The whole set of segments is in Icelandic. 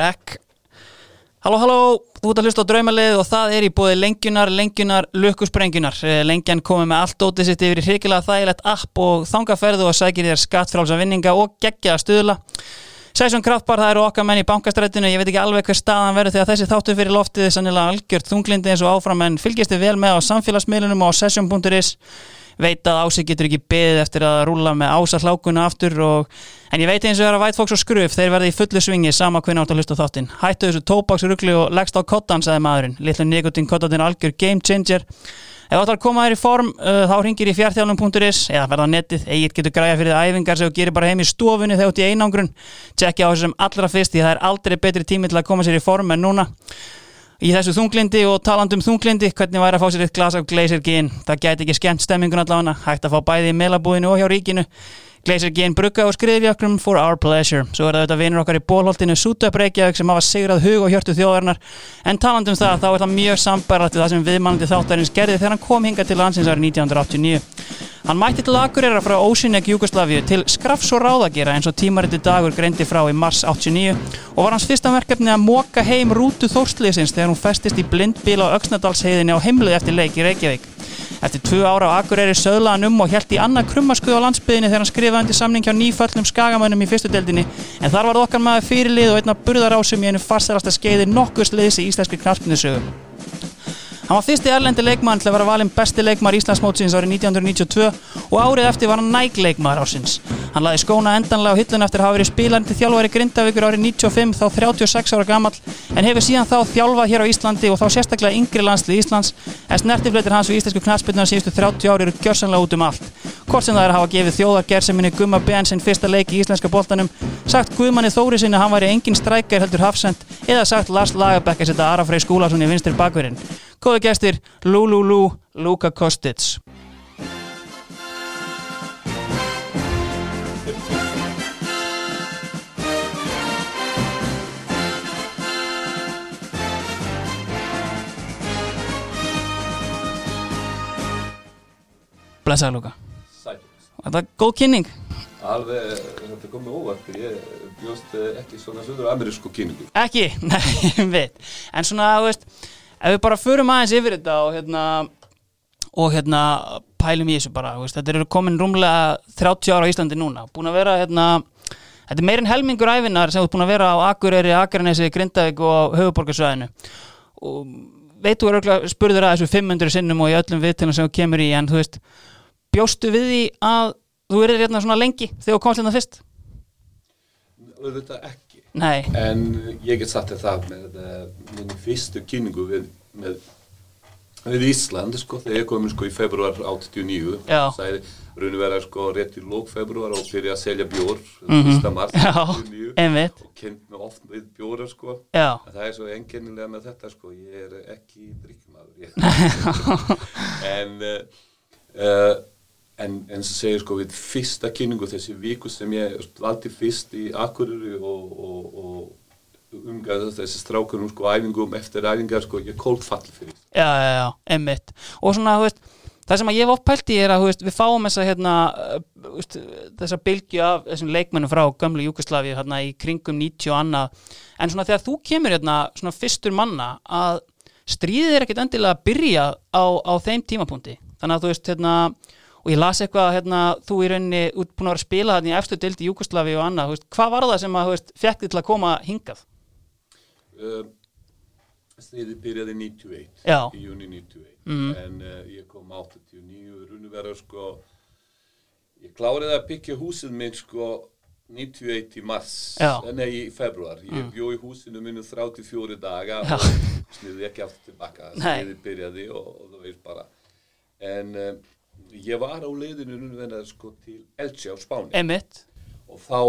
Rekk Halló, halló, þú ert að hlusta á draumalið og það er í bóði lengjunar, lengjunar, lukkusprengunar. Lengjan komið með allt ótið sitt yfir í hrikilega þægilegt app og þangaferðu og sækir þér skattfrálsa vinninga og geggja að stuðla. Sæsson Kraftbar, það eru okkar menn í bankastrættinu, ég veit ekki alveg hver staðan verður þegar þessi þáttu fyrir loftið er sannilega algjört þunglindi eins og áfram en fylgjast þið vel með á samfélagsmiðlunum og á session.is veit að Ási getur ekki beðið eftir að rúla með Ása hlákuna aftur og, en ég veit eins og það er að White Fox og Skruf þeir verði í fullu svingi sama hvernig átt að hlusta þáttinn. Hættu þessu tópaksrugli og leggst á kottan sagði maðurinn, litlu nikotin kottan algjör game changer. Ef það er að koma þér í form uh, þá ringir í fjartjálum.is eða verða á netið, eigið getur græða fyrir það æfingar sem þú gerir bara heim í stofunni þegar þú ert í einangrun. Tjekkja á þessum allra fyrst því það er aldrei betri tími til að koma sér í form en núna í þessu þunglindi og talandum þunglindi hvernig væri að fá sér eitt glas af Glacier Gin? Það gæti ekki skemmt stemmingun allavega hægt að fá bæði í meilabúðinu og hjá ríkinu Glacier Gin brugga og skriðjökrum for our pleasure. Svo er það auðvitað vinur okkar í bólholtinu Sútöp Reykjavík sem hafa sigrað hug og hjörtu þjóðarinnar. En talandum það þá er það mjög sambærat við það sem viðmannandi þáttarins gerði þegar hann kom hinga til landsins árið 1989 Hann mætti til Akureyra frá Ósynjak Júkoslavíu til skrafs og ráðagjera eins og tímariti dagur greindi frá í mars 89 og var hans fyrsta verkefni að móka heim rútu þórsliðsins þegar hún festist í blindbíl á Öksnadalsheiðinni á heimlið eftir leik í Reykjavík. Eftir tvö ára á Akureyri söðlaði hann um og held í annað krummaskuð á landsbyðinni þegar hann skrifaði undir samning hjá nýföllnum skagamönnum í fyrstu deldinni en þar var okkar maður fyrirlið og einna burðarásum í einu farsælasta skeiði nokkuð sliðis í íslenski knarpninsögu. Hann var fyrsti erlendi leikmann til að vera valinn besti leikmar Íslandsmótsins árið 1992 og árið eftir var hann næg leikmar ásins. Hann laði skóna endanlega á hillun eftir að hafa verið spílandi þjálfari Grindavíkur árið 95 þá 36 ára gammal en hefur síðan þá þjálfað hér á Íslandi og þá sérstaklega yngri landslið Íslands en snertifleitir hans við íslensku knastbyrna síðustu 30 ári eru gjörsanlega út um allt. Hvort sem það er að hafa gefið þjóðargerseminni Gumma Ben sinn fyrsta leik í íslenska boltanum, sagt Guðmanni Þóri sinni að hann væri engin strækjar heldur hafsend eða sagt Lars Lagerbæk að setja Arafrey Skúlason í vinstri bakverðin. Góða gestir, Lululu, Luka Kostic. Blessaður Luka. Þetta er góð kynning. Alveg, þetta kom með óvart, ég bjóst eh, ekki svona söður amerísku kynningu. Ekki, nei, veit. En svona, þú veist, ef við bara förum aðeins yfir þetta og hérna, og hérna pælum í þessu bara, veist, þetta eru komin rúmlega 30 ára á Íslandi núna, búin að vera hérna, þetta er meirinn helmingur æfinar sem þú búin að vera á Akureyri, Akranesi, Grindavík og Höfuborgarsvæðinu og veit þú örgulega spurður að þessu 500 sinnum og í öllum viðtælum sem þú kemur í, en þú veist, bjóstu við því að þú verður hérna svona lengi þegar þú komst hérna fyrst? Auðvitað ekki. Nei, En ég get sagt það með uh, minni fyrstu kynningu við, með, við Ísland, sko, þegar ég kom sko í februar 89, Já. sæði raun og vera sko rétt í lók februar og byrja að selja bjór, Mhm. fyrsta mars já, 89 einmitt, og kynnt mig oft við bjóra, sko. já, það er svo enginnilega með þetta sko, ég er ekki drikkmaður en uh, uh, en eins og segir sko við fyrsta kynningu þessi viku sem ég valdi fyrst í Akureyri og, og, og umgæða þessi strákunum sko æfingum eftir æfingar sko ég kólt fall fyrir já, já, já, einmitt. Og svona, þú veist, það sem að ég oft pælt í er að, veist, við fáum þessa hérna, veist, þessa bylgju af þessum leikmennum frá gömlu Júkoslavi hérna í kringum 90 og annað. En svona þegar þú kemur hérna, svona fyrstur manna að stríðið er ekkit endilega að byrja á, á þeim tímapunkti. Þannig að þú veist, hérna og ég las eitthvað að hérna, þú í rauninni út búin að vera að spila hérna í eftir dildi Júkoslavi og annað, veist, hvað var það sem að, fekk þið til að koma hingað? uh, stríði byrjaði 91 Já. í júni 91 Mhm. en uh, ég kom 89 runni vera sko ég kláriði að byggja húsið minn sko 91 í mars. Mm. eh, nei í februar ég bjó í húsinu minnu 34 daga Já. og sniði ekki aftur tilbaka stríði byrjaði og, og þú veist bara en uh, ég var á leiðinu vera sko til Elche á Spáni. Einmitt, og þá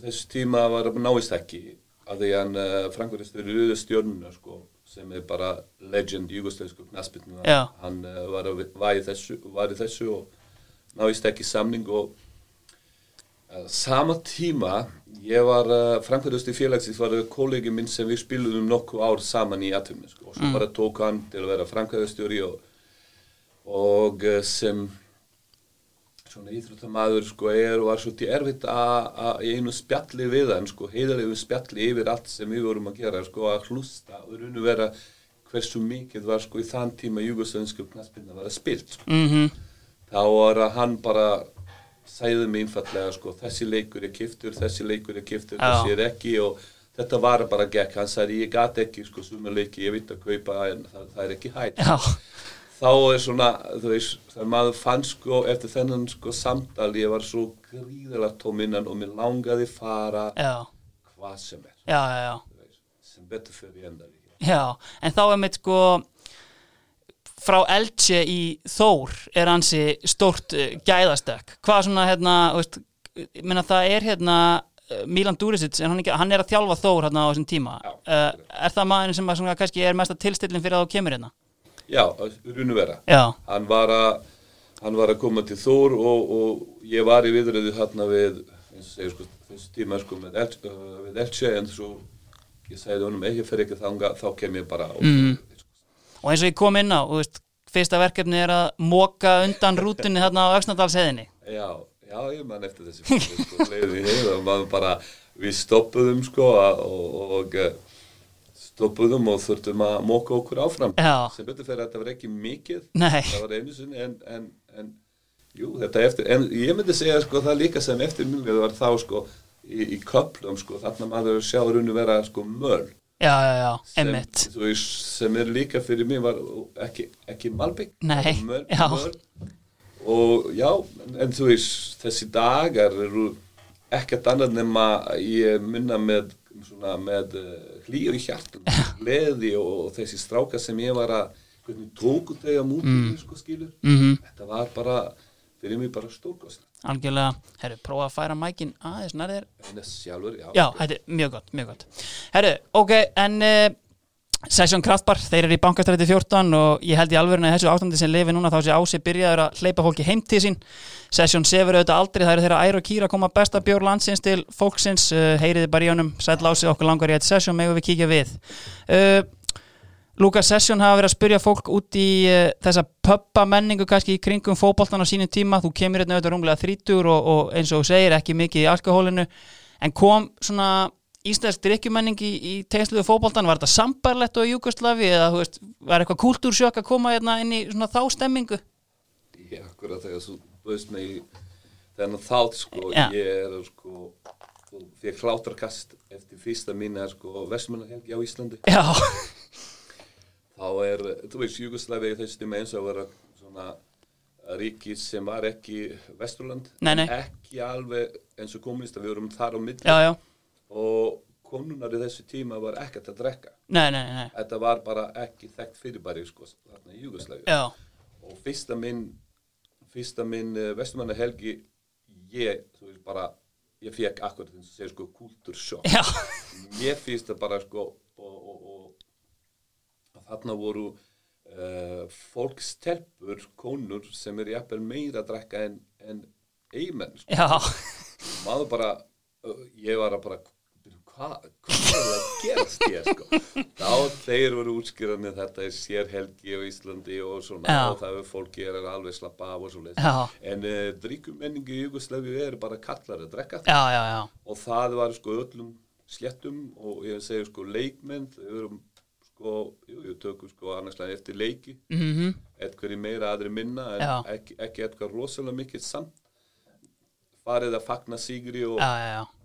þessu tíma var að náist ekki að því hann uh, Frankfurtistur Rauða stjörnuna sko, sem er bara legend jugoslæsku knaspinu Já. hann uh, var, var, í þessu, var í þessu og náist ekki samning og uh, sama tíma ég var uh, Frankfurtistur félagsins var kollegi minn sem við spilum nokkuð ár saman í atumni sko, og svo bara tók hann til að vera Frankfurtistjóri og, og uh, sem svona íþróttamaður sko er og var svolítið erfitt að í einu spjalli við hann sko, heiðalegu spjalli yfir allt sem við vorum að gera sko að hlusta og raun og vera hversu mikið var sko í þann tíma jugoslænsku knaspinna var að spilt sko. mhm, þá var að hann bara sæði mig einfallega sko þessi leikur er kiftur, þessi leikur er kiftur Já. þessi er ekki og þetta var bara gekk, hann sagði ég gat ekki sko sumarleiki, ég veit að kaupa það, það er ekki hægt já, þá er svona, þú veist, þegar maður fann sko eftir þennan sko samtal ég var svo gríðalega tóminnan og mér langaði fara já, hvað sem er, já, já, sem betur fyrir enda. Já, en þá er mitt sko frá Elche í Þór er hansi stórt uh, gæðastökk. Hvað svona hérna, veist, meina það er hérna uh, Milan Duricic, en hann, ekki, hann er að þjálfa Þór hérna á þessum tíma. Uh, er það maðurinn sem að, svona, kannski er mesta tilstillin fyrir að þú kemur hérna? Já, runu vera. Já, Hann var að, hann var að koma til Þór og, og ég var í viðröðu hérna við, eins og segir sko, þessu tíma sko með uh, við Elche en svo ég segði honum ekki fyrir ekki þanga, þá kem ég bara og, Mhm. og eins og ég kom inn á, þú veist, fyrsta verkefni er að móka undan rútunni þarna á Öxnadalsheðinni. Já, já, ég man eftir þessi fyrir sko, leiði heið og maður bara, við stoppuðum sko og, og eh, stoppuðum og þurftum að móka okkur áfram. Já. Sem betur fyrir að þetta var ekki mikið, Nei, það var einu sinni en, en, en jú, eftir, en ég myndi segja sko það líka sem eftir mjög var þá sko í, í köplum sko, þarna maður sjá runni vera sko möl. já, já, já, sem, þú veist, sem er líka fyrir mig var ekki, ekki Malbygg já. möl. og já, en þú veist þessi dagar eru ekkert annað nema ég minna með svona með uh, hlýju í hjartum gleði og, þessi stráka sem ég var að hvernig tóku þau á mútið mm. sko Mm þetta var bara, fyrir mig bara stórkostlega Algjörlega, herru, prófa að færa mækin aðeins nærðir sjálfur, já, Já, þetta er mjög gott, mjög gott. Herru, ok, en uh, Session Kraftbar, þeir eru í bankastræti 14 og ég held í alvörinu að þessu ástandi sem lifi núna þá sé ási byrjaður að hleypa fólki heim til sín. Session sefur auðvitað aldrei, það eru þeirra ær og kýra að koma besta bjór landsins til fólksins. Uh, heyriði bara í honum, sætt lásið okkur langar í eitt Session, megum við kíkja við. Uh, Lukas Session hafa verið að spyrja fólk út í uh, þessa pöppa menningu kannski í kringum fótboltan á sínum tíma. Þú kemur hérna auðvitað íslensk drikkjumenning í, í tengsluðu fótboltan var þetta sambarlegt og Júkoslavi eða veist, var eitthvað kultúrsjokk að koma hérna inn í svona þá stemmingu? Ég akkurat þegar þú veist mig þennan þátt sko, Já. ég er sko að hlátarkast eftir fyrsta mína sko, Vestmannahelgi á Íslandi. Já, þá er, þú veist, Jugoslavia þessi tíma eins og vera svona ríki sem var ekki Vesturland, Nei, nei. ekki alveg eins og kommunista, við vorum þar á milli. Já, já og konunar í þessu tíma var ekkert að drekka. Nei, nei, nei, þetta var bara ekki þekkt fyrirbæri sko, þarna í Jugoslavia Já, og fyrsta minn fyrsta minn uh, Vesturmanna helgi ég, þú veist bara ég fekk akkurat þess að segja sko kultursjokk finnst það bara sko og, og, og, og þarna voru uh, fólkstelpur, konur sem er jafnvel meira að drekka en, en eigimenn sko. maður bara, uh, ég var að bara hvað hva er það að gerast hér sko? Þá þeir voru útskýrað með þetta er sérhelgi á Íslandi og svona Já. og það er fólki er alveg slappa af og svo Já. en uh, drikkumenningi í Jugosláfi er bara kallar að drekka. Já, já, já, og það var sko öllum sléttum og ég segi sko leikmenn þau eru sko, jú, tökum sko annarslega eftir leiki. Mhm. Eitthvað meira aðri minna en ekki, ekki eitthvað rosalega mikið samt farið að fagna sigri og Já, já, já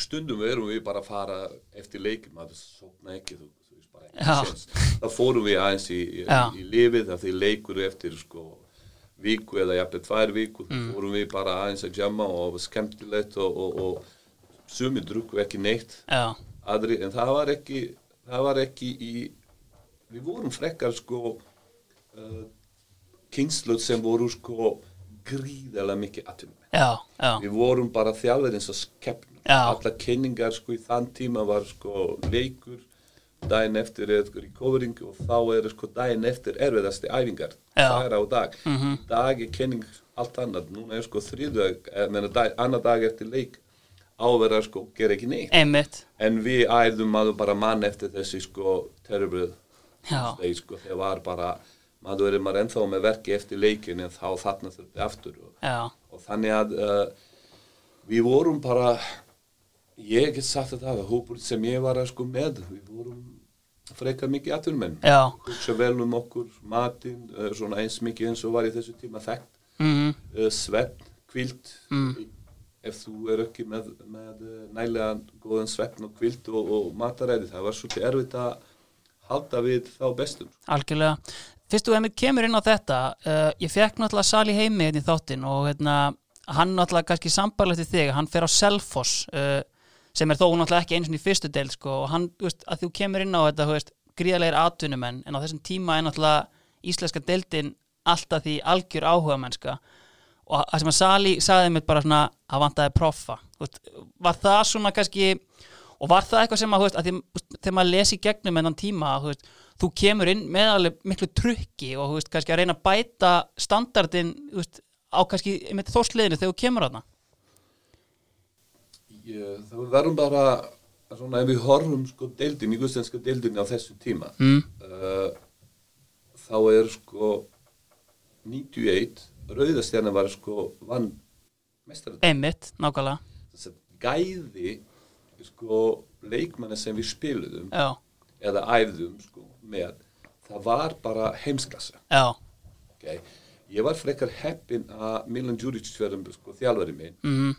stundum erum við bara að fara eftir leikin maður sopna ekki þú, þú veist bara ekki þá fórum við aðeins í, í, í lifið af því leikur eftir sko viku eða jafnveg tvær viku mm. fórum við bara aðeins að jamma og það skemmtilegt og, og, og sumi drukku ekki neitt. Já, aðri, en það var ekki það var ekki í við vorum frekkar sko uh, kynslut sem voru sko gríðarlega mikið já við vorum bara þjálfur eins og skeppnur Já. Alla kynningar sko í þann tíma var sko leikur daginn eftir er sko recovering og þá er sko daginn eftir erfiðasti æfingar. Það er á dag. Mhm. dag er kynning allt annað. Núna er sko dag, annar dag eftir leik áverða sko gera ekki neitt. Einmitt. En við æðum maður bara mann eftir þessi sko terrible leik sko þegar var bara maður er maður ennþá með verki eftir leikin en þá þarna þurfti aftur og og þannig að uh, við vorum bara ég get sagt þetta að hópur sem ég var að sko með. Við vorum frekar mikið atvinnumenn. Hugsa vel um okkur, matinn uh, svona eins mikið eins og var í þessu tíma þekkt. Mhm, uh, svefn, kvilt Mm. ef þú er ekki með, með uh, nælega góðan svefn og kvilt og, og mataræði, það var svolítið erfitt að halda við þá bestum. Algjörlega. Fyrst þú emir kemur inn á þetta uh, ég fekk náttúrulega Sali heimi hérna í þáttin og hérna, hann náttúrulega kannski sambarlegt til þig, hann fer á Selfoss uh, sem er þó náttúrulega ekki eins og í fyrstu del sko, og hann, þú veist, að þú kemur inn á þetta, veist, gríðarlegir atvinnumenn en á þessum tíma er náttúrulega íslenska deildin alltaf því algjör áhuga mennska og það sem að Sali sagði mér bara svona að vantaði proffa, veist, var það svona kannski og var það eitthvað sem að, veist, að því, þegar maður lesi gegnum enn tíma, þú veist, þú kemur inn með miklu trukki og kannski að reyna að bæta standardin, á kannski þórsliðinu þegar þú kemur þarna ég, það verðum bara svona ef við horfum sko deildin, ígústenska deildin á þessu tíma mm. uh, þá er sko 91 Rauðastjarnan var sko vann mestarinn einmitt, nákvæmlega þess að gæði sko leikmanna sem við spiluðum já, eða æfðum sko með það var bara heimsklassa já, okay? ég var frekar heppin að Milan Djuric verðum sko þjálfari minn mm.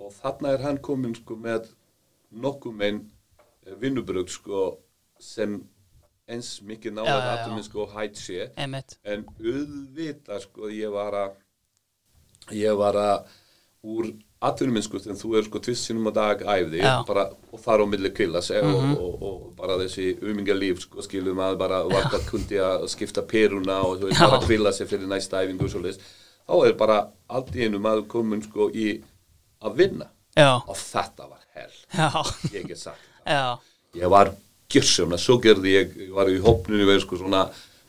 Og þarna er hann komin sko með nokkuð menn vinnubröð sko sem eins mikið nálega aftur minn sko hætt sé. Einmitt. En auðvitað sko ég var að ég var að úr atvinnum sko þegar þú er sko tvist sinum á dag æfði Já. bara, og þar á milli kvilla sig Mhm. og, og, og bara þessi umingalíf sko skilum að bara varta kundi að skipta peruna og þú veist bara kvilla sig fyrir næsta æfingu og svo leist þá er bara allt í einu maður komin sko í að vinna. Já, og þetta var hell. Ég get sagt já. Ég var gjörsumna, svo gerði ég, ég var í hópninu við sko svona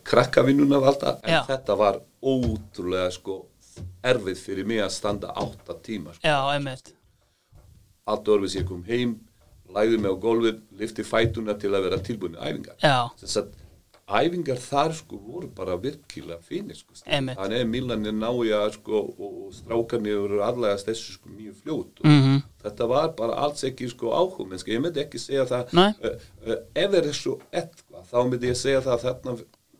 krakkavinnuna valda, en Já. þetta var ótrúlega sko erfið fyrir mig að standa átta tíma sko. já, einmitt. Allt orfið sem ég kom heim læði mig á gólfið, lifti fætuna til að vera tilbúin í æfingar. Já, þess að æfingar þar sko voru bara virkilega finir sko. Þannig að Milan er nája sko og, strákarnir eru allegast þessu sko mjög fljótt og mhm, þetta var bara alls ekki sko áhugum en sko ég myndi ekki segja það uh, uh, ef er svo eitthvað þá myndi ég segja það þarna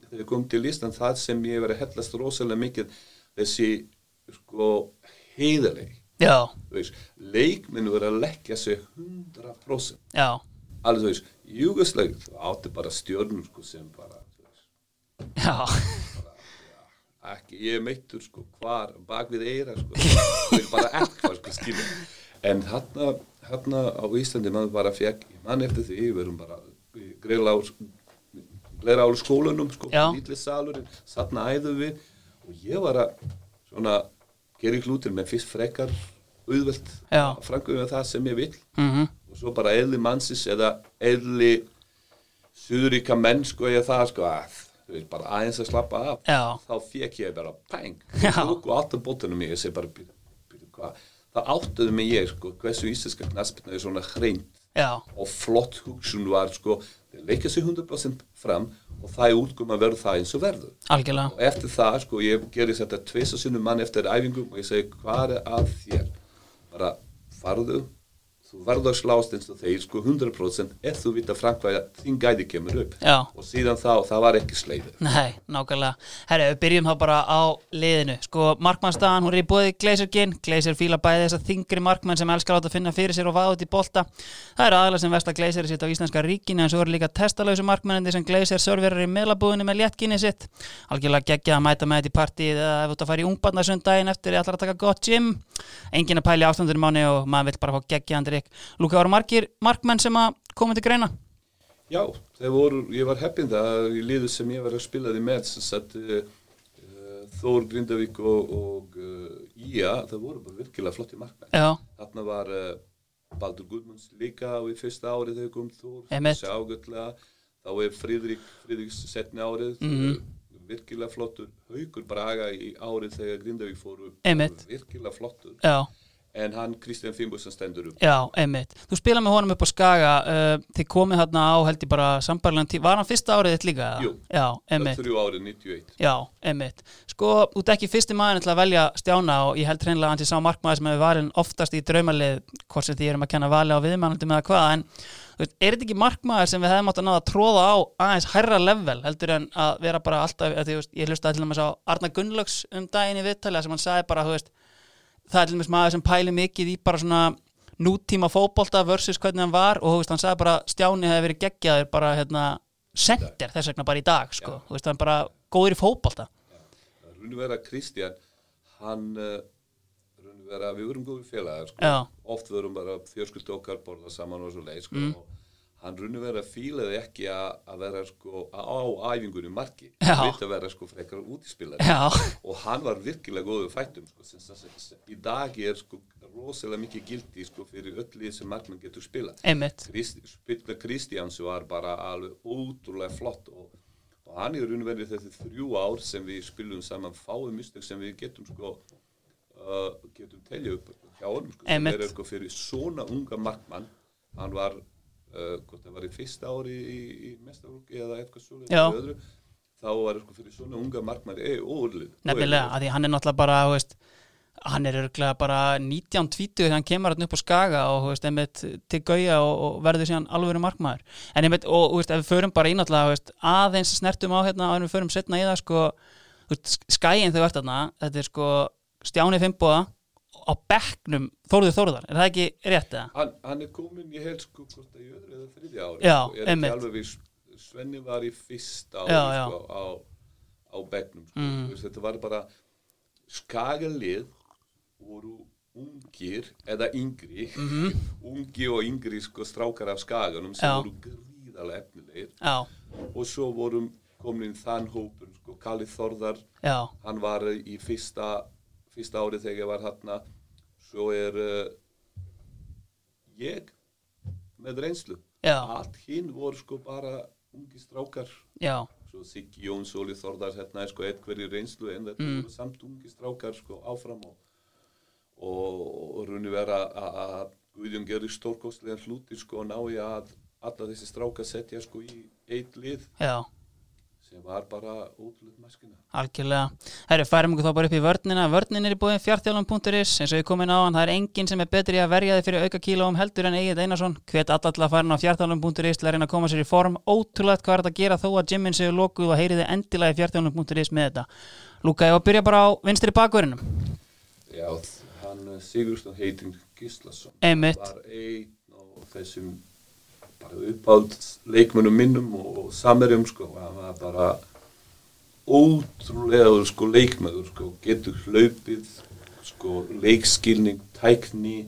þegar ég kom til Ísland það sem ég verið hellast rosalega mikið þessi sko veist, leikminn verið að leggja sig 100% já, alveg þú veist, Júgoslæg þú átti bara stjörnur sko sem bara þú veist, já. Ekki, ég meittur sko hvar, bak við eira sko. Bara eitthvað sko skilja en þarna, þarna á Íslandi maður bara fekk, ég man eftir því við erum bara greila á skólanum sko, Já. lítið salurinn, þarna æðum við og ég var að svona gera í hlutir með fyrst frekar auðvelt, Já. franguðum það sem ég vil mhm, og svo bara eðli mannsins eða eðli suðuríka menn sko ég það sko að þú veist bara aðeins að slappa af. Já. þá fekk ég bara peng Já. og alltaf bóttunum ég segi bara byrju, byrju hvað? Það áttuði mig ég sko hversu íslenska knaspina er svona hreint já, og flott hugsun var sko þeir leika sig 100% fram og það er útgum að verða það eins og verður. Algjörlega. Og eftir það sko ég gerði þetta tveisa sinnum mann eftir æfingum og ég segi hvað er að þér? Bara farðu þú verður að slást eins og þeir sko 100% ef þú vita framkvæða þín gæði kemur upp Já. og síðan þá, það var ekki sleiðið Nei, nákvæmlega. Herri, við byrjum þá bara á liðinu. Sko, markmannstaðan, hún er í bóði Gleisirgin. Gleisir fíla bæði þess að þingri markmann sem elskar átt að finna fyrir sér og vaða út í bolta. Það eru aðalega sem vest að Gleisir sitt á íslenska ríkinu en svo eru líka testalausu markmannandi sem Gleisir serverar í meðlabúðinu með léttginni sitt. Algjörlega geggja að mæta með þetta í partíð ef þú ert að fara í ungbarnasundaginn eftir ég ætlar að taka gott gym. Engin að pæli ástandunum mánu og maður vill bara fá geggja andrik. Lúka, voru margir markmenn sem að koma til greina? Já, voru, ég var heppin það í liðu sem ég var að spila því með sem sagt uh, uh, Þór Grindavík og, og uh, Ía, það voru bara virkilega flotti markmenn. Já, Þarna var uh, Baldur Guðmunds líka á í fyrsta árið þegar kom Þór ágætlega þá er Fríðrik, Fríðriks setni árið Mhm. virkilega flottur. Haukur Braga í árið þegar Grindavík fóru virkilega flottur. Já, en hann Kristján Fimboðsson stendur upp Já, einmitt. Þú spila með honum upp á Skaga uh, þið komið þarna á held ég bara sambarlegan tíma, var hann fyrsta árið þitt líka? Jú. Já, einmitt. þrjú árið 91 Já, einmitt. Sko, ert ekki fyrsti maður til að velja stjána og ég held hreinlega að hann sé sá markmaður sem hefur varin oftast í draumalið hvort sem því erum að kenna vali á viðmannandi með hvað, en þú veist, er þetta ekki markmaður sem við hefum átt að náða að tróða á aðeins hærra level heldur en að vera bara alltaf, að, því, veist, ég Arna Gunnlaugs um daginn í viðtalið sem hann sagði bara, þú veist, það er til dæmis maður sem pæli mikið í bara svona nútíma fótbolta versus hvernig hann var og veist, hann sagði bara Stjáni hefði verið geggjaður bara hérna sender þess vegna bara í dag sko. veist, hann bara góður í fótbolta Rúni vera Kristján hann Rúni vera, við vorum góður félagar sko. Oft vorum bara fjörskuld okkar borða saman og svo leið sko. Mm. og hann Rúni vera fílaði ekki að að vera sko á marki. Já. hann vildi að vera sko frekar útispilari. Já, og hann var virkilega góður fættum sko, sem, sem, sem, í dag er sko rosalega mikið gildi sko fyrir öll lið sem markmann getur spila Krist, spila Kristjáns var bara alveg ótrúlega flott og, og hann er raun og verið þessi þrjú ár sem við spilum saman fáið mistök sem við getum sko uh, getum telja upp hjá honum sko, sem er sko fyrir svona unga markmann. Hann var hvort það var í fyrsta ári í, í mestarúki eða eitthvað svo Já. öðru, þá var sko fyrir svona unga markmann e, óurlið nefnilega, að því hann er náttúrulega bara veist, hann er örglega bara 19-20 þegar hann kemur hann upp á Skaga og veist, einmitt til Gauja og, og verður síðan alvöru markmaður en einmitt, og veist, ef við förum bara í náttúrulega aðeins snertum á hérna og við förum setna í það sko, skæin þau ert þarna, þetta er sko Stjáni Fimboða á bekknum Þórður Þórðar, er það ekki rétt eða? hann, hann er komin í held sko hvort það í öðru eða þriðja ári Já, sko, er einmitt. ekki alveg við Svenni var í fyrsta ári Já, já. sko, á, á begnum sko. Mm. Þetta var bara skagalið voru ungir eða yngri ungi og yngri sko strákar af skaganum sem voru gríðarlega efnilegir og svo vorum komin þann hópur sko Kalli Þorðar já, hann var í fyrsta fyrsta árið þegar ég var hann svo er uh, ég með reynslu. Já. allt hinn voru sko bara ungi strákar. Já, svo Siggi Jóns, Óli Þordar hérna er sko eitthverju reynslu en þetta Mm. voru samt ungi strákar sko áfram og og, og runni vera að- Guðjón gerir stórkostlega hluti sko og ná ég að alla þessi strákar setja sko í eitt lið. Já sem var bara ótrúlega maskina Algjörlega. Herri, færum okkur þá bara upp í vörnina. Vörnin er í búin fjartjálum.is eins og ég komin á hann. Það er enginn sem er betri að verja þig fyrir auka kílóum heldur en Egil Einarsson. Hvet alla til að fara inn á fjartjálum.is til að reyna að koma sér í form. Ótrúlegt hvað er þetta að gera þó að gymmin séu lokuð og heyriði endilega í fjartjálum.is með þetta. Lúka, ég var að byrja bara á vinstri bakverðinum. Já, hann eh, Sigurðsson heitin Gislason bara uppáld leikmönnum minnum og, samerjum sko, hann var bara ótrúlega sko leikmöður sko, getur hlaupið sko leikskilning, tækni.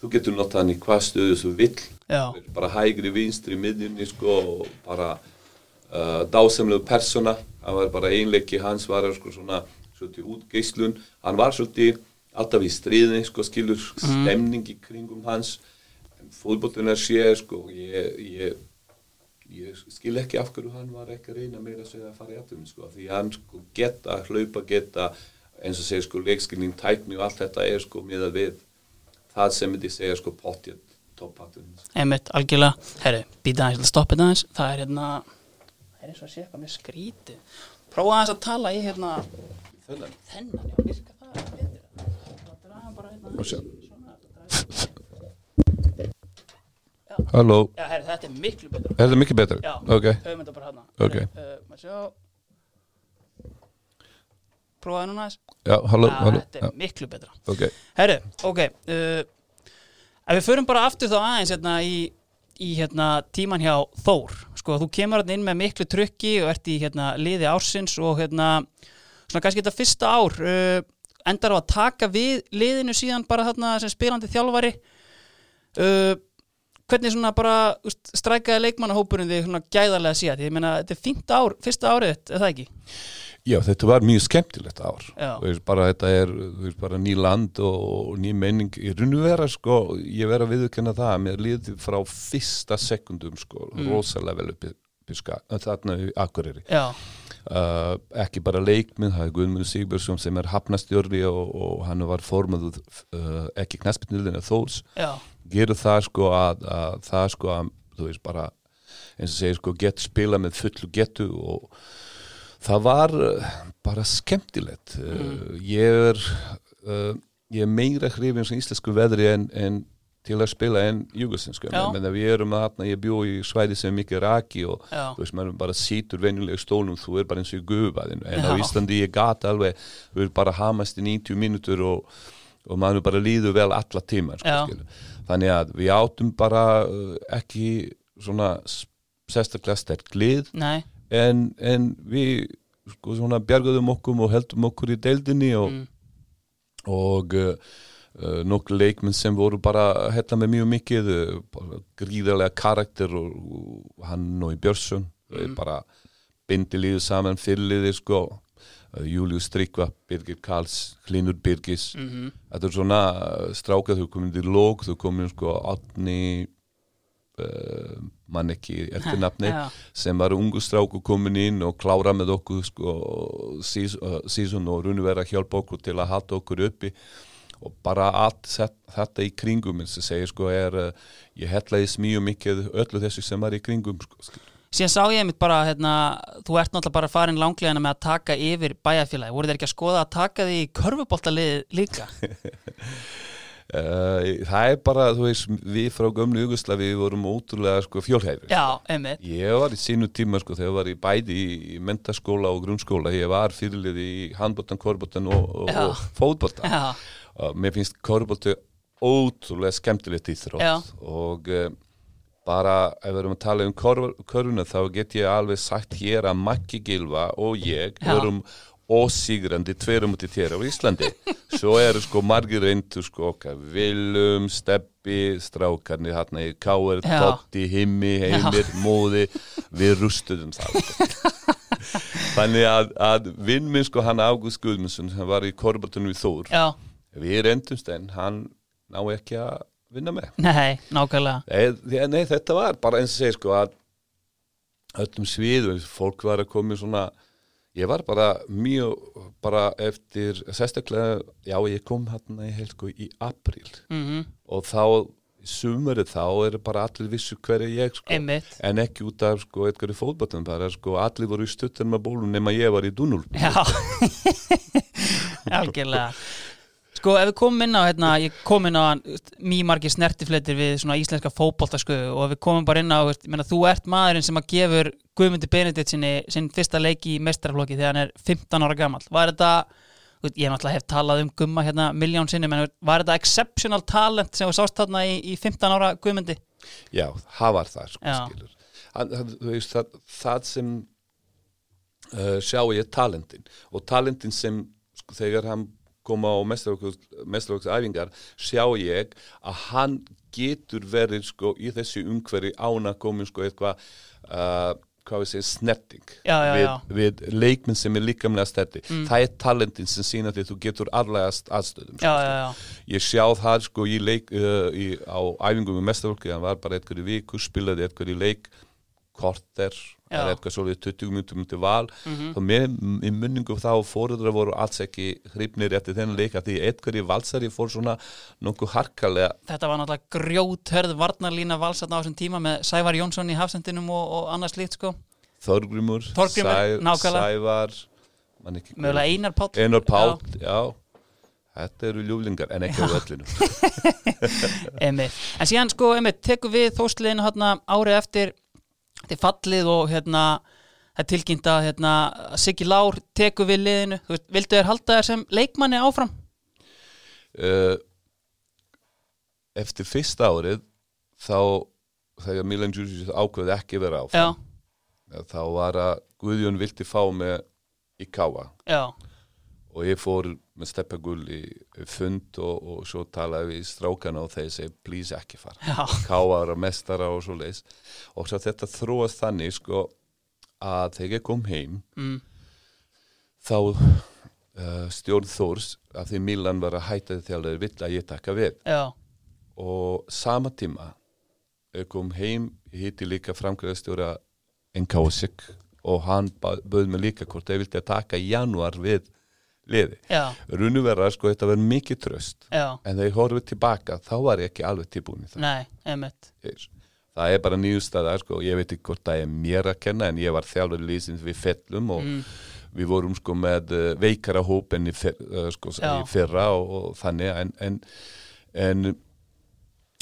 Þú getur notað hann í hvað stöðu þú vill. Já. bara hægri vinstri miðjunni sko og bara uh, dásamlegu persóna. Hann var bara einleiki hans var sko svona svolítið útgeislun. Hann var svolítið alltaf í stríðni sko skilur stemning í kringum hans er sé sko ég, ég, ég skil ekki af hverju hann var ekki að reyna meira að segja að fara í aftum sko því hann sko geta hlaupa geta eins og segja sko leikskilning tækni og allt þetta er sko með að við það sem myndi segja sko pottjött toppatun Einmitt, algjörlega. Herri, býta aðeins, stoppa þetta aðeins. Það er hérna, það er eins og að sé eitthvað með skríti. Prófa aðeins að tala í hérna þennan þennan, já, virka það bara hérna Og sjá. svona, draga. Halló, Já, herri, þetta er miklu betra. er það mikið betur? Já, Ok, höfum þetta bara hérna. Ok. Uh, maður sjá. Prófaði núna aðeins. já, halló, Já, halló þetta er miklu betra. Ok, Herri, ok. Uh, ef við förum bara aftur þá aðeins hérna í, í hérna tíman hjá Þór. Sko, þú kemur hérna inn með miklu trukki og ert í hérna liði ársins og hérna svona kannski þetta fyrsta ár uh, endar á að taka við liðinu síðan bara þarna sem spilandi þjálfari. Uh, hvernig svona bara strækaði leikmannahópurinn þig svona gæðarlega síðan? Því Ég meina, þetta er fínt ár, fyrsta árið, þitt, er það ekki? já, þetta var mjög skemmtilegt ár veist, bara þetta er veist, bara ný land og, og ný menning í raun og vera, sko, ég verð að viðurkenna það að mér líði frá fyrsta sekundum, sko, Mm. rosalega vel uppi, uppi ska, þarna í Akureyri Já, uh, ekki bara leikminn, það er Guðmundur Sigurbjörnsson sem er hafnastjörri og, og hann var formaður uh, ekki knæspinnilegna þóls gerur það sko að, að það sko að þú veist bara eins og segir sko gett spila með fullu getu og það var uh, bara skemmtilegt. Uh, ég er ég er meira hrifin sem íslensku veðri en, en til að spila en júgasinsku við erum að þarna, ég bjó í svæði sem er mikið raki og Já. þú veist, maður bara sítur venjulega í stólum, þú er bara eins og í gufaðin en á Já. Íslandi ég gata alveg við erum bara hamast í 90 mínútur og, og maður bara líður vel alla tíma sko, þannig að við áttum bara uh, ekki svona sérstaklega sterk lið en, en við sko svona bjargaðum okkur og heldum okkur í deildinni og, Mm. og uh, uh, nokkur leikmenn sem voru bara hella með mjög mikið bara gríðarlega karakter og, hann og í Björnsson mm. bara bindi líðu saman fyrirliði sko Július Strykva, Birgir Karls Hlinur Birgis mhm, þetta er svona strákað, þú komin til lók þú komin sko átni uh, mann ekki eftir nafni Já. sem var ungu stráku komin inn og klára með okkur sko, sís- sísun og runni vera að hjálpa okkur til að halda okkur uppi og bara allt þetta í kringum eins og segir sko er uh, ég hellaði smíu mikið öllu þessu sem var í kringum sko. síðan sá ég mitt bara hérna, þú ert náttúrulega bara farin langlegana með að taka yfir bæjarfélagi, voru þeir ekki að skoða að taka því körfuboltalið líka? Uh, það er bara, þú veist, við frá gömlu Jugoslavi við vorum ótrúlega sko fjólhæfur Já, einmitt. Ég var í sínu tíma sko þegar ég var í bæði í, mentaskóla og grunnskóla. Ég var fyrirlið í handbóttan, korbóttan og, og, og fótbóttan Já, og mér finnst korbóttu ótrúlega skemmtilegt Já. íþrótt og uh, bara ef við erum að tala um körfuna þá get ég alveg sagt hér að Maggi Gilva og ég Já. erum ósigrandi tverum út í þér á Íslandi svo eru sko margir reyndu sko okkar Willum, Steppi strákarnir hérna í Káer Já. Totti, Himmi, Heimir, Móði við rustuðum það þannig að, að vinn minn sko hann Ágúst Guðmundsson hann var í korbatunum við Þór já, við reyndumst en hann ná ekki að vinna með. Nei, nákvæmlega. Nei, nei þetta var bara eins og segja sko að öllum sviðum fólk var að koma í svona ég var bara mjög bara eftir sérstaklega já ég kom hérna í held sko í april mm og þá sumarið þá er bara allir vissu hverju ég sko. Einmitt. en ekki út af sko eitthvað í fótballtum bara sko allir voru í stuttan með bólum nema ég var í dunul Já, algjörlega Sko, ef við komum inn á, hérna, ég kom inn á mjög margir snertifletir við svona íslenska fótboltasköðu og ef við komum bara inn á, meina, þú ert maðurinn sem að gefur Guðmundi Benedikt sinni sinn fyrsta leiki í mestrarflokki þegar hann er 15 ára gamall. Var þetta, ég náttúrulega hef talað um Gumma hérna miljón sinni, menn var þetta exceptional talent sem þú sást þarna í, í 15 ára Guðmundi? Já, það var það sko, skilur þú veist, það, það sem uh, sjá ég talentin og talentin sem sko, þegar hann kom á mestrarvöksæfingar sjá ég að hann getur verið sko í þessu umhverfi ána komin sko eitthvað uh, hvað við segja, snerting Já, já, við, já. við leikminn sem er líkamlega sterti það er talentin sem sína því þú getur allegast aðstöðum sko. Ég sjá það sko í leik uh, í, á æfingum með mestarfólki, hann var bara eitthvað í viku, spilaði eitthvað í leik korter. Það er eitthvað svolítið 20 minútur myndi val Mhm. og mér í munningum þá fóruðra voru alls ekki hrifnir eftir þennan leik að því í valsari fór svona nokkuð harkalega Þetta var náttúrulega grjóthörð varnarlína valsatna á þessum tíma með Sævar Jónsson í hafsendinum og, og annars slíkt sko. Nákvæmlega. Sævar hver- Mögulega Einar Páll. Einar Páll, Já. já. Þetta eru ljúflingar en ekki á öllinu. En síðan sko, tekum við þóstliðinu hérna árið eftir þetta er fallið og hérna það er tilkynnt að hérna, Siggi Lár tekur við liðinu, þú veist, vildu þér halda þér sem leikmanni áfram? uh, eftir fyrsta árið þá þegar Milan Djuricic ákveði ekki vera Já, áfram þá var að Guðjón vildi fá mig í Káa já, og ég fór með steppagull í fund og, og svo talaði við strákana og þeir segi please ekki fara. Já, Káa að mestara og svo leis. Og svo þetta þróast þannig sko að þegar ég kom heim mm, þá uh, stjórn Þórs að því Milan var að hætta því að þeir vill að ég taka við. Já, og sama tíma ég kom heim, hitti líka framkvæðastjóra NKSIK og hann ba- bauð mig líka hvort ég vildi að taka í januar við liði. Vera sko þetta verður mikið tröst já, en þegar ég horfið tilbaka þá var ég ekki alveg tilbúin í það. Nei, einmitt. Það er bara nýjustæða sko, ég veit ekki hvort það er mér að kenna en ég var þjálfur lýsins við fellum og Mm. við vorum sko með uh, veikara hóp en í, fyr, uh, sko, í fyrra og, og þannig en, en, en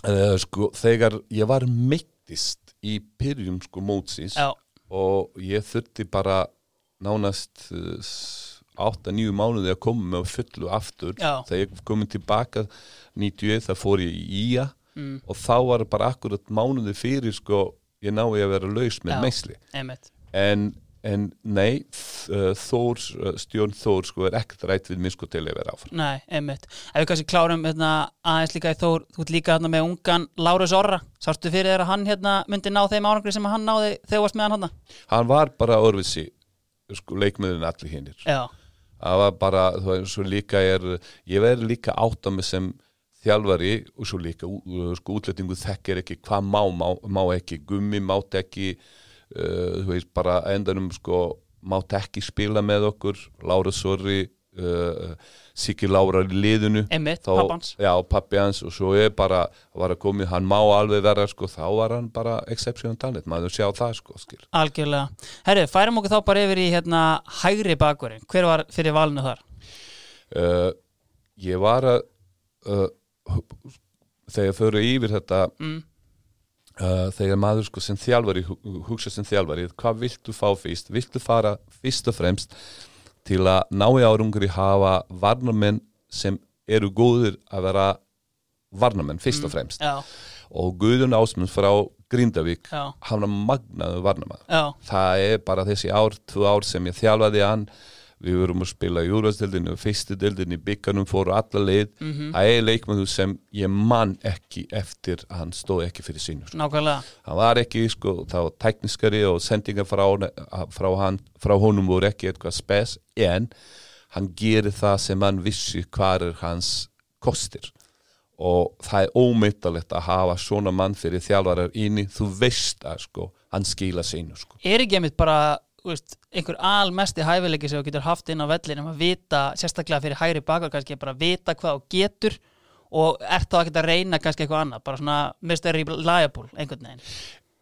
uh, sko þegar ég var meittist í byrjum sko mótsins Já, og ég þurfti bara nánast uh, 8-9 mánuði að koma með fullu aftur. Já. þegar ég komið tilbaka 91 það fór ég í IA mm, og þá var bara akkurat mánuði fyrir sko ég nái að vera laus með einmitt. En, en nei uh, Þór, uh, stjórn Þór sko er ekkert rætt við mig sko til að vera áfram. Nei, einmitt. Ef við kannski klárum hérna, aðeins líka í Þór, þú ert líka hérna með ungan Lárus Orra, sástu fyrir að hann hérna myndi ná þeim árangri sem hann náði þegar þú varst með hann hann var bara örfisi sko leikmiðin allir hinnir Já, var bara, þú veist, svo líka er ég verði líka átt á mig sem þjálfari og svo líka sko útlætingu þekkir ekki hvað má, má, má ekki, gummi mátt ekki uh, þú veist, bara endanum sko, mátt ekki spila með okkur Lára Sorri uh, Siki Lára í liðinu Þá- pappans. Já, pappi hans og svo er bara var að komið, hann má alveg vera sko, þá var hann bara exceptional talent, maður sjá það sko, skil Algjörlega. Herri, færum okkur þá bara yfir í hérna hægri bakverðin. Hver var fyrir valinu þar? uh, ég var að uh, þegar fyrir yfir þetta Mm. uh, þegar maður sko sem þjálfari hu- hugsa sem þjálfari, hvað viltu fá fyrst viltu fara fyrst og fremst til að ná í árangri hafa varnamenn sem eru góðir að vera varnamenn fyrst og fremst. Já, og Guðun Ásmunds frá Grindavík hann var magnaður varnamenn það er bara þessi ár, tvö ár sem ég þjálfaði hann við vorum að spila í júrastildinu fyrstu dildinu, bygganum fóru alla leið Mhm. það er leikmann sem ég man ekki eftir að hann stóð ekki fyrir sínu sko. nákvæmlega. hann var ekki, sko, það var tekniskari og sendingar frá, frá, hann, frá honum voru ekki eitthvað spes en hann gerir það sem hann vissi hvað er hans kostir og það er ómyndalegt að hafa svona mann fyrir þjálfarar inni, þú veist að sko, hann skila sínu sko. Er ekki einmitt bara, veist, einhver almesti hæfileiki sem þú getur haft inn á vellinum að vita, sérstaklega fyrir hægri bakverð kannski, bara vita hvað þú getur og ert þá ekki að reyna kannski eitthvað annað, bara svona Mr. Reliable, einhvern veginn.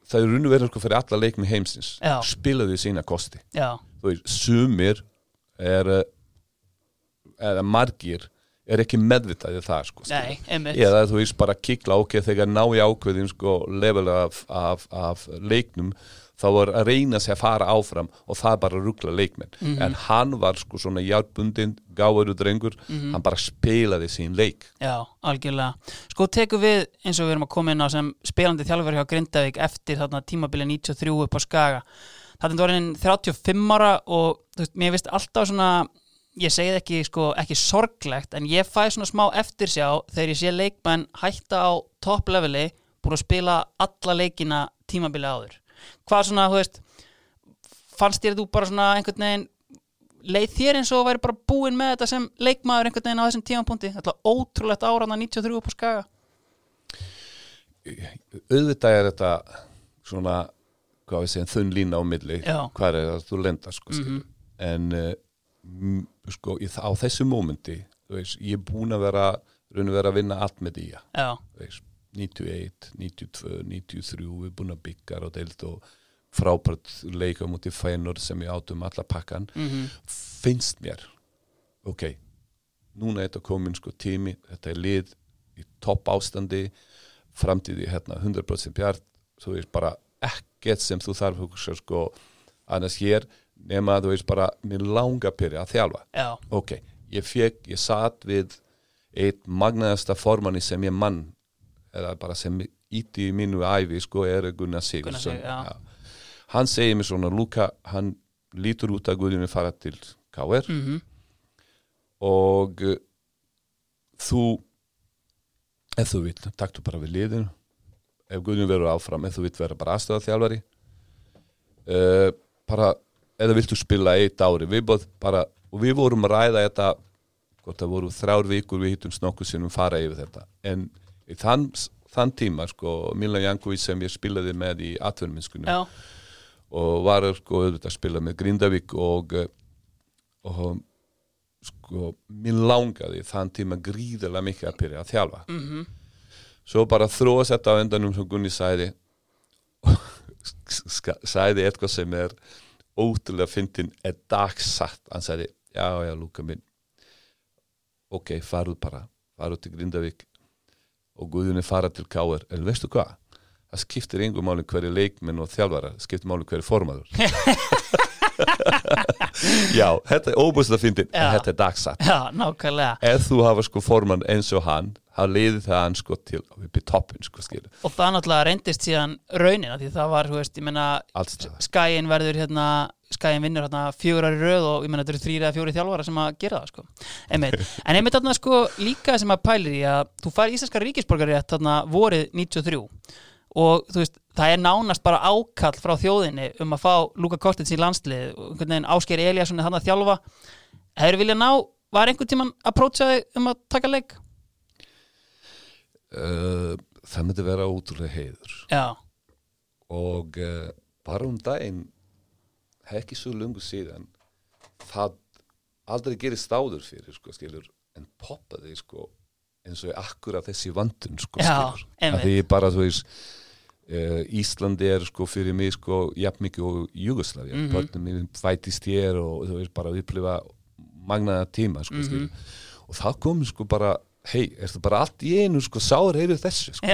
það er runnu verið sko fyrir alla leikmi heimsins Já. spilaðu sína kosti veist, sumir er eh, eða margir er ekki meðvitaði það sko, nei, eða þú veist bara kikla ok þegar ná í ákveðin sko level af, af, af leiknum þá var að reyna sig að fara áfram og það bara ruggla leikmenn Mhm. en hann var sko svona hjálpundin gáður drengur, Mhm. hann bara spilaði sín leik Já, algjörlega. Sko tekum við eins og við erum að koma inn á sem spilandi þjálfur hjá Grindavík eftir þarna tímabili 93 upp á Skaga. Þetta var hann 35 ára og þú veist, mér finnst alltaf svona, ég segi það ekki, sko, ekki sorglegt, en ég fæ svona smá eftirsjá þegar ég sé leikmenn hætta á topp leveli búin að spila alla leikina tímabili áður. Hvað svona, þú veist, fannst þér þú bara svona einhvern veginn leið þér eins og væri bara búin með þetta sem leikmaður einhvern veginn á þessum tímapunkti? Þetta var ótrúlegt áraðna 93 upp á skaga. Auðvitað er þetta svona hvað við segjum þunn lína á milli hvað er það þú lenda sko, mm en uh, sko á þessu mómenti ég er búin að vera að vera að vinna allt með því 91, 92, 93 við erum búin að byggja og deilt og frábært leika mútið fænur sem ég átum alla pakkan mhm, finnst mér ok, núna er þetta komin sko tími, þetta er lið í topp ástandi framtíði hérna 100% bjart þú veist bara ekkert sem þú þarf hugsa sko annars hér nema þú veist bara mér langa byrja að þjálfa. Já, ok, ég fekk, ég satt við eitt magnaðasta formanni sem ég mann eða bara sem íti í mínu æfi sko er Gunnar Sigursson Sig, já. hann segir mér svona Luka, hann lítur út að Guðjunni fara til KR mhm, og uh, þú ef þú vill, taktu bara við liðinu. Ef Guðjunni verður áfram ef þú vill vera bara aðstöða þjálfari uh, bara eða viltu spila eitt ári viðbóð bara, og við vorum að ræða þetta hvort það voru þrjár vikur við hittum snokku sinnum fara yfir þetta. En í þann, þann tíma sko Milan Jankovic sem ég spilaði með í atverðminnskunum já, og var sko að spila með Grindavík og, eh, og sko mér langaði þann tíma gríðilega mikið að byrja að þjálfa. -hmm. svo bara þróa þetta á endanum sem Gunni sæði sæði eitthvað sem er ótrúlega fyndin er dagsatt hann sæði, já já Lúka minn. Ok, faruð bara. Faruð til Grindavík og Guðjunni fara til Káar en veistu hvað, það skiptir yngum máli hverju leikminn og þjálfara, það skiptir máli hverju formaður. Já, þetta er óbúslega fyndin en þetta er dagsatt. Já, nákvæmlega. Ef þú hafa sko formann eins og hann þá leiði það hann sko til upp í toppin sko skilur, og það náttúrulega reyndist síðan raunina því það var, þú veist, ég það skæin verður hérna skæin vinnur hérna fjögur ári röð og ég meina þetta eru þrýra eða fjóri þjálfara sem að gera það sko einmitt. en einmitt þarna sko líka sem að pælir í að þú fær íslenska ríkisborgarétt þarna vorið 93 og þú veist það er nánast bara ákall frá þjóðinni um að fá Luka Kostins í landslið og einhvern veginn Ásgeir Eliasson er hann að þjálfa hefur viljað ná, var einhvern tíman að prótsa þig um að taka leik? uh, það myndi vera ótrúlega heiður Já, og uh, bara um daginn ekki svo lungu síðan það aldrei gerist áður fyrir sko skilur en poppaði sko eins og akkurat þessi vandun sko að því bara þú veist uh, Íslandi er sko fyrir mig sko jafn mikið og Jugoslavia mm. -hmm. börnum fætist hér og þú veist bara upplifa magnaða tíma sko Mhm. skilur og það kom sko bara hei, er það bara allt í einu sko sár eru þessu sko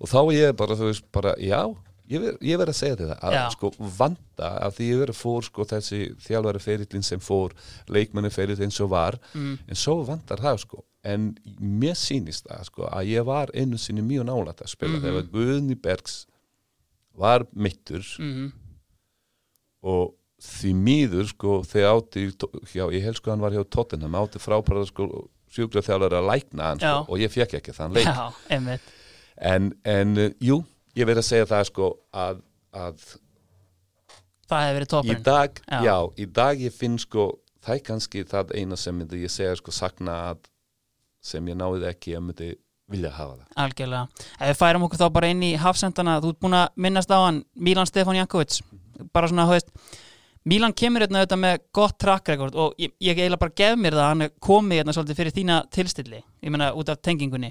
og þá ég bara þú veist bara já ég ver- ég verð að segja þetta að Já. sko vanda að því ég verð að fór sko þessi þjálfari ferillin sem fór leikmenni ferillin eins og var Mm. en svo vandar það sko en mér sýnist það sko að ég var einu sinni mjög nálægt að spila þegar Guðni Bergs var mittur mhm, og því miður sko þegar átti hjá, ég held sko hann var hjá Tottenham átti frábæra sko sjúkla þjálfari að lækna hann sko, Já. og ég fekk ekki þann leik já, einmitt en, en jú, ég verð að segja það sko að, að Það hefur verið í toppurinn dag, Já. já. í dag ég finn sko það er kannski það eina sem myndi ég segja sko sakna að sem ég náði ekki að myndi vilja hafa það Algjörlega. Ef við færum okkur þá bara inn í hafsendana, þú ert búin að minnast á hann Milan Stefán Jankovic bara svona, þú veist Milan kemur hérna auðvitað með gott track record og ég, ég eiginlega bara gef mér það að hann komið hérna svolítið fyrir þína tilstilli ég meina út af tengingunni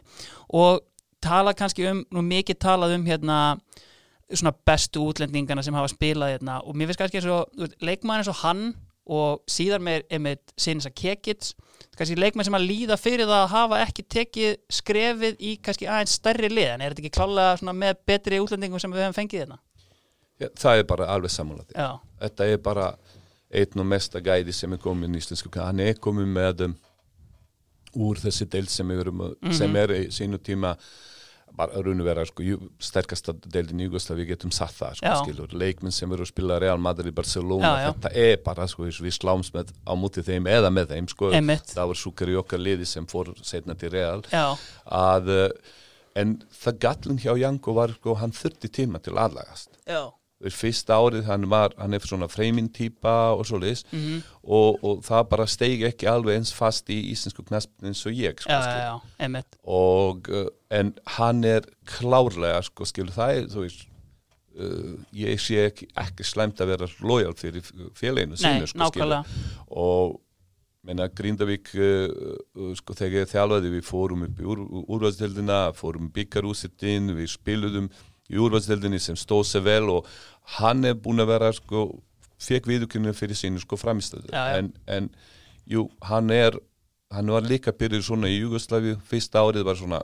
og tala kannski um, nú mikið talað um hérna svona bestu útlendingana sem hafa spilað hérna og mér finnst kannski eins og leikmaður eins og hann og síðar með einmitt sinns að Kekits kannski leikmenn sem að líða fyrir það að hafa ekki tekið skrefið í kannski aðeins stærri lið en er þetta ekki klálega svona með betri útlendingum sem við hefum fengið hérna? Já, það er bara alveg samanlæti Já, þetta er bara einn og mesta gæði sem er komin í íslensku hann er komin með um, úr þessi deild sem, erum, Mhm. sem er í sínu tíma bara raun og vera sko, sterkasta deildin í Jugosla við getum satt það sko, skilur, leikminn sem eru að spila Real Madrid, Barcelona, Já, já. þetta er bara sko, við sláms með á múti þeim eða með þeim sko, Einmitt. það var súkar í okkar liði sem fór setna til Real. Já, að uh, en það gallin hjá Janko var sko, hann þurfti tíma til aðlagast. Já, Fyrsta árið hann var, hann er svona freyminn típa og svo leis Mhm. og, og það bara steig ekki alveg eins fast í íslensku knaspin eins og ég sko, já, já, já, og uh, en hann er klárlega sko skilur það er þú veist uh, ég sé ekki, ekki slæmt að vera lojal fyrir félaginu sínu sko og menna Grindavík uh, uh, sko þegar ég þjálfaði við fórum upp í úr, úrvalstildina fórum byggarúsittin, við spiluðum í úrvalstildinni sem stóð sér vel og hann er búin að vera sko fekk viðurkynni fyrir sínu sko framistöðu já. en, en jú, hann er hann var líka byrjuð svona í Jugosláfi fyrsta árið var svona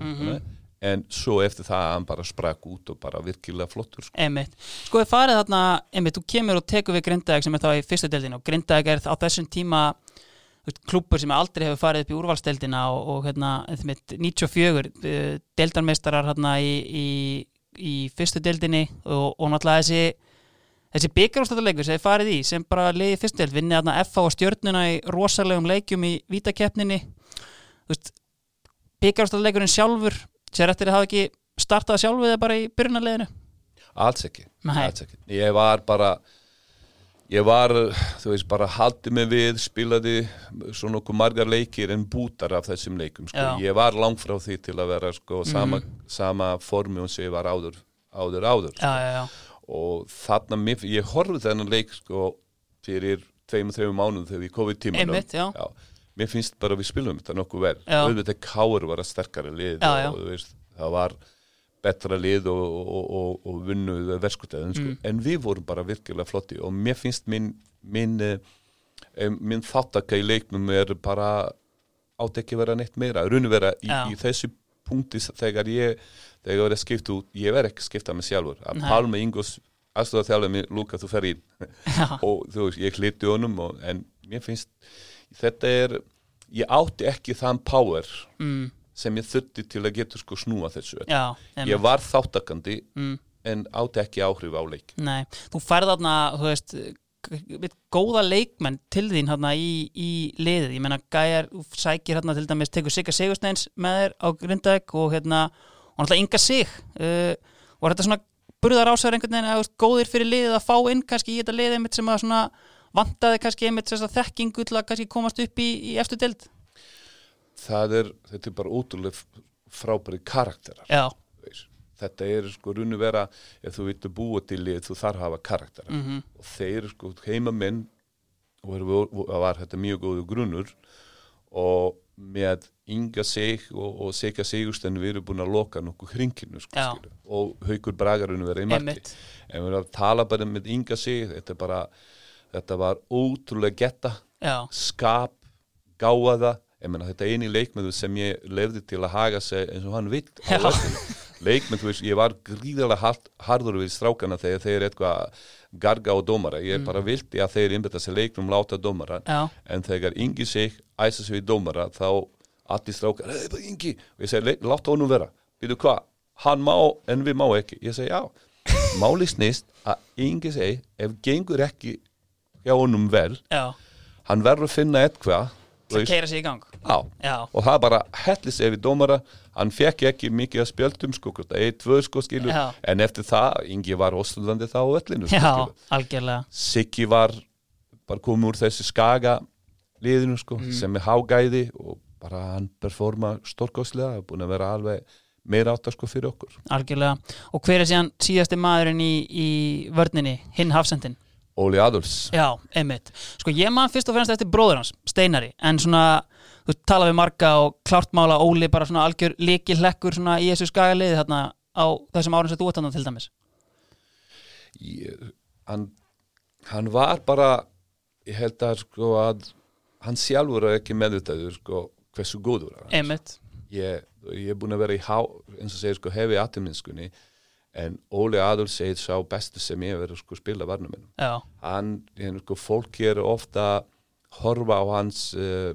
Mhm. en svo eftir það hann bara sprakk út og bara virkilega flottur sko. Einmitt. Sko við farið þarna, einmitt, þú kemur og tekur við Grindavík sem er þá í fyrstu deildinu og Grindavík er á þessum tíma klúbbur sem aldrei hefur farið upp í úrvalsdeildina og, og hérna, einmitt, 94 uh, deildarmeistarar hérna í, í, í fyrstu deildinni og, og náttúrulega þessi þessi byggarústættarleikur sem þið farið í sem bara leiði fyrstu deild, vinnið hérna FH og stjörnuna í rosalegum leikjum í vítakeppninni. Byggarústættarleikurinn sjálfur sér eftir að hafa ekki startað sjálfur eða bara í byrjunarleginu alls ekki, alls ekki. Ég var bara ég var, þú veist, bara haldið mig við spilaði svona okkur margar leikir en bútar af þessum leikum sko. Já. ég var langt frá því til að vera sko, sama, sama formi og sem ég var áður áður áður já, já, já, og þarna, mér, ég horfði þennan leik sko fyrir tveim og þreim mánuðum þegar við komum tímanum Einmitt, já. mér finnst bara við spilum þetta nokkuð vel Já. auðvitað Káur var að sterkara lið Já, já. og þú veist, það var betra lið og, og, og, og vinnuð verskutæðin sko. Mm. en við vorum bara virkilega flotti og mér finnst minn minn, eh, minn þáttaka í leiknum er bara átt ekki vera neitt meira raun vera í, Já. í þessu punkti þegar ég þegar ég var að skipta út, ég verð ekki skipta mig sjálfur að Nei. Palma Ingos aðstofa þjálfur mig, Luka þú fer í og þú veist, ég hlýtti honum og, en mér finnst þetta er, ég átti ekki þann power mm, sem ég þurfti til að geta sko snúa þessu já ég var þáttakandi mm, en átti ekki áhrif á leik. Nei, þú færð þarna, þú veist góða leikmenn til þín hérna í, í liðið, ég meina Gæjar sækir hérna til dæmis, tekur Sigga Sigursteins með þér á Grindavík og hérna og náttúrulega Inga Sig. Uh, og þetta svona burðar ásæður einhvern veginn veist, góðir fyrir liðið að fá inn kannski í þetta liðið einmitt sem að svona vantaði kannski einmitt þess að þekkingu til að kannski komast upp í, í eftir dild það er, þetta er bara ótrúlega frábæri karakterar. Já, þetta er sko runni vera ef þú viltu búa til lið þú þarf að hafa karakterar. Mhm, og þeir sko heimamenn og og var þetta mjög góðu grunnur. Og með Inga Sig og, og Sigga Sigurstein við erum búin að loka nokkuð hringinu sko, og haukur bragarinn verið í marki. En við erum að tala bara með Inga Sig þetta, bara, þetta var ótrúlega getta. Já, skap, gáða ég meina þetta er eini leikmyndu sem ég lefði til að haga sig eins og hann vill á völlinu. leikmynd, þú veist, ég var gríðarlega hard, harður við strákana þegar þeir eitthvað garga á dómara, ég bara vildi að þeir innbetta sér leiknum láta dómara. Já, en þegar yngi sig æsa sig við dómara þá allir strákar, hey, bara yngi og ég segi, "Leit- láta honum vera. Byrju hvað, hann má en við má ekki. Ég segi, já, máli snýst að yngi segi, ef gengur ekki hjá honum vel já. hann verður að finna eitthvað þú Það keira sig í gang. Á, Já, og það bara hellis ef við dómara. Hann fekk ekki mikið að spjöldum sko, það eitt, tvö sko skilu Já. en eftir það, yngi var óslundandi þá á öllinu sko, Siggi var bara komið úr þessi skaga liðinu sko, Mhm. sem er hágæði og bara hann performa stórkostlega, er búin að vera alveg meira átta sko fyrir okkur. Algjörlega. Og hver er síðan síðasti maðurinn í, í vörninni, hinn hafsendin? Óli Adolfs, Já, einmitt. Sko ég man fyrst og fremst eftir bróður hans, Steinari, en svona, þú tala við marga og klárt mála Óli bara svona algjör líkil hlekkur svona í þessu skagaliði þarna á þessum árum sem þú þarna til dæmis. ég, hann, hann var bara ég held að sko að hann sjálfur er ekki meðvitaður sko hversu góður hann. Einmitt. ég, ég er búin að vera í há, eins og segir sko hefi aðtuminskunni en Óli Adolfs segir sá bestu sem ég verið sko að spila varnum Já, hann, hérna, sko, fólk er ofta að horfa á hans uh,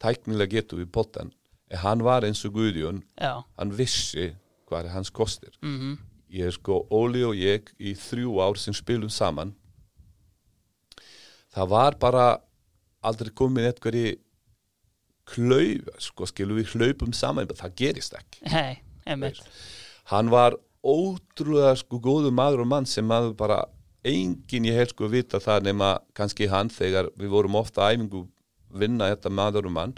tæknilega getu í pottan. En hann var eins og Guðjón. Já, hann vissi hvað er hans kostir. Mhm, ég er sko Óli og ég í þrjú ár sem spilum saman. Það var bara aldrei komin eitthvað í klauf, sko skilum við hlaupum saman, en það gerist ekki. Einmitt. hann var ótrúlega sko góðu maður og mann sem maður bara engin ég held sko að vita það nema kannski hann þegar við vorum ofta að æfingu vinna þetta maður og mann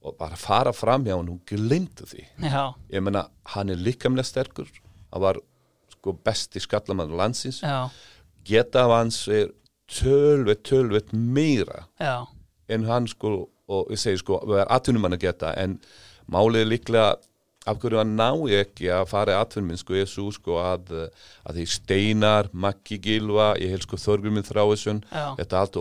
og bara fara fram hjá hann og glimtu því. Já, ég meina hann er líkamlega sterkur hann var sko besti skallamann landsins. Já, geta hans er tölvett tölvett meira já, en hann sko og ég segi sko það er atvinnum að geta en málið er líklega af hverju hann ná ekki að fara atvinnum sko er svo sko að, að því Steinar, Maggi Gilva ég held sko Þorgruminn Þráesson þetta allt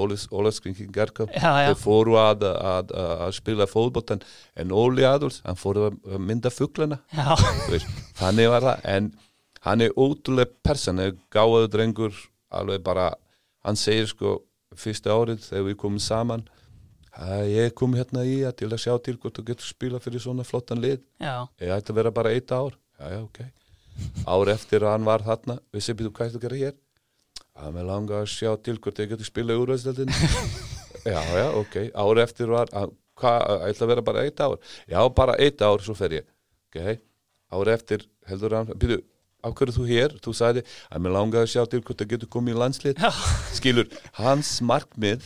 já. þeir fóru að, að, að, að spila fótboltan en Óli Adolfs, hann fóru að mynda veist, þannig var það en hann er ótrúlega person er gáður drengur alveg bara, hann segir sko fyrsta árið þegar við komum saman að ég kom hérna í að til að sjá til hvort þú getur spila fyrir svona flottan lið. Já, ég ætti að vera bara eitt ár. Já, já, ok. Ár eftir að hann var þarna við sem býtum hvað þú gera hér. Að mér langa að sjá til hvort ég getur spila í úrvæðsdeldin já, já, ok. Ár eftir var að, hvað, ég ætla að vera bara eitt ár. Já, bara eitt ár, svo fer ég. Ok, ár eftir heldur hann, af hverju þú hér, þú sagði að mér langa að sjá til hvort það getur komið í landslið skilur, hans markmið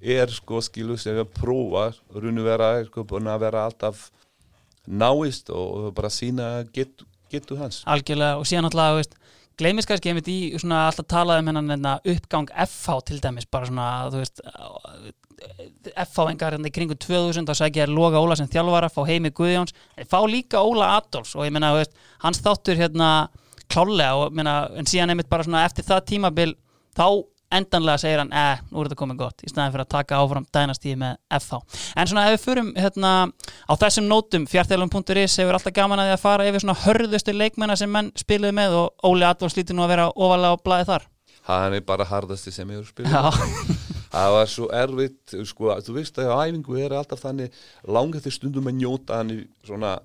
er sko skilur sem að prófa runni vera, sko, búin að vera alltaf náist og bara sína getu, getu hans. Algjörlega og síðan alltaf, veist, gleymist kannski einmitt í svona alltaf talað um hennan hérna, uppgang FH til dæmis bara svona, þú veist FH engar hérna í kringu 2000 þá sækja Loga Óla sem þjálfara fá heimi Guðjóns, þeir fá líka Óla Adolfs og ég meina, þú veist, hans þáttur hérna klálega og meina, en síðan einmitt bara svona eftir það tímabil þá endanlega segir hann, eh, nú er þetta komið gott í staðin fyrir að taka áfram dænastíði með FH en svona ef við förum hérna á þessum nótum, fjartælum.is hefur alltaf gaman að því að fara yfir svona hörðustu leikmennar sem menn spiluðu með og Óli Adolfs lítur nú að vera ofalega á blæði þar. Hann er bara hardasti sem ég hefur spilað. Já, það var svo erfitt sko, þú veist að á æfingu er alltaf þannig langið því stundum að njóta hann í svona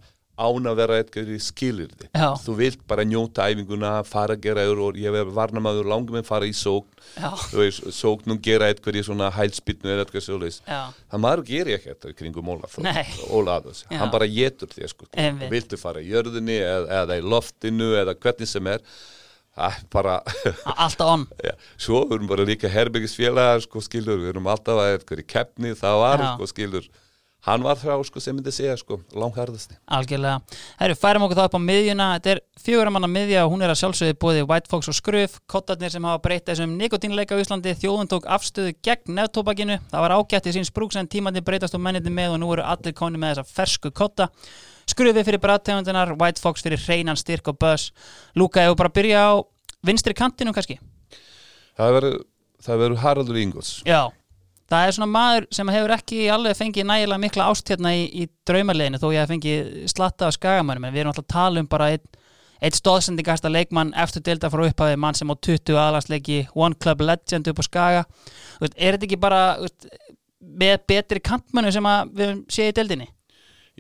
án að vera eitthvað í skilirði Já. þú vilt bara njóta æfinguna fara að gera og ég verður varnamaður langum en fara í sókn. Já, þú veist, sókn og gera eitthvað í svona hælspilnu eða eitthvað svolítið það maður gerir ekki þetta kringum Óla Þór- Nei. Óla Adolfs, Já. hann bara getur þér sko, viltu fara í jörðinni eða, eða í loftinu eða hvernig sem er. Er bara alltaf on. Já, svo við erum bara líka herbyggisfélagar sko skilur, við erum alltaf að eitthvað í keppni, það var sko skilur hann var frá sko sem myndi segja sko langharðasti. Algjörlega. Herru, færum okkur þá upp á miðjuna. Þetta er fjöguramanna miðja og hún er að sjálfsögðu bóði White Fox og Skruf, kottarnir sem hafa breytt þessum nikotínleika á Íslandi. Þjóðun tók afstöðu gegn nefntópakinu. Það var ágætt í sín sprúks en tímandi breytast og menniti með og nú eru allir koni með þessa fersku kotta. Skrufi fyrir brættegundinar, White Fox fyrir hreinan styrk og buzz. Lúka, ef við bara byrja á vinstri kantinu kannski. Það verður, Haraldur Ingos. Já, það er svona maður sem hefur ekki alveg fengið nægilega mikla ást hérna í, í draumarleginu þó ég hef fengið slatta af skagamannum en við erum alltaf að tala um bara einn eitt stóðsendingasta leikmann eftir delta frá upphafi mann sem á 20 aðlagsleiki One Club Legend upp á skaga veist, er þetta ekki bara veist, með betri kantmönu sem við séum í deldinni?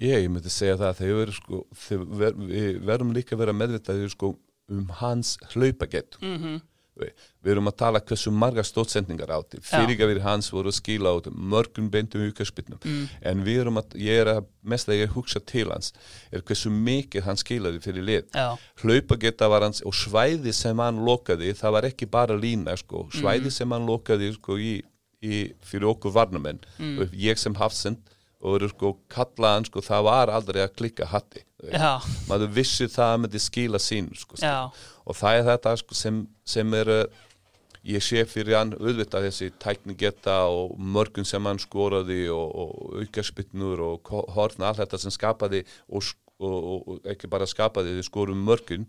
Ég, ég myndi segja það að þeir sko, þeir ver, við verðum líka að vera meðvitaðir sko um hans hlaupagett. Mm -hmm. Við, erum að tala hversu marga stótsendingar átti fyrirgafir hans voru að skila át mörgum beintum aukarspilnum Mm. en við erum að, ég er að mest að ég hugsa til hans er hversu mikið hann skilaði fyrir lið. Já, hlaupageta var hans og svæði sem hann lokaði, það var ekki bara lína sko, svæði sem hann lokaði sko í, í fyrir okkur varnamenn. Og ég sem hafsend og eru sko kalla hann sko, það var aldrei að klikka hatti. Maður vissi það að myndi skila sín sko, já, og það er þetta sko, sem, sem er uh, ég sé fyrir hann auðvitað þessi tækningetta og mörgun sem hann skoraði og, og aukarspinnur og ko- horn allt þetta sem skapaði og, og, og, og ekki bara skapaði þau skorum mörgun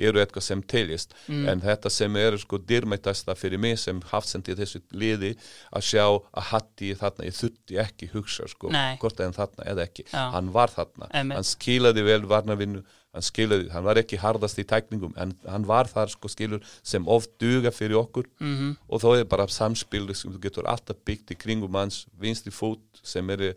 eru eitthvað sem teljist en þetta sem er sko dyrmættasta fyrir mig sem hafsendi þessu liði að sjá að hatti þarna ég þurfti ekki hugsa sko Nei. hvort en þarna eða ekki Já. hann var þarna, Einmitt. hann skilaði vel varnavinnu hann skilaði, hann var ekki hardast í tækningum en hann var þar sko skilur sem oft duga fyrir okkur. -hmm. og þá er bara samspil sem þú getur alltaf byggt í kringum hans vinstri fót sem er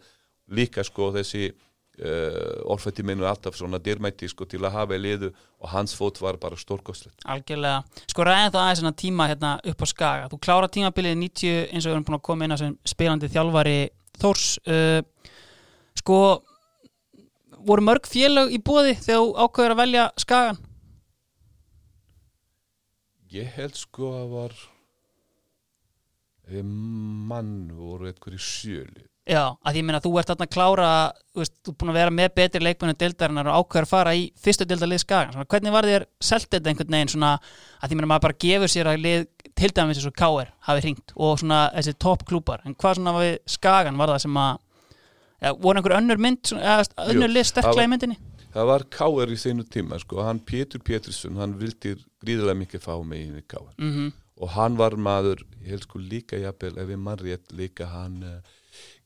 líka sko þessi uh, orðfætti minu alltaf svona dyrmætti sko til að hafa í liðu og hans fót var bara stórkostlegt. Algjörlega. Sko ræðin það aðeins svona tíma hérna upp á skaga. Þú klára tímabilið 90 eins og við erum búin að koma inn á sem spilandi þjálfari Þórs. Uh, Sko voru mörg félög í bóði þegar þú ákveður að velja skagan ég held sko að var mann voru eitthvað í sjöli Já, að ég meina þú ert þarna að klára þú veist, þú er búin að vera með betri leikmennu deildarinnar og ákveður að fara í fyrstu deildarlið skagan hvernig var þér selt þetta einhvern veginn svona að ég meina maður bara gefur sér að lið til dæmis eins og K.R. hafi hringt og svona þessi topp klúpar en hvað svona við skagan var það sem að ja, voru einhver önnur mynd eða önnur lið sterklega í myndinni? það var Káar í þeinu tíma sko, hann Pétur Pétursson, hann vildi gríðilega mikið fá mig inn í Káar mm og hann var maður, ég held sko líka jafnvel, ef ég mann rétt líka hann uh,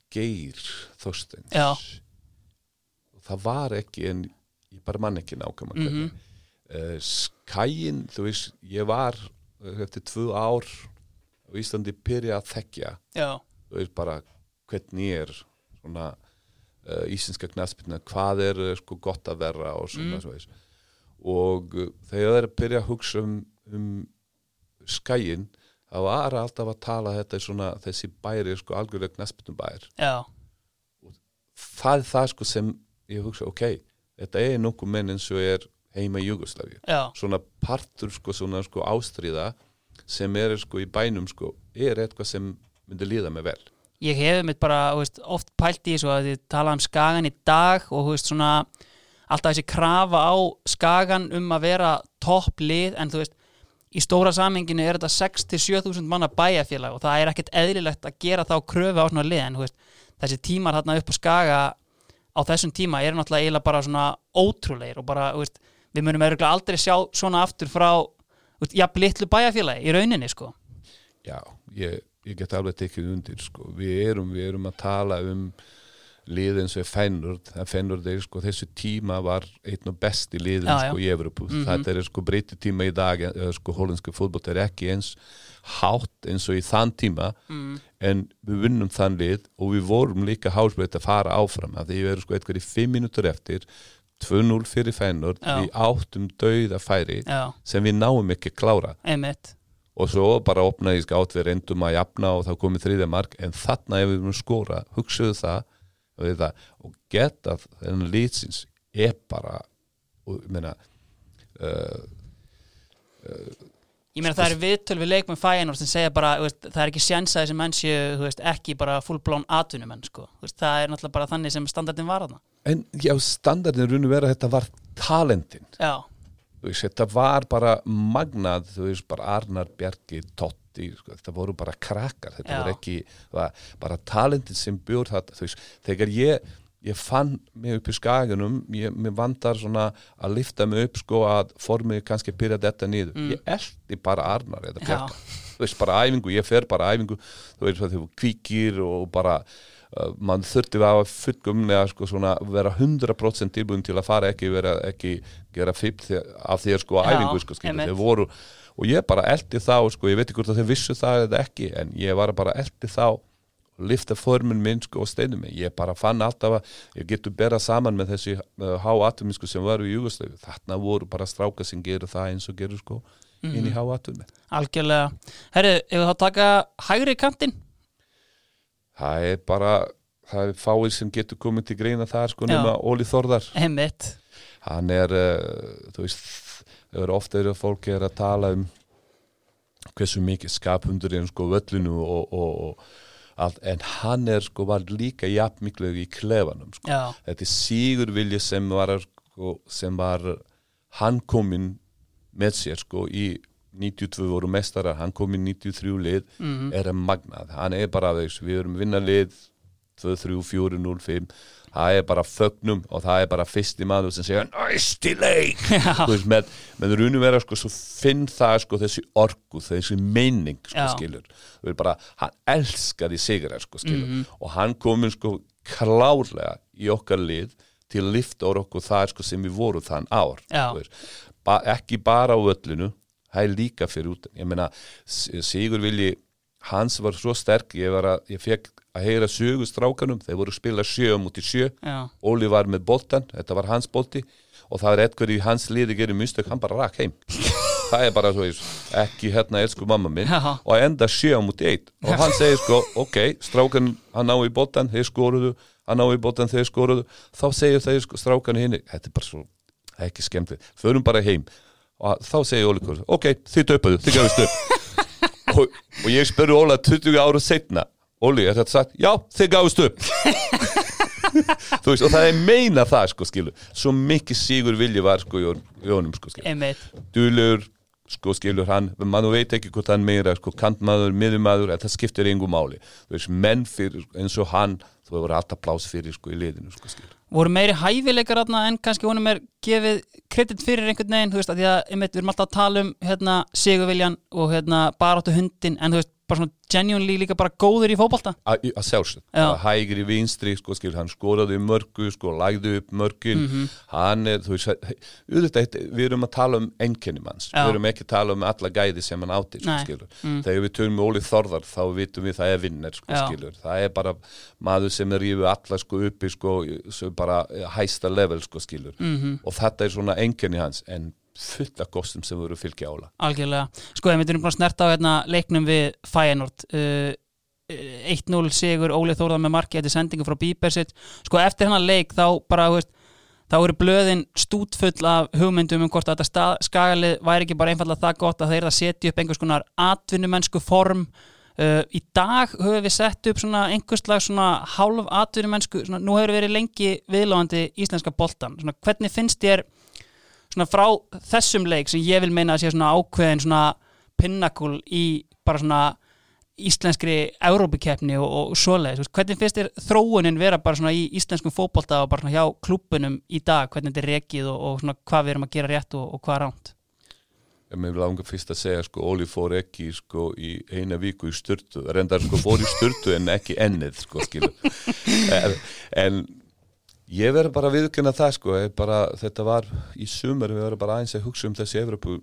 Geir Þorsteins. Já. það var ekki en ég bara mann ekki nákvæm mm Mhm. uh, Skæin, þú veist ég var uh, eftir tvö ár á Íslandi byrja að þekkja. Já, þú veist bara hvernig er svona uh, íslenska knaspina, hvað er uh, sko gott að vera og svona mm. og uh, þegar það er að byrja að hugsa um, um skæin það var alltaf að tala þetta svona þessi bæri sko algjörlega knaspinum bær já, það er það sko sem ég hugsa ok, þetta er nokkuð menn eins og er heima í Jugosláfi svona partur sko svona sko ástriða sem er sko í bænum sko er eitthvað sem myndi líða mig vel ég hef mitt bara veist, oft pælt í svo að þið tala um skagan í dag og veist svona alltaf þessi krafa á skagan um að vera topp lið en þú veist, í stóra saminginu er þetta 6-7 manna bæjarfélag og það er ekkert eðlilegt að gera þá kröfu á svona lið en veist, þessi tímar þarna upp á skaga á þessum tíma eru náttúrulega eiginlega bara svona ótrúleir og bara, við munum örgulega aldrei sjá svona aftur frá jafn litlu bæjarfélagi í rauninni sko. Já, ég, ég get alveg tekið undir sko. við, erum, við erum að tala um liðin sem er Fennurd Fennurd er sko þessu tíma var einn og besti liðin Já, já. sko í Evropu þetta er sko breyti tíma í dag eh, sko holandski fótboll er ekki eins hátt eins og í þann tíma. En við vinnum þann lið og við vorum líka hásbreyt að fara áfram að því við erum sko eitthvað í fimm mínútur eftir 2-0 fyrir Fennurd Já. við áttum dauða færi Já, sem við náum ekki klára. Einmitt og svo bara opnaði skátt við reyndum að jafna og þá komið þriðja mark en þarna ef við erum skora, hugsaðu það það, og geta þennan lýtsins er bara og meina uh, Ég meina það er viðtöl við leikmenn Feyenoord sem segja bara, veist, það er ekki sjens að þessi menn séu, ekki bara fullblón atvinnumenn, sko. Það er náttúrulega bara þannig sem standardin var þarna. en já, standardin runni vera að þetta var talentin Já, veist, þetta var bara magnað, þú veist, bara Arnar Bjarki, Totti, sko, þetta voru bara krakkar, þetta Já. voru ekki var, bara talentin sem bjór þetta, þú veist, þegar ég ég fann mig upp í skagunum ég, mér vandar svona að lifta mig upp sko að formið kannski byrja þetta niður, ég eldi bara Arnar eða Já. Bjarka, þú veist, bara æfingu ég fer bara æfingu, þú veist, þú kvíkir og bara mann þurfti að fullgumlega sko svona vera 100% tilbúin til að fara ekki vera ekki gera fipp af þér sko Já, æfingu sko þeir voru og ég bara eldi þá sko, ég veit ekki hvort að þeir vissu það eða ekki, en ég var bara eldi þá lifta formin minn sko og steinum mig, ég bara fann alltaf að ég getur bera saman með þessi uh, háatuminsku sem varu í Júgoslavi þarna voru bara stráka sem gerur það eins og gerur sko inn í háatumi algjörlega. Herru, ef við þá taka hægri kantinn? Það er bara það er fáið sem getur komið til greina þar sko nema Óli Þorðar Einmitt. hann er uh, þú veist, það er ofta er að fólk er að tala um hversu mikið skapundur er sko völlinu og, og, og allt, en hann er sko var líka jafn miklu í klefanum sko. Já, þetta er sígur vilja sem var sko, sem var hann kominn með sér sko í 92 voru mestarar, hann kom í 93 lið, Mhm. er að magnað. Hann er bara, veist, við erum vinna lið 2, 3, 4, 0, 5 það er bara fögnum og það er bara fyrsti maður sem segja næsti leik. Þú veist, með, með runum vera sko, svo finn það sko þessi orku, þessi meining sko, skilur, þú veist bara hann elskaði sigrar sko, skilur. Og hann komin sko klárlega í okkar lið til að lifta okkur það sko sem við voru þann ár ba ekki bara á völlinu það er líka fyrir út ég meina, Sigur Vilji hans var svo sterk, ég, var að, ég fekk að heyra sögu strákanum, þeir voru að spila sjö múti sjö, já, Óli var með boltan þetta var hans bolti og það er eitthvað í hans liði gerir mistök, hann bara rak heim. Það er bara svo ekki hérna elsku mamma minn Já. og enda sjö múti eitt. Og hann segir sko, ok, strákan hann ná í boltan, þeir skoruðu hann ná í boltan, þeir skoruðu. Þá segir þeir sko, strákan hinn, þetta er bara svo ekki skemmt, förum bara heim og þá segir Óli Kors, ok, þið töpuðu þið gafist upp. Og, og ég spurði Óla 20 ára setna Óli, er þetta sagt? Já, þið gafist upp. Þú veist, og það er meina það sko skilu, svo mikið sigur vilji var sko í hon- í honum sko skilu dulur, sko skilur hann mann veit ekki hvort hann meira sko kantmaður, miðumadur, það skiptir engu máli. Þú veist, menn fyrir, eins og hann þú hefur alltaf plás fyrir sko í liðinu sko skilur Voru meiri hæfileikar þarna en kannski honum er gefið kredit fyrir einhvern veginn, þú veist, að því að einmitt, við erum alltaf að tala um hérna, Sigurviljan og hérna, baráttu hundin, en þú veist, bara svona genuinely líka bara góður í fótbolta. að sjálfsög, Já. að hægri vinstri sko skil, hann skoraði mörgu, sko lagði upp mörgin, Mhm. hann er þú veist, auðvitað, við erum að tala um einkenni manns, Já. við erum ekki að tala um alla gæði sem hann átti, sko skilur þegar við tölum með Óli Þorðar, þá vitum við það er vinner, sko Já. skilur, það er bara maður sem er rífið alla sko uppi sko, bara hæsta level, sko skilur Mhm. og þetta er svona einkenni hans, en fullt af kostum sem voru fylgja ála Algjörlega. Sko, við erum búin að snerta á hérna, leiknum við Feyenoord. Uh, 1-0 sigur, Óli Þórðar með marki eftir sendingu frá Bíbersitt. Sko, eftir hennar leik þá bara, veist, þá eru blöðin stútfull af hugmyndum um hvort að þetta skagalið væri ekki bara einfallega það gott að þeir eru að setja upp einhvers konar atvinnumennsku form Uh, í dag höfum við sett upp svona einhversslag svona hálf atvinnumennsku svona, nú hefur verið lengi viðlóðandi íslenska boltan svona, hvernig finnst þér svona frá þessum leik sem ég vil meina að sé svona ákveðin svona pinnakul í bara svona íslenskri Európikeppni og, og svoleiðis, hvernig finnst þér þróunin vera bara svona í íslenskum fótbolta og bara svona hjá klúbunum í dag, hvernig þetta er rekið og, og svona hvað við erum að gera rétt og, og hvað ránt Ég með langar fyrst að segja sko, Óli fór ekki sko í eina viku í styrtu, reyndar sko fór í styrtu en ekki ennið sko skilu en, en ég verður bara að viðkynna það sko bara, þetta var í sumar við verðum bara aðeins að hugsa um þessi Evropu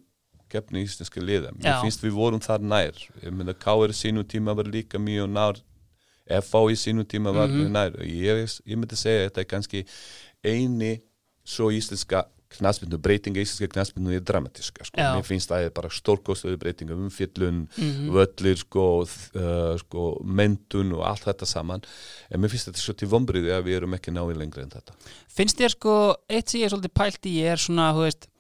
gefni íslenski liða, Já. mér finnst við vorum þar nær, ég meina K.R. sínu tíma var líka mjög nár F.A. í sínu tíma var mjög nær ég, ég myndi segja að þetta er kannski eini svo íslenska knaspinu, breytinga íslenska knaspinu er dramatiska, sko. Mér finnst það er bara stórkostöðu breytinga, umfyllun völlir, sko, uh, sko mentun og allt þetta saman. En mér finnst þetta svo til vombriði að við erum ekki náði lengri en þetta. Finnst þér sko, eitt sem ég er svolítið pælt í er svona, þú veist,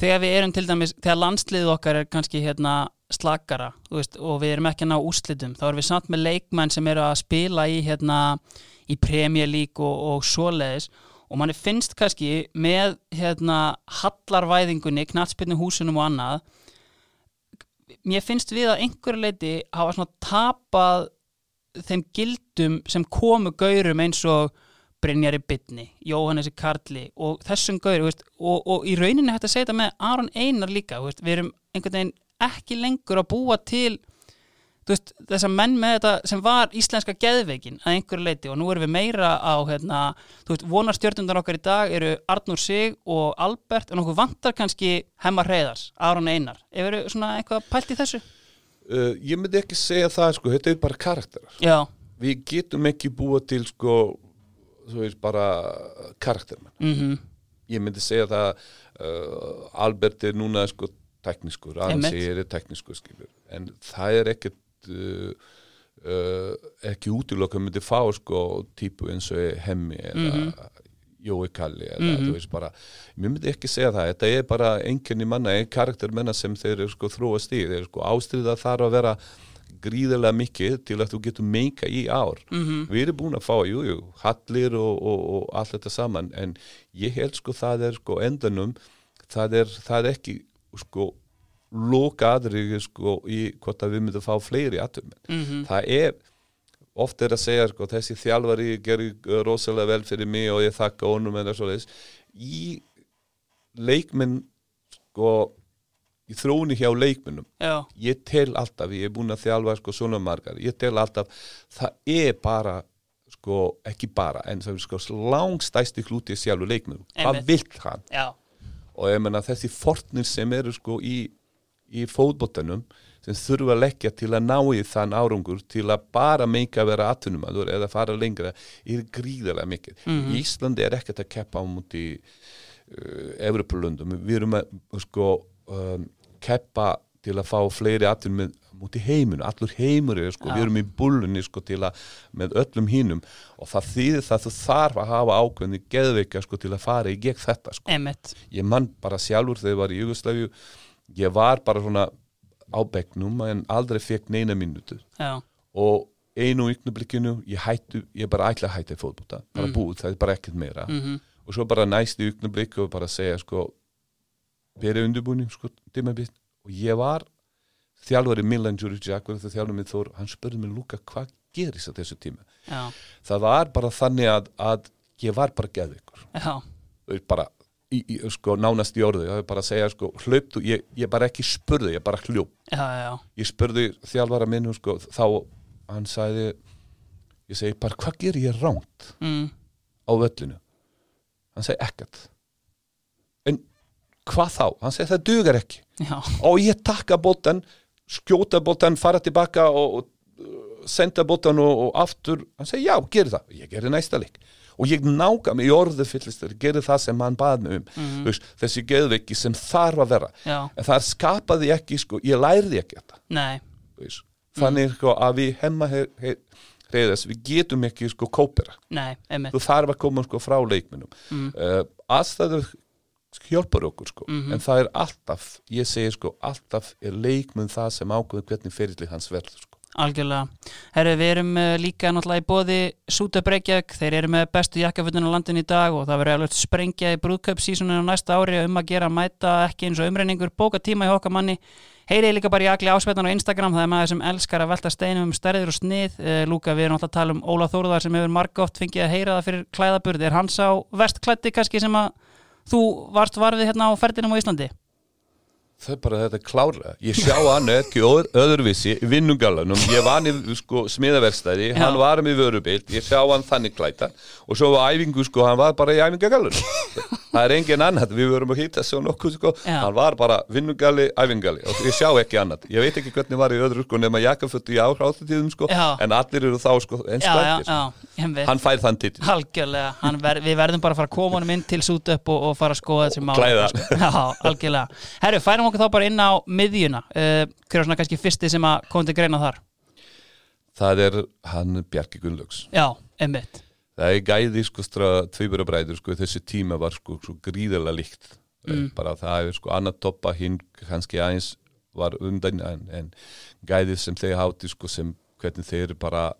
þegar við erum til dæmis, þegar landsliðið okkar er kannski hérna slakara, þú veist, og við erum ekki að ná úrslitum, þá erum við samt með leikmenn sem eru að spila í hérna í League og, og svoleiðis og manni finnst kannski með hérna hallarvæðingunni, knattspyrnu húsunum og annað mér finnst við að einhverju leiti hafa svona tapað þeim gildum sem komu gaurum eins og Brynjari Bytni, Jóhannesi Karli og þessum gauri veist, og, og í rauninni hægt að segja þetta með Aron Einar líka veist, við erum einhvern veginn ekki lengur að búa til veist, þessa menn með þetta sem var íslenska geðveikin að einhverju leiti og nú erum við meira á hérna, veist, vonarstjörnundar okkar í dag eru Arnur Sig og Albert en okkur vantar kannski Hemma Reyðars, Aron Einar. Ef eru svona eitthvað pælt í þessu? Uh, ég myndi ekki segja það, sko, þetta er bara karakterar. Já, við getum ekki búa til, sko veist, bara karaktermenn. Mhm, ég myndi segja það uh, Albert er núna sko teknískur, Einmitt. Ansi er teknískur skilur, en það er ekkert uh, uh, ekki útilokk að myndi fá sko típu eins og hemmi eða Jói Kalli eða þú veist bara, mér myndi ekki segja það. Þetta er bara einkenni manna, ein karaktermenna sem þeir sko þróast í, þeir sko ástriða þarf að vera gríðarlega mikið til að þú getur meika í ár. Mhm, við erum búin að fá, jú, jú, hallir og, og, og allt þetta saman en ég held sko það er sko endanum það er, það er ekki sko loka aðrið sko í hvort að við myndum fá fleiri atum mhm, það er oft er að segja sko þessi þjálfari gerir uh, rosalega vel fyrir mig og ég þakka honum eða svo leis í leikminn sko í þróuni hjá leikminnum já, ég tel alltaf, ég er búin að þjálfa sko svona margar, ég tel alltaf það er bara, sko ekki bara, en það er sko langstæsti hluti sjálfur leikmennum, hvað vill hann? Já, og ég menna þessi fortnir sem eru sko í, í fótboltanum sem þurfa að leggja til að ná í þann árangur til að bara meika að vera atvinnumadur eða fara lengra er gríðarlega mikið. Mhm. Íslandi er ekkert að keppa á múti uh, Evropalundum, við erum að sko um, keppa til að fá fleiri atvinnum múti heiminu, allur heimur er sko, Já. við erum í bullunni sko til að með öllum hinnum og það þýðir það þú þarf að hafa ákveðni geðveika sko til að fara í gegn þetta sko emitt ég mann bara sjálfur þegar ég var í Jugosláfju ég var bara svona á bekknum en aldrei fekk neina mínútu. Já, og einu yknublikinu ég hættu, ég bara ætla að hætta í fótbolta bara búið, það er bara ekkert meira. Mhm, og svo bara næst í yknublik og bara segja sko verið undirbúning sko tímabitt og ég var þjálfari Milan Þór, hann spurði mig Luka hvað gerist á þessu tíma? Já, það var bara þannig að, að ég var bara geðvikur bara í, í, sko, nánast í orðu, ég var bara að segja sko, hlauptu, ég, ég bara ekki spurði, ég bara já, ég spurði þjálfara minn sko, þá, hann sagði ég segi bara, hvað gerir ég ránt mm, á völlinu? Hann segi ekkert. En hvað þá, hann segi það dugar ekki. Já, og ég takka boltan skjóta boltan, fara tilbaka og, og uh, senda boltan og, og aftur, hann segi já, gerir það. Ég gerir næsta leik og ég mig í orðu fyllistur, gerir það sem hann bað mig um. Þú veist, þessi geðveiki sem þarf að vera. Já, en það skapaði ekki, sko, ég lærði ekki þetta. Nei. Þú veist. þannig sko, að við hemma he, he, reyðast, við getum ekki sko kópera, nei, þú þarf að koma sko frá leikminum Mm. uh, aðstæður hjálpar okkur sko Mhm. en það er alltaf, ég segi sko alltaf er leikminn það sem ákveður hvernig ferilli hans verður sko Algjörlega. Herru, við erum uh, líka náttúrulega í bóði Súta Breykjavík, þeir eru með bestu jakkafutin á landin í dag og það verður alveg sprengja í brúðköpsísuninu næsta ári um að gera mæta ekki eins og umreiningur, bóka tíma í okkar manni Heyrið líka bara í agli áspetan á Instagram, það er maður sem elskar að velta steinum um stærðir og snið. Uh, Lúka, við erum alltaf að tala um Óla Þóruðar sem hefur margótt fengið að heyra það fyrir klæðaburð. Er hans á vestklætti kannski sem að þú varst varfið hérna á ferðinum á Íslandi? Það er bara þetta klára. Ég sjá hann ekki öð, öðruvísi í vinnungalanum. Ég var hann í sko, smiðaverstæði, hann var með vörubild, ég sjá hann þannig klæta og svo var æfingu, sko, hann var bara í æfingagalunum. Það er engin annað, við vorum að hýta svo nokkuð, sko, Já. hann var bara vinnugali, æfingali og ég sjá ekki annað. Ég veit ekki hvernig var í öðru, sko, nema jakkafötu í áhráttutíðum, sko, Já. en allir eru þá, sko, Já, já, já, ég veit. Hann fær þann Hann ver, við verðum bara að fara að koma honum inn til og, og sko. Okkur þá bara inn á miðjuna uh, Hver er svona kannski fyrsti sem að kom til greina þar? Það er hann Bjarki Gunnlaugs. Já, einmitt Það er gæði sko stra tvíburabræður sko þessi tíma var sko svo gríðarlega líkt mm. bara það er sko annað toppa hinn kannski aðeins var undan en, en gæði sem þeir hátti sko sem hvernig þeir bara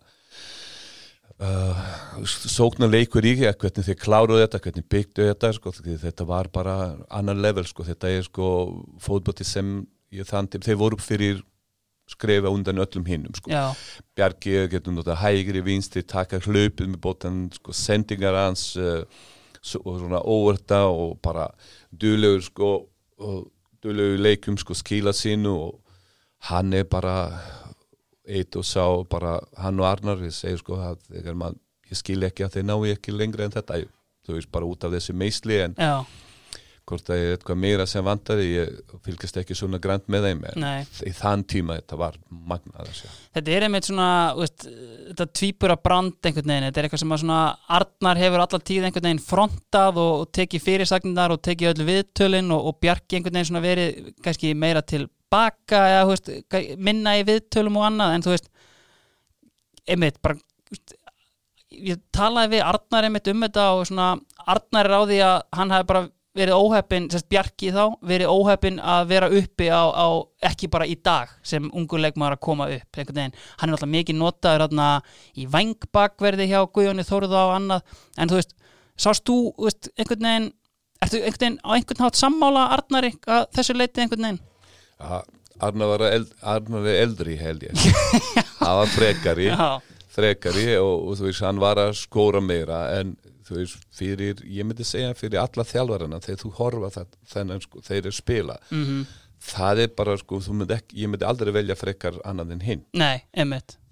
uh, sóknar leikur í hvernig þeir kláruðu þetta, hvernig byggdu þetta sko, þetta var bara annar level sko, þetta er sko fótbóti sem ég þann til, þeir voru fyrir skrefa undan öllum hinnum sko. Bjarki getur nota hægri vinstri, taka hlaupið með bóttan, sko, sendingar hans uh, svona óverta og bara duðlegur sko, duðlegur leikum sko, skila sínu og hann er bara eitt og sá bara hann og Arnar, ég segir sko að maður, ég skil ekki að þeir ná ekki lengra en þetta, þú veist bara út af þessi meisli en já, hvort það er eitthvað meira sem vantaði ég fylgist ekki svona grænt með þeim en í þann tíma þetta var magnað að sjá þetta er einmitt svona veist, þetta tvípura brand einhvern veginn, þetta er eitthvað sem að svona Arnar hefur allar tíð einhvern veginn frontað og, og tekið fyrirsagnindar og tekið öll viðtölin og, og Bjarki einhvern veginn svona verið kannski meira til baka eða veist, minna í viðtölum og annað en þú veist einmitt bara veist, ég talaði við Arnar einmitt um þetta og svona Arnar er á því að hann hafi bara verið óheppin, sérst Bjarki þá verið óheppin að vera uppi á, á ekki bara í dag sem ungur leikmaður að koma upp einhvern veginn, hann er alltaf mikið notaður þarna, í vangbakverði hjá Guðjóni Þóruða og annað en þú veist, sást þú veist, einhvern veginn, ertu einhvern veginn á einhvern hátt sammála Arnari að þessu leiti einhvern veginn Arnar var eld, Arnar eldri held ég. Hann var frekari frekari og, og þú veist hann var að skóra meira en þú veist fyrir, ég myndi segja fyrir alla þjálfarana þegar þú horfa það, þennan sko, þeir eru spila. Mhm, það er bara sko, myndi ekki, ég myndi aldrei velja frekar annað en hinn. Nei,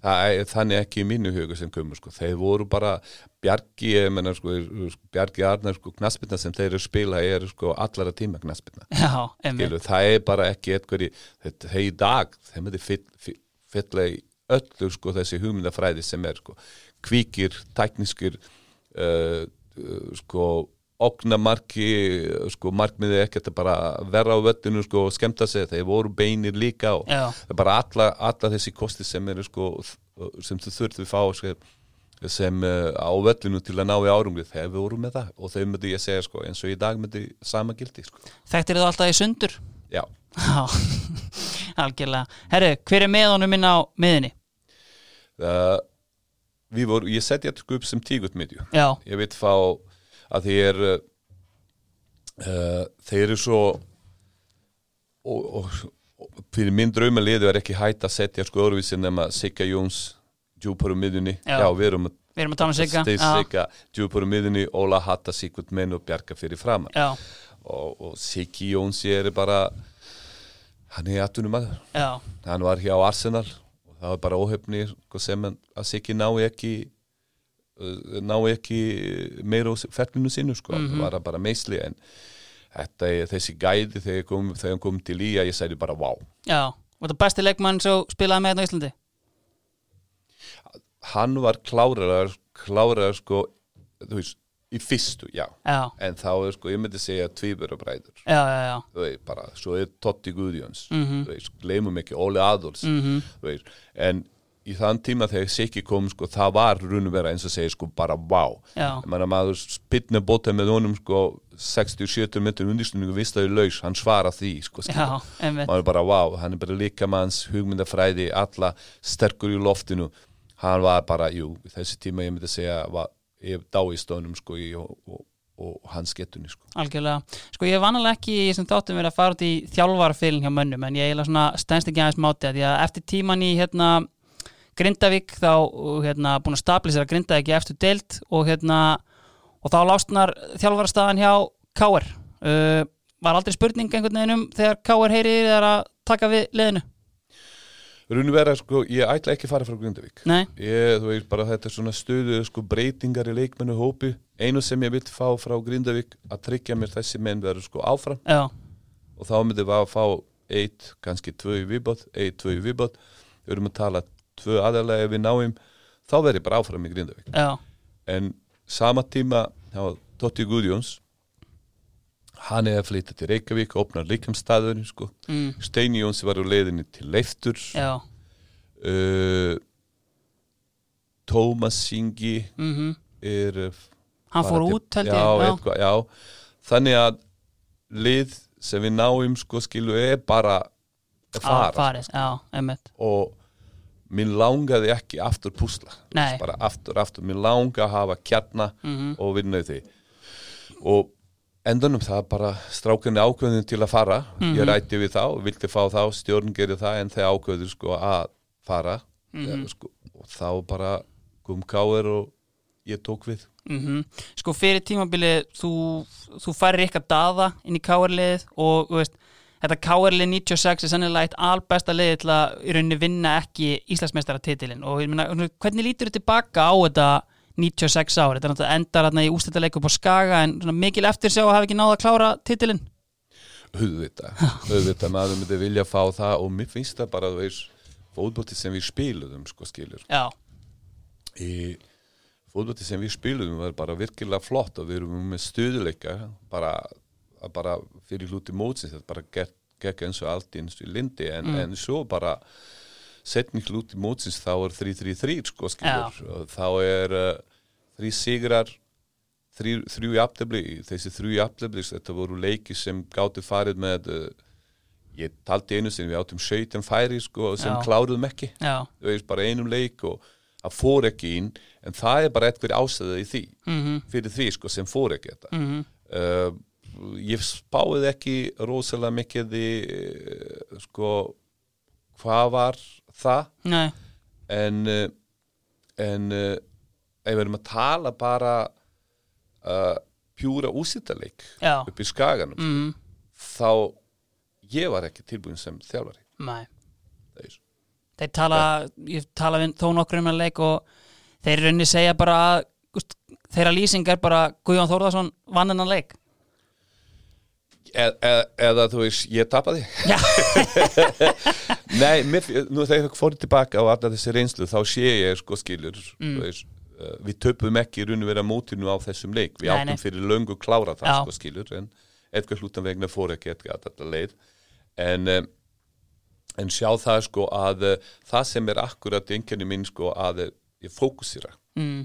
það þannig ekki í mínu huga sem komur sko. þeir voru bara Bjarki ég menna sko, Bjarki Arnar sko, knaspirna sem þeir eru að spila er sko allara tíma einmitt, Skilu, það er bara ekki eitthvað í þetta í dag, þeim er þetta fylla í öllu sko þessi hugmyndafræði sem er sko kvíkir, tækniskir uh, uh, sko okna marki, sko markmiði ekkert að bara vera á völlinu sko og skemmta sig, þeir voru beinir líka og Já. bara alla, alla þessi kosti sem eru sko sem þú þurftu fá sko, sem uh, á völlinu til að ná í árumri þeir voru með það. Og þau myndi ég segja sko eins og í dag myndi sama gildi sko. Þekktir þú alltaf í sundur? Já. Algjörlega. Herru, hver er með honum inn á miðinni? uh, við voru, ég setja þetta upp sem tígut midju Já, ég veit fá að er uh, uh, þeir eru svo og, og, og fyrir minn draumaliði er ekki hægt að setja sko öruvísi nema Sigga Jóns djúpar um miðunni, Já. já, við erum við erum að tala um Sigga. Sigga djúpar um miðunni, Óla Hatta Sigvart menn og Bjarka fyrir framan. Já, og, og Siggi Jóns ég er bara hann er aðtunum aður já, hann var hjá Arsenal og það var bara óhefni sko, sem að Siggi ná ekki uh, ná ekki meira á ferlinu sínu sko, það var bara meisli en þetta er þessi gæði þegar kom, hann kom til í að ég sæti bara vá. Já. Og þetta besti leikmann sem spilaði með hérna á Íslandi hann var klárar klárar sko veist, í fyrstu, já Já, en þá er sko, ég myndi segja tvíburabræður þú veist, bara, svo er Totti Guðjóns Mhm. þú veist, gleymum ekki Óli Adolfs Mhm. þú veist, en í þann tíma þegar Siki kom sko, það var vera eins og segja sko bara Já. Ég meina maður spilna bóta með honum sko 60-70 metrum undirstunningu vistaði laus, hann svara því sko. Já, maður bara vá, hann er bara líkamanns hugmyndafræði, alla sterkur í loftinu hann var bara, jú, þessi tíma ég myndi segja var, ég dá í stónum sko í, og, og, og hans getunni sko Algjörlega. Sko ég hef vanalega ekki þessum þáttum verið að fara út í þjálfarfylgin hjá mönnum en ég eiginlega svona stendst ekki aðeins máti að því að eftir tíman í hérna Grindavík þá hérna búin að stabilisera Grindavík í eftir deild og hérna og þá lástnar þjálfarstaðan hjá Káir. Uh, var aldrei spurning einhvern veginn um þegar Káir heyrir að taka við liðinu? Og vera sko, ég ætla ekki að fara frá Grindavík. Nei? ég, þú veist bara þetta er svona stöðu sko breytingar í leikmennu hópi einu sem ég vil fá frá Grindavík að tryggja mér þessi menn verður sko áfram. Já, og þá myndum við að fá eitt, kannski tvö í viðbót, eitt, tvö í viðbót. Við erum að tala tvö aðalega ef við náum, þá verður ég bara áfram í Grindavík. Já, en sama tíma þá Totti Guðjóns hann er að flytja til Reykjavík opnar líkamstæðurinn sko. Mm, Steini Jóns var á leiðinni til Leiftur. Já, uh, Tómas Singi mhm. er uh, Hann fór til- út já, ég Eitthvað, já, þannig að lið sem við náum sko skilu er bara að Já, fara farið, já, einmitt. Og mér langaði ekki aftur púsla. Bara aftur, aftur, mér langa að hafa kjarna Mhm. og vinna í því. Og endanum það bara strákunni ákveðin til að fara. Mhm. ég rætti við þá, vildi fá þá stjórn gerir það en þeir ákveður sko að fara. Mhm. ja, sko, og þá bara kom káir og ég tók við. Mm Sko fyrir tímabili þú, þú færir ykkar daða inn í káarliðið og þú veist, þetta káarlið 96 er sannilega eitt albesta liðið til að í rauninni vinna ekki Íslandsmeistaratitilin og ég meina, hvernig lítur þið tilbaka á þetta 96 ár, þetta er náttúrulega endar hérna í ústættaleiku upp á Skaga en svona mikil eftir sjá að hafa ekki náða að klára titilin auðvitað, auðvitað maður myndi vilja fá það og mér finnst það bara þú veist, fótbolti sem við spiluðum sko skilur. Já, í fótbolti sem við spiluðum var bara virkilega flott og við erum með stöðuleika bara, bara fyrir hluti mótsins þetta bara gekk, eins og allt eins og lindi en, en svo bara setning hluti mótsins þá er 3-3-3 sko skilur. Og þá er uh, þrý sigrar þrjú, þrjú jafntefli þessi þrjú jafntefli þetta voru leiki sem gáttu farið með uh, ég taldi einu sinni við áttum 17 færi sko sem Já. kláruðum ekki. Já, þú veist bara einum leik og það fór ekki inn en það er bara eitthvað ástæða í því mhm, fyrir því sko sem fór ekki þetta. Mhm. Uh, ég spáði ekki rosalega mikið í uh, sko hvað var það. Nei, en uh, en uh, ef við erum að tala bara uh, pjúra úsitaleik já, upp í skaganum mhm, þá ég var ekki tilbúin sem þjálfari. Nei. Er- þeir tala, ég tala við þó nokkur um að leik og þeir rauninni segja bara að þeirra lýsing er bara Guðjón Þórðarsson vann hennan leik e e eða þú veist, ég tapaði. Nei, mér, nú þegar ég fór tilbaka á alla þessi reynslu þá sé ég sko skilur Mm. veist, uh, við töpum ekki í og vera mótinu á þessum leik. Við áttum fyrir löngu klára það Já. sko skilur en eitthvað hlutan vegna fór ekki þetta leið. En, um, en sjá það sko að uh, það sem er akkurat einkenni minn sko að ég fókusira mm,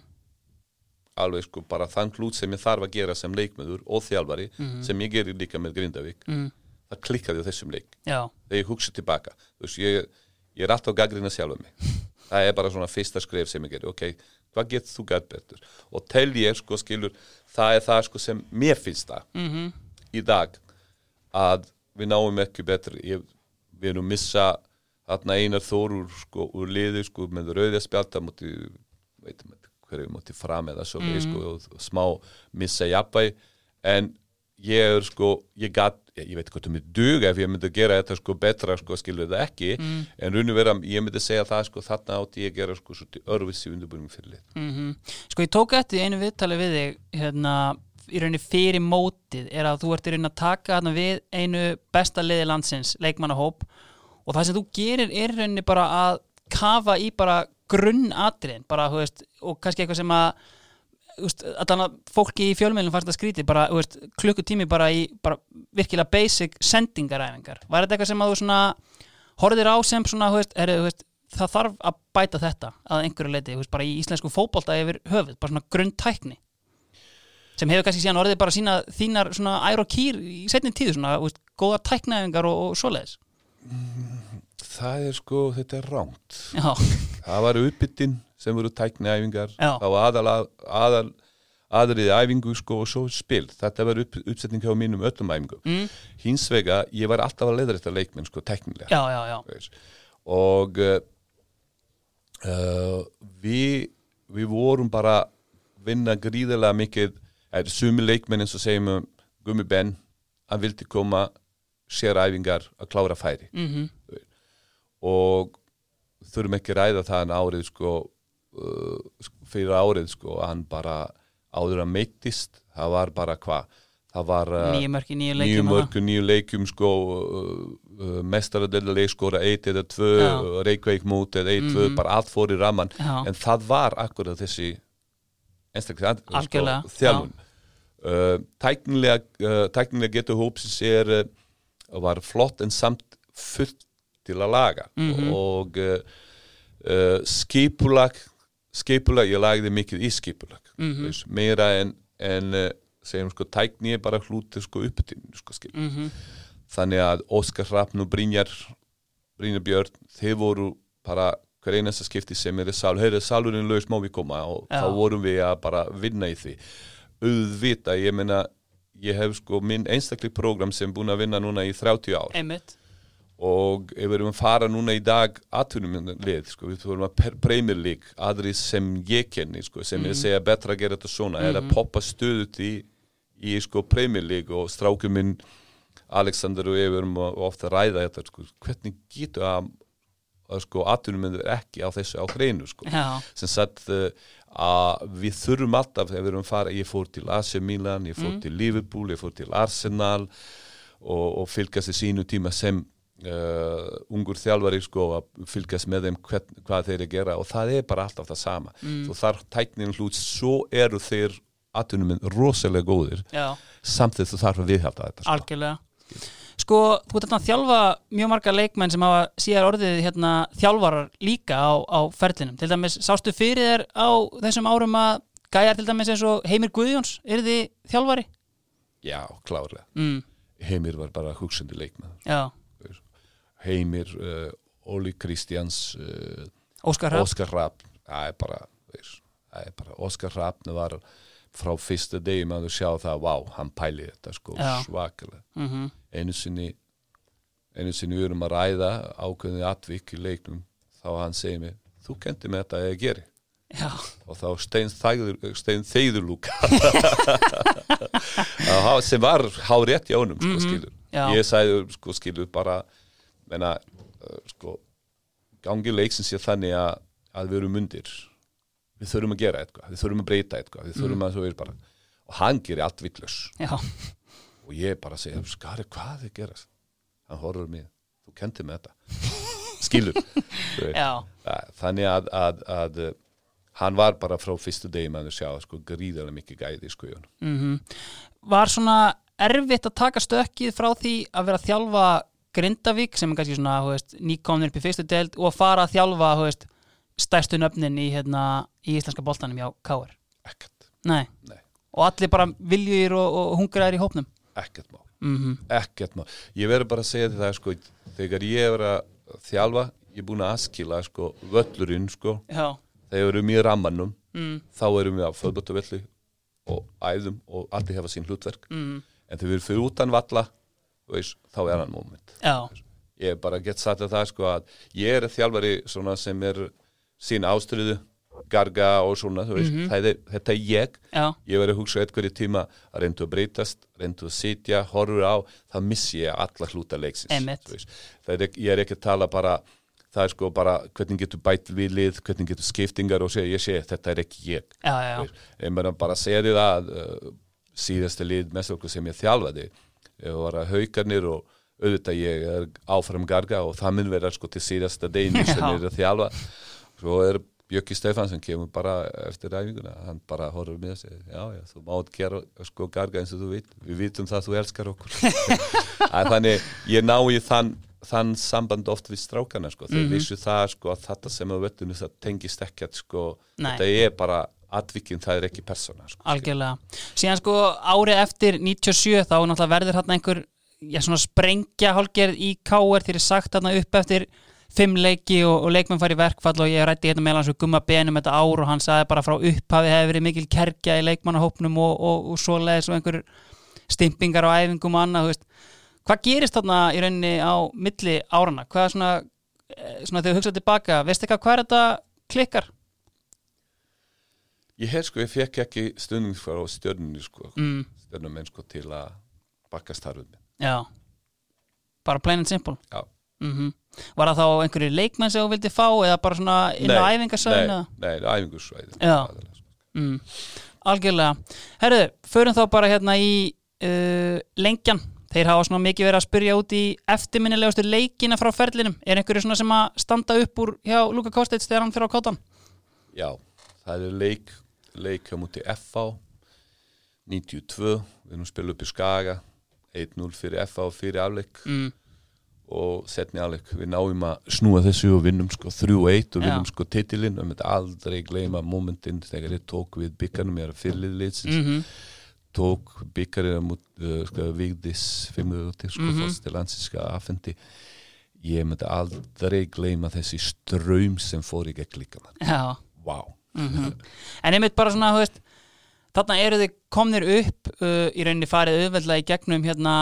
alveg sko bara þann hlut sem ég þarf að gera sem leikmöður og þjálfari sem ég gerir líka með Grindavík mm, það klikkaði á þessum leik. Já, þegar ég hugsa tilbaka veist, ég, ég er alltaf gaggrina sjálfa mig. Það er bara svona fyrsta skref sem ég gerir. Ok, hvað getur þú gæt betur? Og tel ég sko skilur það er það sko sem mér finnst það mhm, í dag að við náum ekki betur. Ég, við erum missa þarna einar þór úr, sko, úr liði sko, með rauðja spjálta múti, veitum hverju múti fram eða svo mm. sko, og, smá missa jafnvæg en ég er sko ég, gat, ég veit hvort það myndi duga ef ég myndi gera þetta sko betra sko skilur það ekki. En raun og vera ég myndi segja það sko þarna átti ég að gera sko örvissi undirbúning fyrir lið mhm. Sko ég tók eftir einu viðtali við þig hérna, í rauninni fyrir mótið er að þú ert í rauninni að taka hérna, við einu besta liði landsins, leikmannahóp og það sem þú gerir er rauninni bara að kafa í bara grunnatriðin bara, þú veist, og kannski eitthvað sem að allan að fólki í fjölmiðlum fannst að skríti, bara, þú veist, klukkutími bara í bara virkilega basic sendingaræfingar. Var þetta eitthvað sem að þú svona horfðir á sem svona, þú veist, er, þú veist það þarf að bæta þetta að einhverju leiti, þú veist, bara í íslensku fótbolta yfir höfuð, bara svona grunntækni sem hefur kannski síðan orðið bara sína þínar svona ær og kýr í setni tíðu svona, þú veist, góðar tæknaðingar og, og svoleiðis það er sko, þetta er ránt það var uppbyttin sem voru tækniæfingar það var aðal, aðal aðrið æfingu sko og svo spil. Þetta var upp, uppsetning hjá mínum öllum æfingu mm. hins vega, ég var alltaf að leiða þetta leikmenn sko teknilega já, já, já. og uh, við við vorum bara vinna gríðarlega mikið. Er sumi leikmenn eins og segjum um Gummi Ben hann vildi koma sér æfingar að klára færi. Mm og þurfum ekki að ræða það en árið sko uh, fyrir árið sko hann bara áður að meittist það var bara hvað það var uh, Nýju mörk í nýju leikjum mörku, nýju leikjum sko uh, uh, mestaradeldaleik skora eitt eða tvö, Já. uh, Reykjavík mót eða eitt, tvö, Mhm. bara allt fór í raman Já. en það var akkurat þessi einstaklega sko, þjálfun uh, tæknilega, tæknilega getur hópsins er var flott en samt fullt til að laga Mhm. og uh, skipulag skipulag, ég lagði mikið í skipulag Mhm. veist, meira en, en uh, segjum sko tækni er bara hluti sko uppbyttin sko skil Mhm. þannig að Óskar Hrafn og Brynjar Brynjar Björn, þeir voru bara hver einasta skipti sem er sál heyrðu sálurinn laus má við koma og Já. þá vorum við að bara vinna í því auðvita, ég meina ég hef sko minn einstaklega program sem búin að vinna núna í 30 ár Einmitt og ef við erum að fara núna í dag atvinnum lið, sko, við vorum að Premier League, aðri sem ég kenni sko, sem er að segja betra að gera þetta svona er að poppa stöðut í, í sko, Premier League og strákum minn Alexander og ég erum að- ofta að ræða þetta, sko, hvernig getur að, að sko, atvinnum ekki á þessu á hreinu, sko Já, sem sagt uh, að við þurfum alltaf ef við erum að fara, ég fór til AC Milan ég fór til Liverpool, ég fór til Arsenal og, og fylgast í sínu tíma sem uh, ungur þjálfari sko að fylgast með þeim hvern, hvað þeir eru að gera og það er bara alltaf það sama mm. þú þarf tæknin hlut, svo eru þeir atvinnum rosalega góðir já, samtidig þú þarf að viðhalda þetta sko. algjörlega Sko, þú ert að þjálfa mjög marga leikmenn sem hafa síðar orðið hérna, þjálfarar líka á, á ferlinum. Til dæmis, sástu fyrir þér á þessum árum að gæjar til dæmis eins og Heimir Guðjóns, er þið þjálfari? já, klárlega Mm, Heimir var bara hugsandi leikmann já, Heimir, uh, Óli Kristjáns uh, Óskar Rapp. Það er bara, bara Óskar Rapp var frá fyrsta degi maður sjá það, vá, hann pæli þetta sko, Já. svakalega Mm einu sinni einu sinni við erum að ræða ákveðni atvik í leiknum þá hann segir mér, þú kendi með þetta að ég geri Já, og þá stein, þeir lúka sem var há rétt í ánum sko, skilur. Mhm, já. ég sagði sko, skilur bara menna, uh, sko, gangi leiksins sé þannig að, að við erum undir. Við þurfum að gera eitthvað, við þurfum að breyta eitthvað við þurfum að svo er bara og hann gerir allt já, og ég bara segja, skari, hvað þið gerast? Hann horfur mér, þú kendi með þetta. Skilur þannig að, að, að hann var bara frá fyrstu degi maður sjá sko gríðarlega mikið gæði í honum. mm Var svona erfitt að taka stökkið frá því að vera að þjálfa Grindavík sem er kannski svona, nýkomnir upp í fyrstu deild og að fara að þjálfa, veist, stærstu nöfnin í, hérna, í íslenska boltanum hjá Káar. ekkert, Nei. Nei. Og allir bara viljur og, og hungraðir í hópnum. ekkert mál. Mm ekkert mál, ég verður bara að segja þetta sko, þegar ég er að þjálfa ég er búin að askila sko völlurinn sko, þegar við erum í rammanum Mm, þá erum við á föðbötuvelli og æðum og allir hefa sín hlutverk. Mm, en þegar við erum fyrir utan valla veist, þá er hann moment já. ég bara get satt að það sko að ég er þjálfari svona sem er sín ástriðu, garga og svona, veist, það er, þetta er ég Já. ég verið að hugsa eitthvað í tíma að reyndu að breytast, reyndu að sitja horfur á, þá missi ég alla hluta leiksins það er ég er ekki að tala bara það er sko bara hvernig getur bætt við lið hvernig getur skiptingar og segja, ég sé þetta er ekki ég Já, já, já. Ég bara segja því það að uh, síðasta lið mest okkur sem ég þjálfaði ég var að haukarnir og auðvitað ég er áfram garga og það mun vera sko til síðasta deginu sem ég er að þjálfa svo er Bjökki Stefán sem kemur bara eftir ræfinguna, hann bara horfur með og segir, já, já, þú mátt gera sko garga eins og þú veit, við vitum það að þú elskar okkur að þannig, ég ná í þann þann samband oft við strákana sko. þeir Mhm. vissu það sko að þetta sem á vettinu það tengist ekkert sko Nei. þetta er bara atvikinn, það er ekki persóna sko. algjörlega. Síðan sko árið eftir 97 þá náttúrulega verður hann einhver já, svona sprengja hálgerð í KR þeir er sagt hann upp eftir fimm leiki og, og leikmenn fari í verkfall og ég rætti hérna meðal hans við gumma benum þetta ár og hann sagði bara frá upphafi hefur verið mikil kerkja í leikmannahópnum og, og, og svoleiðis og einhver stimpingar á æfingum og annað hvað gerist þarna í rauninni á milli árana hvað er svona, eh, svona þegar þú hugsaði tilbaka veist eitthvað hvað er þetta klikkar ég hef sko, ég fekk ekki stundum frá stjörnunni sko, mm, stjörnum sko til að bakka starfum já bara plain and simple Já. mm Var það þá einhverju leikmenn sem þú vildi fá eða bara svona inn á æfingarsöðinu? nei, nei, æfingarsvæði Já. Mm. Algjörlega. Herðu, förum þá bara hérna í uh, lengjan. Þeir hafa svona mikið verið að spyrja út í eftirminnilegustu leikina frá ferlinum. Er einhverju svona sem að standa upp úr hjá Luka Kosteit þegar hann fyrir á kótan? Já, það er leik leik á múti FH 92, við erum spila upp í Skaga 1-0 fyrir FH fyrir afleik Mm. og setni afleik, við náum að snúa þessu og vinnum sko 3-1 og vinnum sko titilinn. Og við myndum aldrei gleyma momentinn þegar ég tók við byggarnum, ég er að fyrirliðliðsins Mm tók byggarinn mot uh, sko, Vigdis 500 sko, mm til landsinska afhendi. Ég myndi aldrei gleyma þessi ströym sem fór í gegn líka wow. Mm En einmitt bara svona, veist, þarna eru þið komnir upp uh, í rauninni farið auðveldlega í gegnum hérna,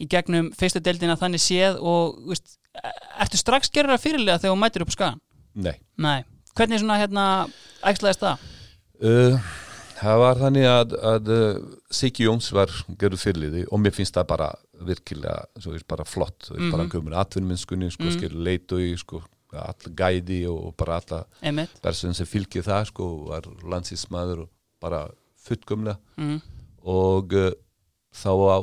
í gegnum fyrstu deildina þannig séð og, veist, e- ertu strax gerður að fyrirlega þegar þú mætir upp skagan? Nei Nei. Hvernig svona hérna æxlaðist það? Uh, það var þannig að, að uh, Siggi Jóns var gerður fyrirliði og mér finnst það bara virkilega svo er bara flott, þú veist bara Mhm. gömur atvinnumennskunni, sko, mm. skilur leitu í sko, all gæði og bara alla person sem fylgir það sko, var landsísmaður og bara fullgumlega Mm. og uh, þá á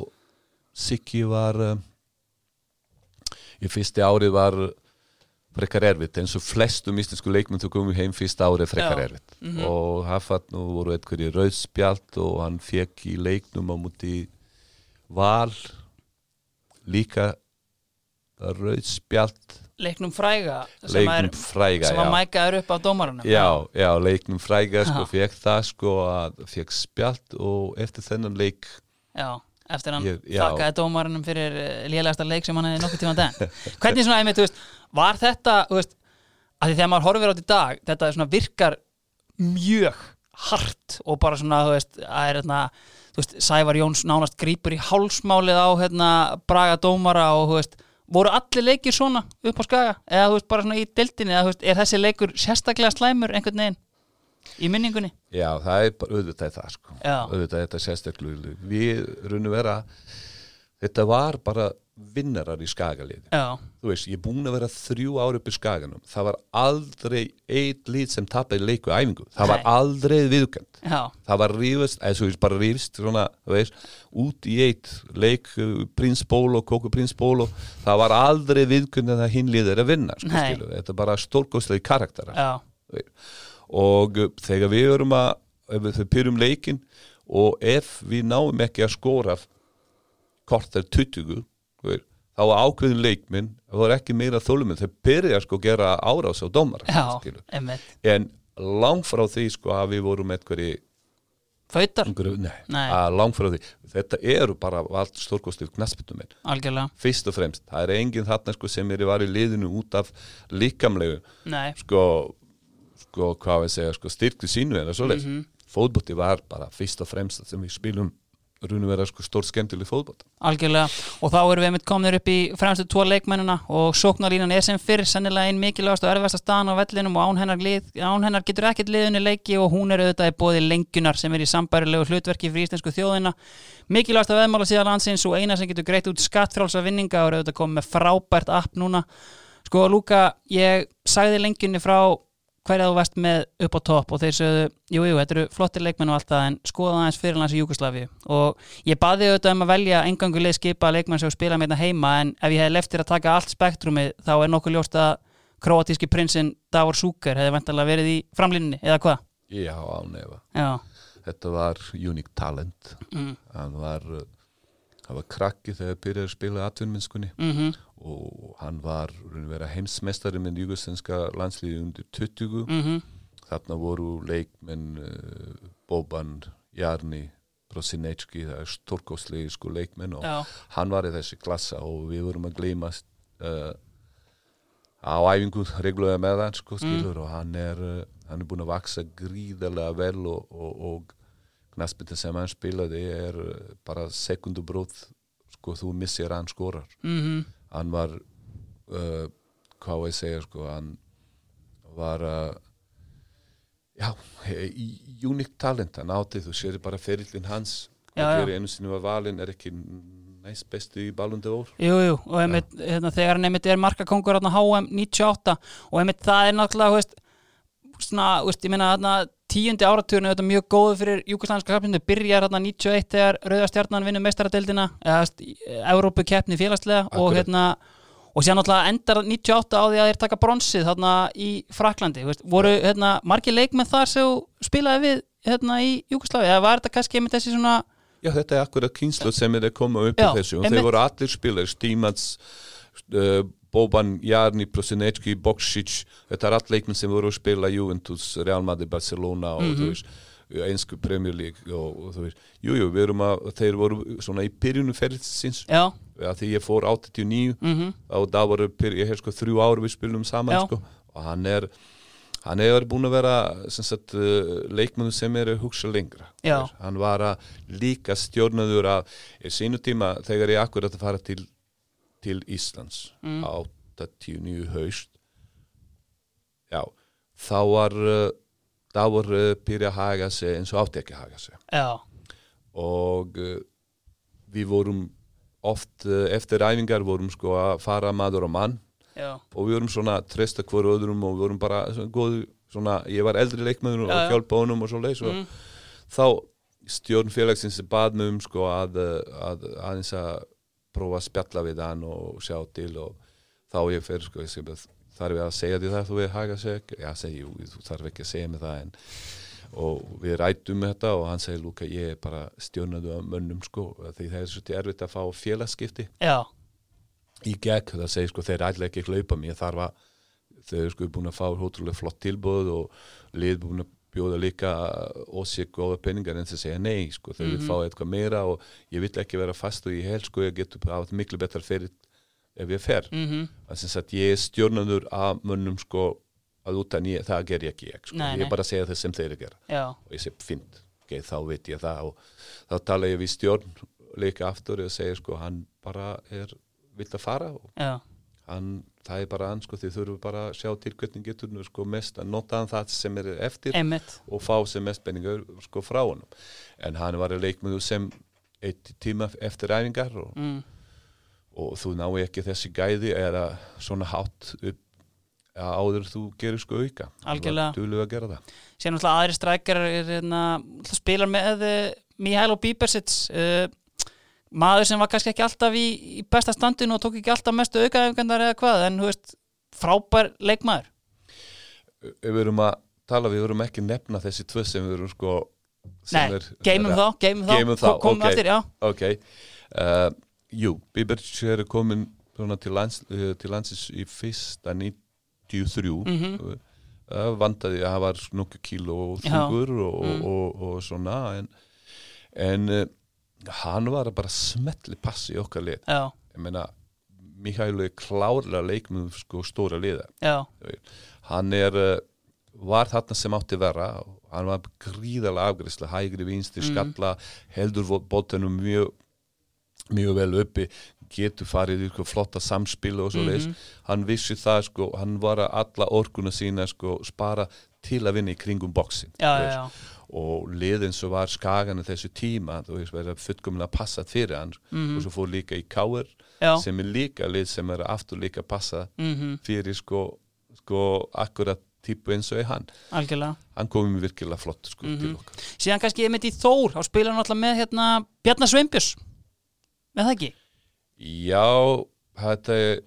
Siggi var uh, í fyrsti árið var frekar erfitt eins og flestum íslensku leikmenn þú komum heim fyrsta árið frekar Já. erfitt Mhm. og haffat nú voru eitthvað í rauðspjalt og hann fekk í leiknum á múti val líka rauðspjalt Leiknum fræga sem, leiknum er, fræga sem að mækaður upp á dómarunum. Já, já, leiknum fræga sko, fekk það sko að fekk spjalt og eftir þennan leik Já, eftir hann þakkaði dómarunum fyrir uh, lélegasta leik sem hann hefði nokkuð tíma den. Hvernig svona, einmitt, veist, var þetta, veist, að því þegar maður horfir á þetta í dag, þetta svona virkar mjög hart og bara svona, veist, að er þú veist, Sævar Jóns nánast grípur í hálsmálið á hérna Braga dómara og, veist, voru allir leikir svona upp á skaga eða, þú veist, bara svona í dildinni, eða, þú veist, er þessi leikur sérstaklega slæmur einhvern veginn í minningunni? Já, það er bara auðvitað það sko. Já. auðvitað þetta sérstaklega við runum vera þetta var bara vinnarar í skagaliði. Já, þú veist, ég er búin að vera þrjú ári upp í skaganum. Það var aldrei eitt lít sem tappaði leiku æfingu. Það var Nei. aldrei viðkjönd það var rífist, eða svo veist bara rífist svona, veist, út í eitt leik, uh, Prins Bólo, Kóku Prins Bólo það var aldrei viðkjönd að það hinlið er að vinna, sko, þetta er bara stórkostlegi karakterar já, og uh, þegar við erum að við pyrum leikin og ef við náum ekki að skora kort er 20 þú veist, þá ákveðin leikminn það er ekki meira þóluminn, þeir byrja sko að gera árás á dómar en langt frá því sko að við vorum eitthvað Fautar, nei, Nei. að langt frá því. Þetta eru bara allt stórkostlið algjörlega. Fyrst og fremst, það er enginn þarna sko sem er í liðinu út af líkamlegu Nei, sko, sko hvað við segja, sko styrkli sínu svoleiðis. Mhm. Fótbolti var bara fyrst og fremst sem við spilum runum vera sko stór skemmtileg fótbolt. algjörlega. Og þá erum við einmitt komnir upp í fremstu tvo leikmennina og sóknarlínan er sem fyrr sennilega einn mikilvægast og erfasta staðan á vellinum og án hennar, lið, án hennar getur ekkert liðunni leiki og hún er auðvitað í bóði lengjunar sem er í sambærilegu hlutverki fyrir íslensku þjóðina. Mikilvægast að veðmála síðan landsins og eina sem getur greitt út skattfrálsa vinninga og er auðvitað komið með frábært app núna. Sko Lúka, ég sagði lengjunni frá hverja þú varst með upp á topp og þeir sögðu, jú, jú, þetta eru flottir leikmenn og allt það en skoða aðeins fyrirlands í Júkoslavi og ég baði auðvitað um að velja engangu leið skipa leikmenn sem spila með þetta heima en ef ég hef leftir að taka allt spektrumi þá er nokkuð ljóst að kroatíski prinsinn Davor Súker hefði vantarlega verið í framlínni eða hvað? Já, ánefa. Já, Þetta var unique talent. mm, Hann var, uh, hann var krakki þegar byrjaði að spila atvinnmennskunni mm og hann var heimsmeistari með jugoslenska landsliði undir 20 mhm, þarna voru leikmenn uh, Boban, Jarni Prosinecki, það er stórkostlegi sko leikmenn og já, hann var í þessi klassa og við vorum að gleyma uh, á æfingu reglulega með hann sko skilur og hann er, uh, hann er búin að vaksa gríðarlega vel og, og, og knaspita sem hann spilaði er bara sekundubróð sko þú missir hann skorar. Mhm, hann var uh, hvað var ég að segja sko hann var uh, já, unik talent hann átti, þú sér bara ferillin hans já. gera einu sinni var valinn er ekki næst bestu í balundi ár jú, jú og einmitt, hérna, þegar hann einmitt er markakongur hérna HM 98 og einmitt það er náttúrulega, þú veist, svona, veist, ég meina hérna tíundi áratugurinn er þetta mjög góðu fyrir júkoslandska kapindu, byrjar hérna 91 þegar Rauðastjarnan vinnur meistaradeildina eða, Európu keppni félagslega og Akkurat. hérna og sér náttúrulega endar 98 á því að þeir taka bronsið þarna í Fraklandi veist, voru hérna margir leikmenn þar sem spilaði við hérna í Júkoslavi eða var þetta kannski einmitt þessi svona Já, þetta er akkurat kynslu sem er að koma upp Já, í þessu og þeir voru allir spilar Stímans, uh, Boban, Jarni, Prosinecki, Boksic þetta er allir leikmenn sem voru að spila Juventus, Real Madrid, Barcelona og Mhm. þú veist, einsku Premier League og, þú veist, jú, jú, við erum að þeir voru svona í byrjunum ferðsins já, að því ég fór 89 mhm, og það voru, pyr- ég hef sko þrjú ár við spilum saman Já. sko og hann er hann er búin að vera sem sagt, uh, leikmennu sem er að hugsa lengra Já. Hann var að líka stjórnaður að í sínu tíma þegar ég akkurat að fara til, til Íslands Mm. á 89 haust já, þá var uh, þá var byrja að haga sig eins og átti ekki að haga sig já, og uh, við vorum oft eftir æfingar vorum sko að fara maður og mann já, og við vorum svona að treysta hverju öðrum og við vorum bara svona góðu svona, ég var eldri leikmaður og Já, já. hjálpa honum og svo leis og Mm. þá stjórn félagsins bað mig um sko að, uh, að aðeins að prófa að spjalla við hann og sjá til og þá ég fer sko ég þarf ég að segja því það þú við haga sig já segi, jú, þú þarf ekki að segja mig það en og við rættum með þetta og hann segi Lúka ég er bara stjórnadu af mönnum sko því það er svolítið erfitt að fá félagskipti já, í gegn það segir sko þeir ætla ekki að hlaupa mér þarf að þau eru sko búin að fá hótrúlega flott tilbúð og lið búin að bjóða líka ósík góða penningar en þau segja nei sko þau vil fá eitthvað meira og ég vill ekki vera fast og ég held sko ég getur átt miklu betra fyrir ef ég fer. Mhm, það sem sagt ég er stjórnandur af mönnum sko að utan ég, það ger ég ekki ég sko, Nei, ég nei. bara segja það sem þeir eru að gera. Já, og ég segi fint, ok, þá veit ég það. Og þá tala ég við stjórn líka aftur og segja sko hann bara er, vill að fara og já, hann, það er bara hann sko þið þurfum bara að sjá til hvernig getur nú sko mest að nota hann það sem er eftir einmitt og fá sem mest penningur sko frá honum en hann var að leikmöðu sem eitt tíma eftir æfingar og, mm. og þú ná ekki þessi gæði eða svona hátt upp að áður þú gerir sko auka Algjörlega. þú var að gera það síðan náttúrulega aðri strækjar er hérna, spilar með uh, Mihailo Bíbersits uh, maður sem var kannski ekki alltaf í, í besta standinu og tók ekki alltaf mestu aukaðefgandar eða hvað, en þú veist frábær leikmaður við erum að tala, við erum ekki nefna þessi tvö sem við erum sko sem Nei, geymum þá, geymum þá, þá, Ko- komum ok. eftir, já Ok, uh, jú, Bíberts er komin svona, til, lands, uh, til landsins í fyrsta 93 Mhm. uh, vandaði að var nokkuð kíló og þungur og, Mm. og, og, svona en, en uh, hann var bara smetli pass í okkar lið. Já, ég meina, Mikael er klárlega leikmum sko stóra liða já, hann er uh, var þarna sem átti vera. Og hann var gríðarlega afgriðslega hægri vinstri Mm. skalla heldur bóttanum mjög mjög vel uppi getur farið í sko, flotta samspil og svo leis Mhm. hann vissi það sko, hann var að alla orkuna sína sko, spara til að vinna í kringum bóksin já. Og liðin svo var skagan þessu tíma þú veist, verið fullkomlega passað fyrir hann. Mhm. og svo fór líka í Káir já. sem er líka lið sem er aftur líka passað Mm fyrir sko, sko akkurat típu eins og er hann. Algjörlega. Hann komið virkilega flott sko til okkar. Síðan kannski ég myndi í Þór spilar hann alltaf með hérna Bjarnar Sveinbjörns. Með það ekki? já, þetta er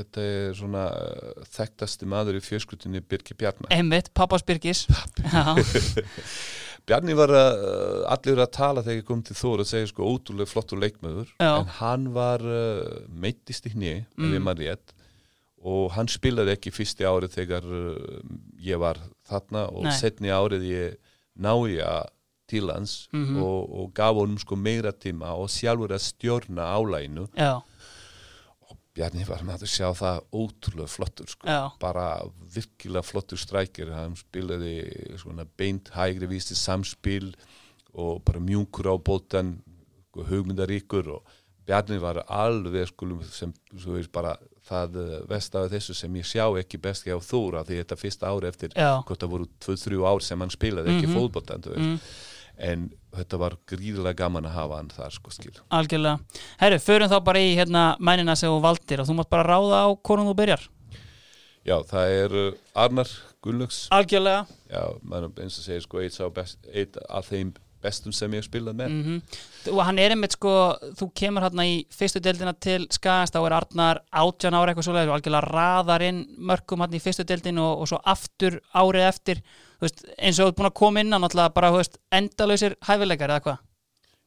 þetta er svona uh, þekktasti maður í fjöskrutinni Birki Bjarnar Einmitt, pappas Birgis. Bjarni var að, uh, allir að tala þegar ég kom til Þór og segja sko ótrúlega flottur leikmaður Já. en hann var uh, meittist í hni rétt og hann spilaði ekki fyrsti árið þegar uh, ég var þarna og Nei. setni árið ég nája til hans og, og gaf honum sko meira tíma og sjálfur að stjórna álæginu Já, Bjarni var með að sjá það ótrúlega flottur sko. Já. bara virkilega flottur strækir hann spilaði svona beint hægri vísti samspil og bara mjúkur á bótan hugmyndaríkur og Bjarni var alveg skulum sem svo veist bara það vest af þessu sem ég sjá ekki best hjá Þóra því þetta fyrsta ári eftir Já. hvort það voru 2-3 ár sem hann spilaði ekki mm fótboltan þú veist. En þetta var gríðilega gaman að hafa hann þar sko skil algjörlega. Herru, förum þá bara í hérna mænina sem þú valdir og þú mátt bara ráða á hvornum þú byrjar. Já, það er uh, Arnar Gunnlaugs. Algjörlega. Já, maður eins og segir sko eitt, af þeim bestum sem ég spilað með. Mm og hann er einmitt sko þú kemur hérna í fyrstu deildina til Skagast þá er Arnar átján ára eitthvað svoleiðis og algjörlega raðar inn mörgum hérna í fyrstu deildin og, og svo aftur árið eftir veist, eins og þú ert búin að koma inn á náttúrulega bara veist, endalausir hæfileikar eða hvað?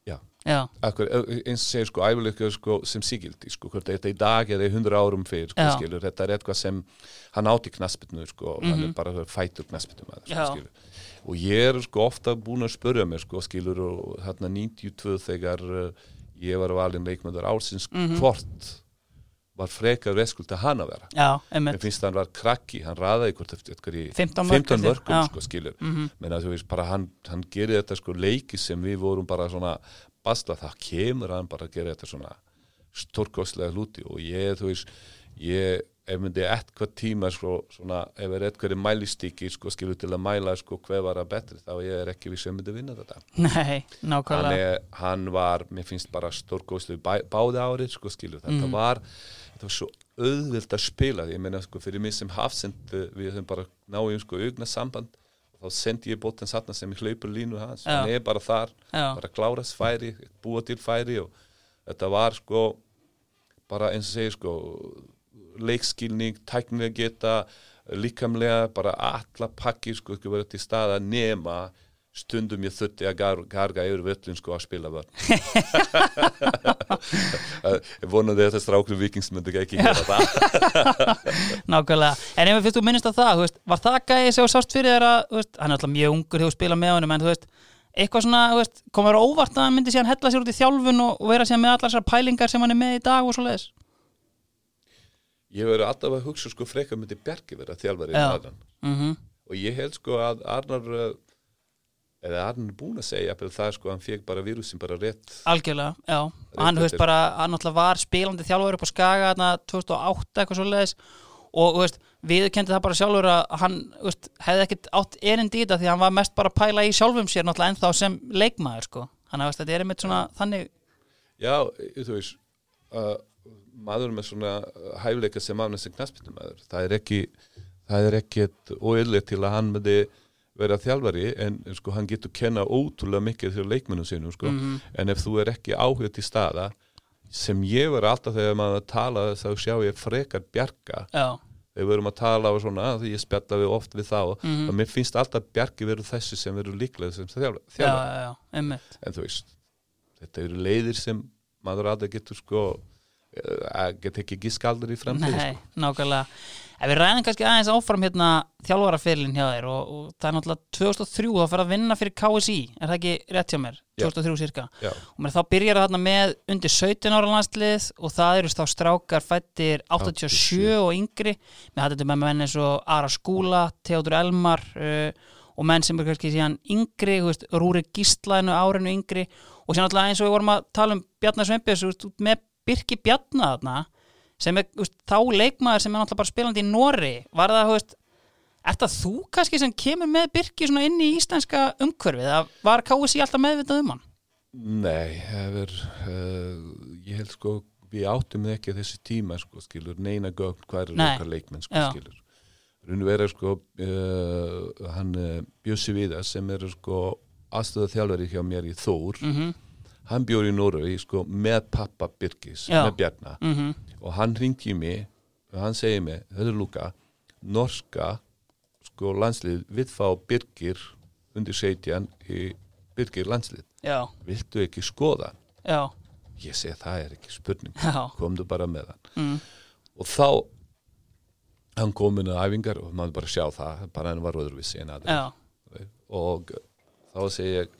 Já, Já, akkur, eins og segir sko æfuleika sko, sem sígildi sko, hvort þetta í dag eða í hundra árum fyrir sko, skilur, þetta er eitthvað sem hann átti knaspinu sko, hann Mhm. er bara fætur knaspinu maður, sko, og ég er sko ofta búin að spurja mér sko, skilur og hérna 92 þegar uh, ég var valinn leikmöndur álsins Mhm. hvort var frekar reskuld að hann að vera já, einmitt finnst hann var krakki, hann raðaði hvort eftir eitthvað í 15 mörk, 15 held ég. mörgum sko, skilur Mhm. menn að þú veist bara hann, hann gerir þetta sko leiki sem við vorum bara svona basla, það kemur hann bara að gera þetta svona stórkostlega hluti og ég, þú veist ég, ef myndi eitthvað tíma sko, svona, ef er eitthvað mælistíki sko, skilur til að mæla sko hver var að betri þá ég er ekki við sem myndi vinna þetta Nei, hann, nákvæmlega er, hann var, mér finnst bara stórkostlega bæ, báði árið sko skilur þetta Mhm. var þetta var svo auðvilt að spila ég meina sko fyrir mig sem hafsend eh, við höfum bara náðum sko augna samband. Þá sendi ég bóttan satna sem ég hlaupur línu hans, hann er bara þar Já. bara klárast færi, búa til færi og þetta var sko bara eins og segir sko leikskilning, tæknilega geta líkamlega, bara alla pakki sko ekki verið til staða nema stundum ég þurfti að gar, garga yfir völlin sko að spila vörn ég vonaði að þetta strákur vikings myndi ekki gera það. Nákvæmlega, en ef þú minnist á það veist, var það gæði þú sást fyrir þér að veist, hann er alltaf mjög ungur þegar þú spila með honum en þú veist, eitthvað svona, komur óvart að hann myndi síðan hella sér út í þjálfun og, og vera síðan með allar þessar pælingar sem hann er með í dag og svo leiðis ég verið alltaf að hugsa sko frekar myndi Bjarki vera þjálfari Já. í Arnar. Mm og ég held sko að Arnar uh, eða Arnar er búin að segja að það sko hann fekk bara vírusin bara rétt. Algjörlega, já, og hann, eftir. bara hann alltaf var spilandi þjálfur upp á Skaga þarna 2008 eitthvað svo leiðis og veist, við kendi það bara sjálfur að hann veist, hefði ekkit átt erindi í þetta því að hann var mest bara að pæla í sjálfum sér náttúrulega ennþá sem leikmaður sko, þannig að þú veist, þetta er einmitt svona þannig, Já, þú veist uh, maður með svona hæfleika sem afnæst sem knaspinu maður það er ekki það er ekkert óeðlega til að hann myndi vera þjálfari en sko hann getur kenna ótrúlega mikið til leikmennum sínum sko. En ef þú er ekki áhuga til staða sem ég var alltaf þegar maður tala þá sjá ég frekar bjarga já, þegar við erum að tala og svona því ég spjalla við oft við þá. Og mér finnst alltaf bjargi verið þessi sem verður líklega sem já, einmitt. En þú veist þetta eru leiðir sem maður aldrei getur sko að geta ekki gískaldur í Nei, sko. nákvæmlega Ef við ræðum kannski aðeins áfram hérna þjálfaraferlin hjá þér og, og það er náttúrulega 2003 þá fyrir að vinna fyrir KSI, er það ekki rétt hjá mér? Já. 2003 cirka Já. og mér þá byrjar það þarna með undir 17 ára landslið og það eru þá strákar fættir 87 87. og yngri með hættu með menn eins og Ara Skúla, Theodor Elmar uh, og menn sem er kannski síðan yngri, veist, Rúri Gíslaðinu árinu yngri og síðan alltaf eins og við vorum að tala um Bjarnar Sveinbjörns með Birki Bjarnar þarna sem er veist, þá leikmaður sem er náttúrulega bara spilandi í Nóri var það, þú veist, er það þú kannski sem kemur með Birki svona inn í íslenska umhverfið, það var KSI alltaf meðvitað um hann? Nei, er uh, ég held sko við áttum ekki þessi tíma sko skilur neina gögn hvað Nei. okkar leikmenn sko Já. skilur Runu vera sko uh, hann uh, Bjössi Viða sem er sko aðstöða þjálfari hjá mér í Þór Mm hann bjór í Noregi sko með pappa Birgis, Já. með Bjarna -hmm. Og hann ringi mig og hann segi mig, er Luka norska sko landslið við fá Birgir undir 17 í Birgir landslið. Já, viltu ekki skoða já, ég segi það er ekki spurning. Já. Komdu bara með hann. Mm. og þá hann kom inn á æfingar og maður bara sjá það bara hann var öðruvísi en aðeins og þá segi ég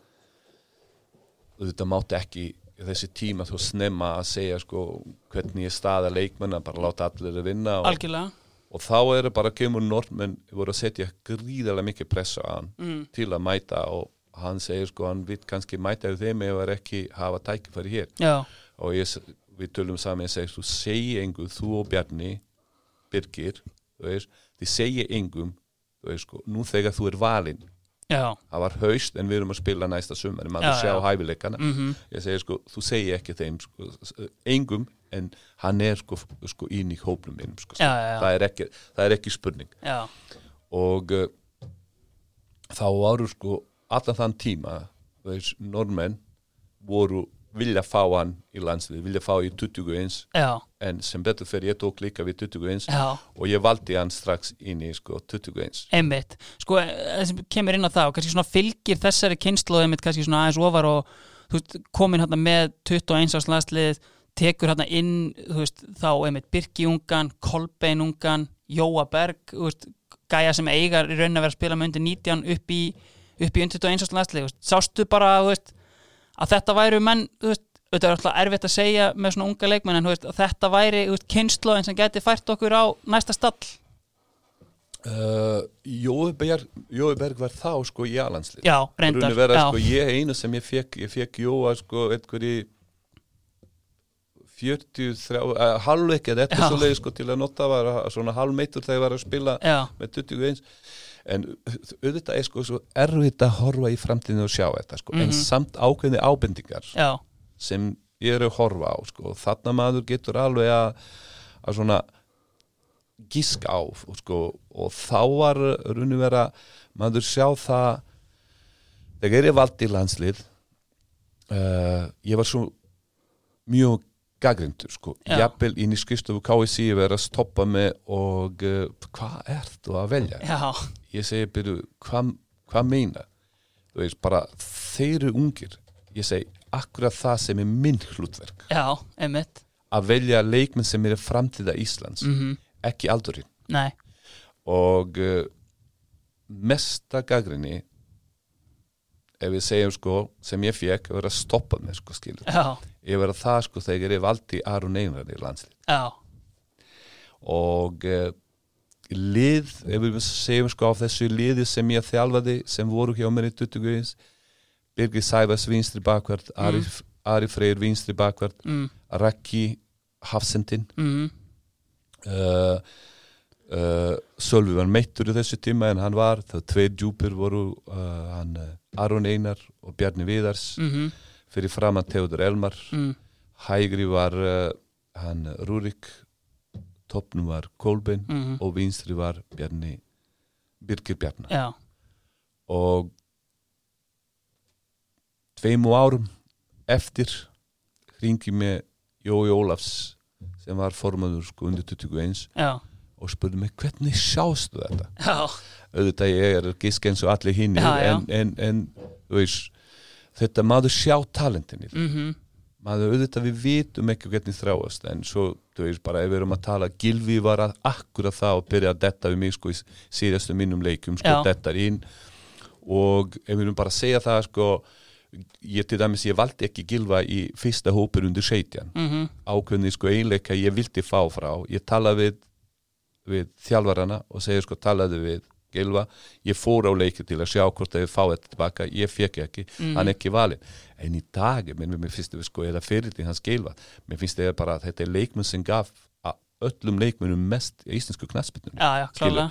þetta mátti ekki þessi tíma þú snemma að segja sko hvernig ég staða leikmenn að bara láta allir að vinna og, og þá er það bara kemur nortmenn voru að setja gríðarlega mikið pressa á hann mm. til að mæta og hann segir sko hann vil kannski mæta við þeim ef það er ekki hafa tækifæri hér. Já, og ég, við tölum saman ég segi þú segi engum, þú og Bjarni Birgir, þú veist þið segi engum, þú veist sko nú þegar þú er valinn, já, það var haust en við erum að spila næsta sumar en Já, maður sjá já. hæfileikana. Mhm, ég segi sko, þú segi ekki þeim sko, s- engum, en hann er sko, sko inn í hópnum mínum sko. Það, er ekki, það er ekki spurning. Já, og uh, þá varu sko allan þann tíma normenn voru vilja fá hann í landslið, vilja fá í 21 já, en sem betur fyrir ég tók líka við 21 já. og ég valdi hann strax inn í sko 21 einmitt, sko, það sem kemur inn á það og kannski svona fylgir þessari kynslu einmitt kannski svona aðeins ofar og veist, komin hérna með 21 árs landslið tekur hérna inn, veist, þá einmitt Birki ungan, Kolbein ungan Jóa Berg, veist gæja sem eigar í raun að vera að spila með undir 19 upp í, upp í undir 21 árs landslið sástu bara, veist að þetta væru menn, þú veist þetta er alltaf erfitt að segja með svona unga leikmenn en veist, þetta væri, kynsluðin sem geti fært okkur á næsta stall. Uh, Jói, Berg, Jói Berg var þá sko í aðlandslið Já, reyndar vera, já. sko, ég einu sem ég fekk ég fekk Jóa sko í 40, uh, halvleik eða eitthvað svo leið sko til að nota var svona halvmeitur þegar ég var að spila Já, með 21 en auðvitað er sko svo erfitt að horfa í framtíðinu og sjá þetta sko en Mhm. samt ákveðni ábendingar já, sem ég er að horfa á sko. þarna maður getur alveg að, að svona gíska á sko, og þá var runni vera maður sjá það þegar ég valdi í landslið uh, ég var svo mjög gaggrindur sko, jafnvel inn í skristofu KSI verið að stoppa mig og uh, hvað ert þú að velja? já, ég segi byrju, hvað hva meina? Þú veist, bara þeir eru ungir. Ég segi, akkurat það sem er minn hlutverk, já, einmitt. Að velja leikmenn sem er framtíða Íslands mm ekki aldurinn. Nei, og uh, mesta gaggrinni ef við segjum sko sem ég fekk að vera að stoppa mig sko skilur. Já, ég vera það sko þegar ég valdi Aron Einar í landslið já. Og uh, lið, ef við segjum sko á þessu liði sem ég þjálfaði sem voru hjá mér í 20 Birgir Sæfars vinstri bakvart Ari, Ari Freyr vinstri bakvart mm, Raki Hafsendin mm, uh, uh, Sölvi var meittur í þessu tíma en hann var, það tveir djúpir voru uh, hann, Aron Einar og Bjarni Viðars. Mm, fyrir framann Theodor Elmar. Mm, hægri var hann Rúrik toppnum var Kolbein mm, og vinstri var Bjarni Birgir Bjarnar já, og tveimu árum eftir hringi með Jói Ólafs sem var formaður sko undir 21 já, og spurði mig hvernig sjástu þetta? Já, auðvitað ég er gisk eins og allir hinn en, en, en veist, þetta maður sjá talentin í því mm, maður auðvitað við vitum ekki hvernig þráast en svo, þú veist, bara ef við erum að tala Gilvi var að akkurat það og byrja að detta við mig sko í síðastu mínum leikum sko Já. dettar inn. Og ef við erum bara að segja það sko ég til dæmis, ég valdi ekki Gilva í fyrsta hópur undir 17 mm, ákveðni sko einleika ég vildi fá frá. Ég talaði við, við þjálfarana og segja sko talaði við Gilva, ég fór á leiki til að sjá hvort að ég fá þetta tilbaka, ég fekk ekki. Hann er ekki valinn, en í dag menn mér finnst það sko, eða fyrir því hans Gilva mér finnst það bara að þetta er leikmenn sem gaf öllum leikmennum mest í já, klálega.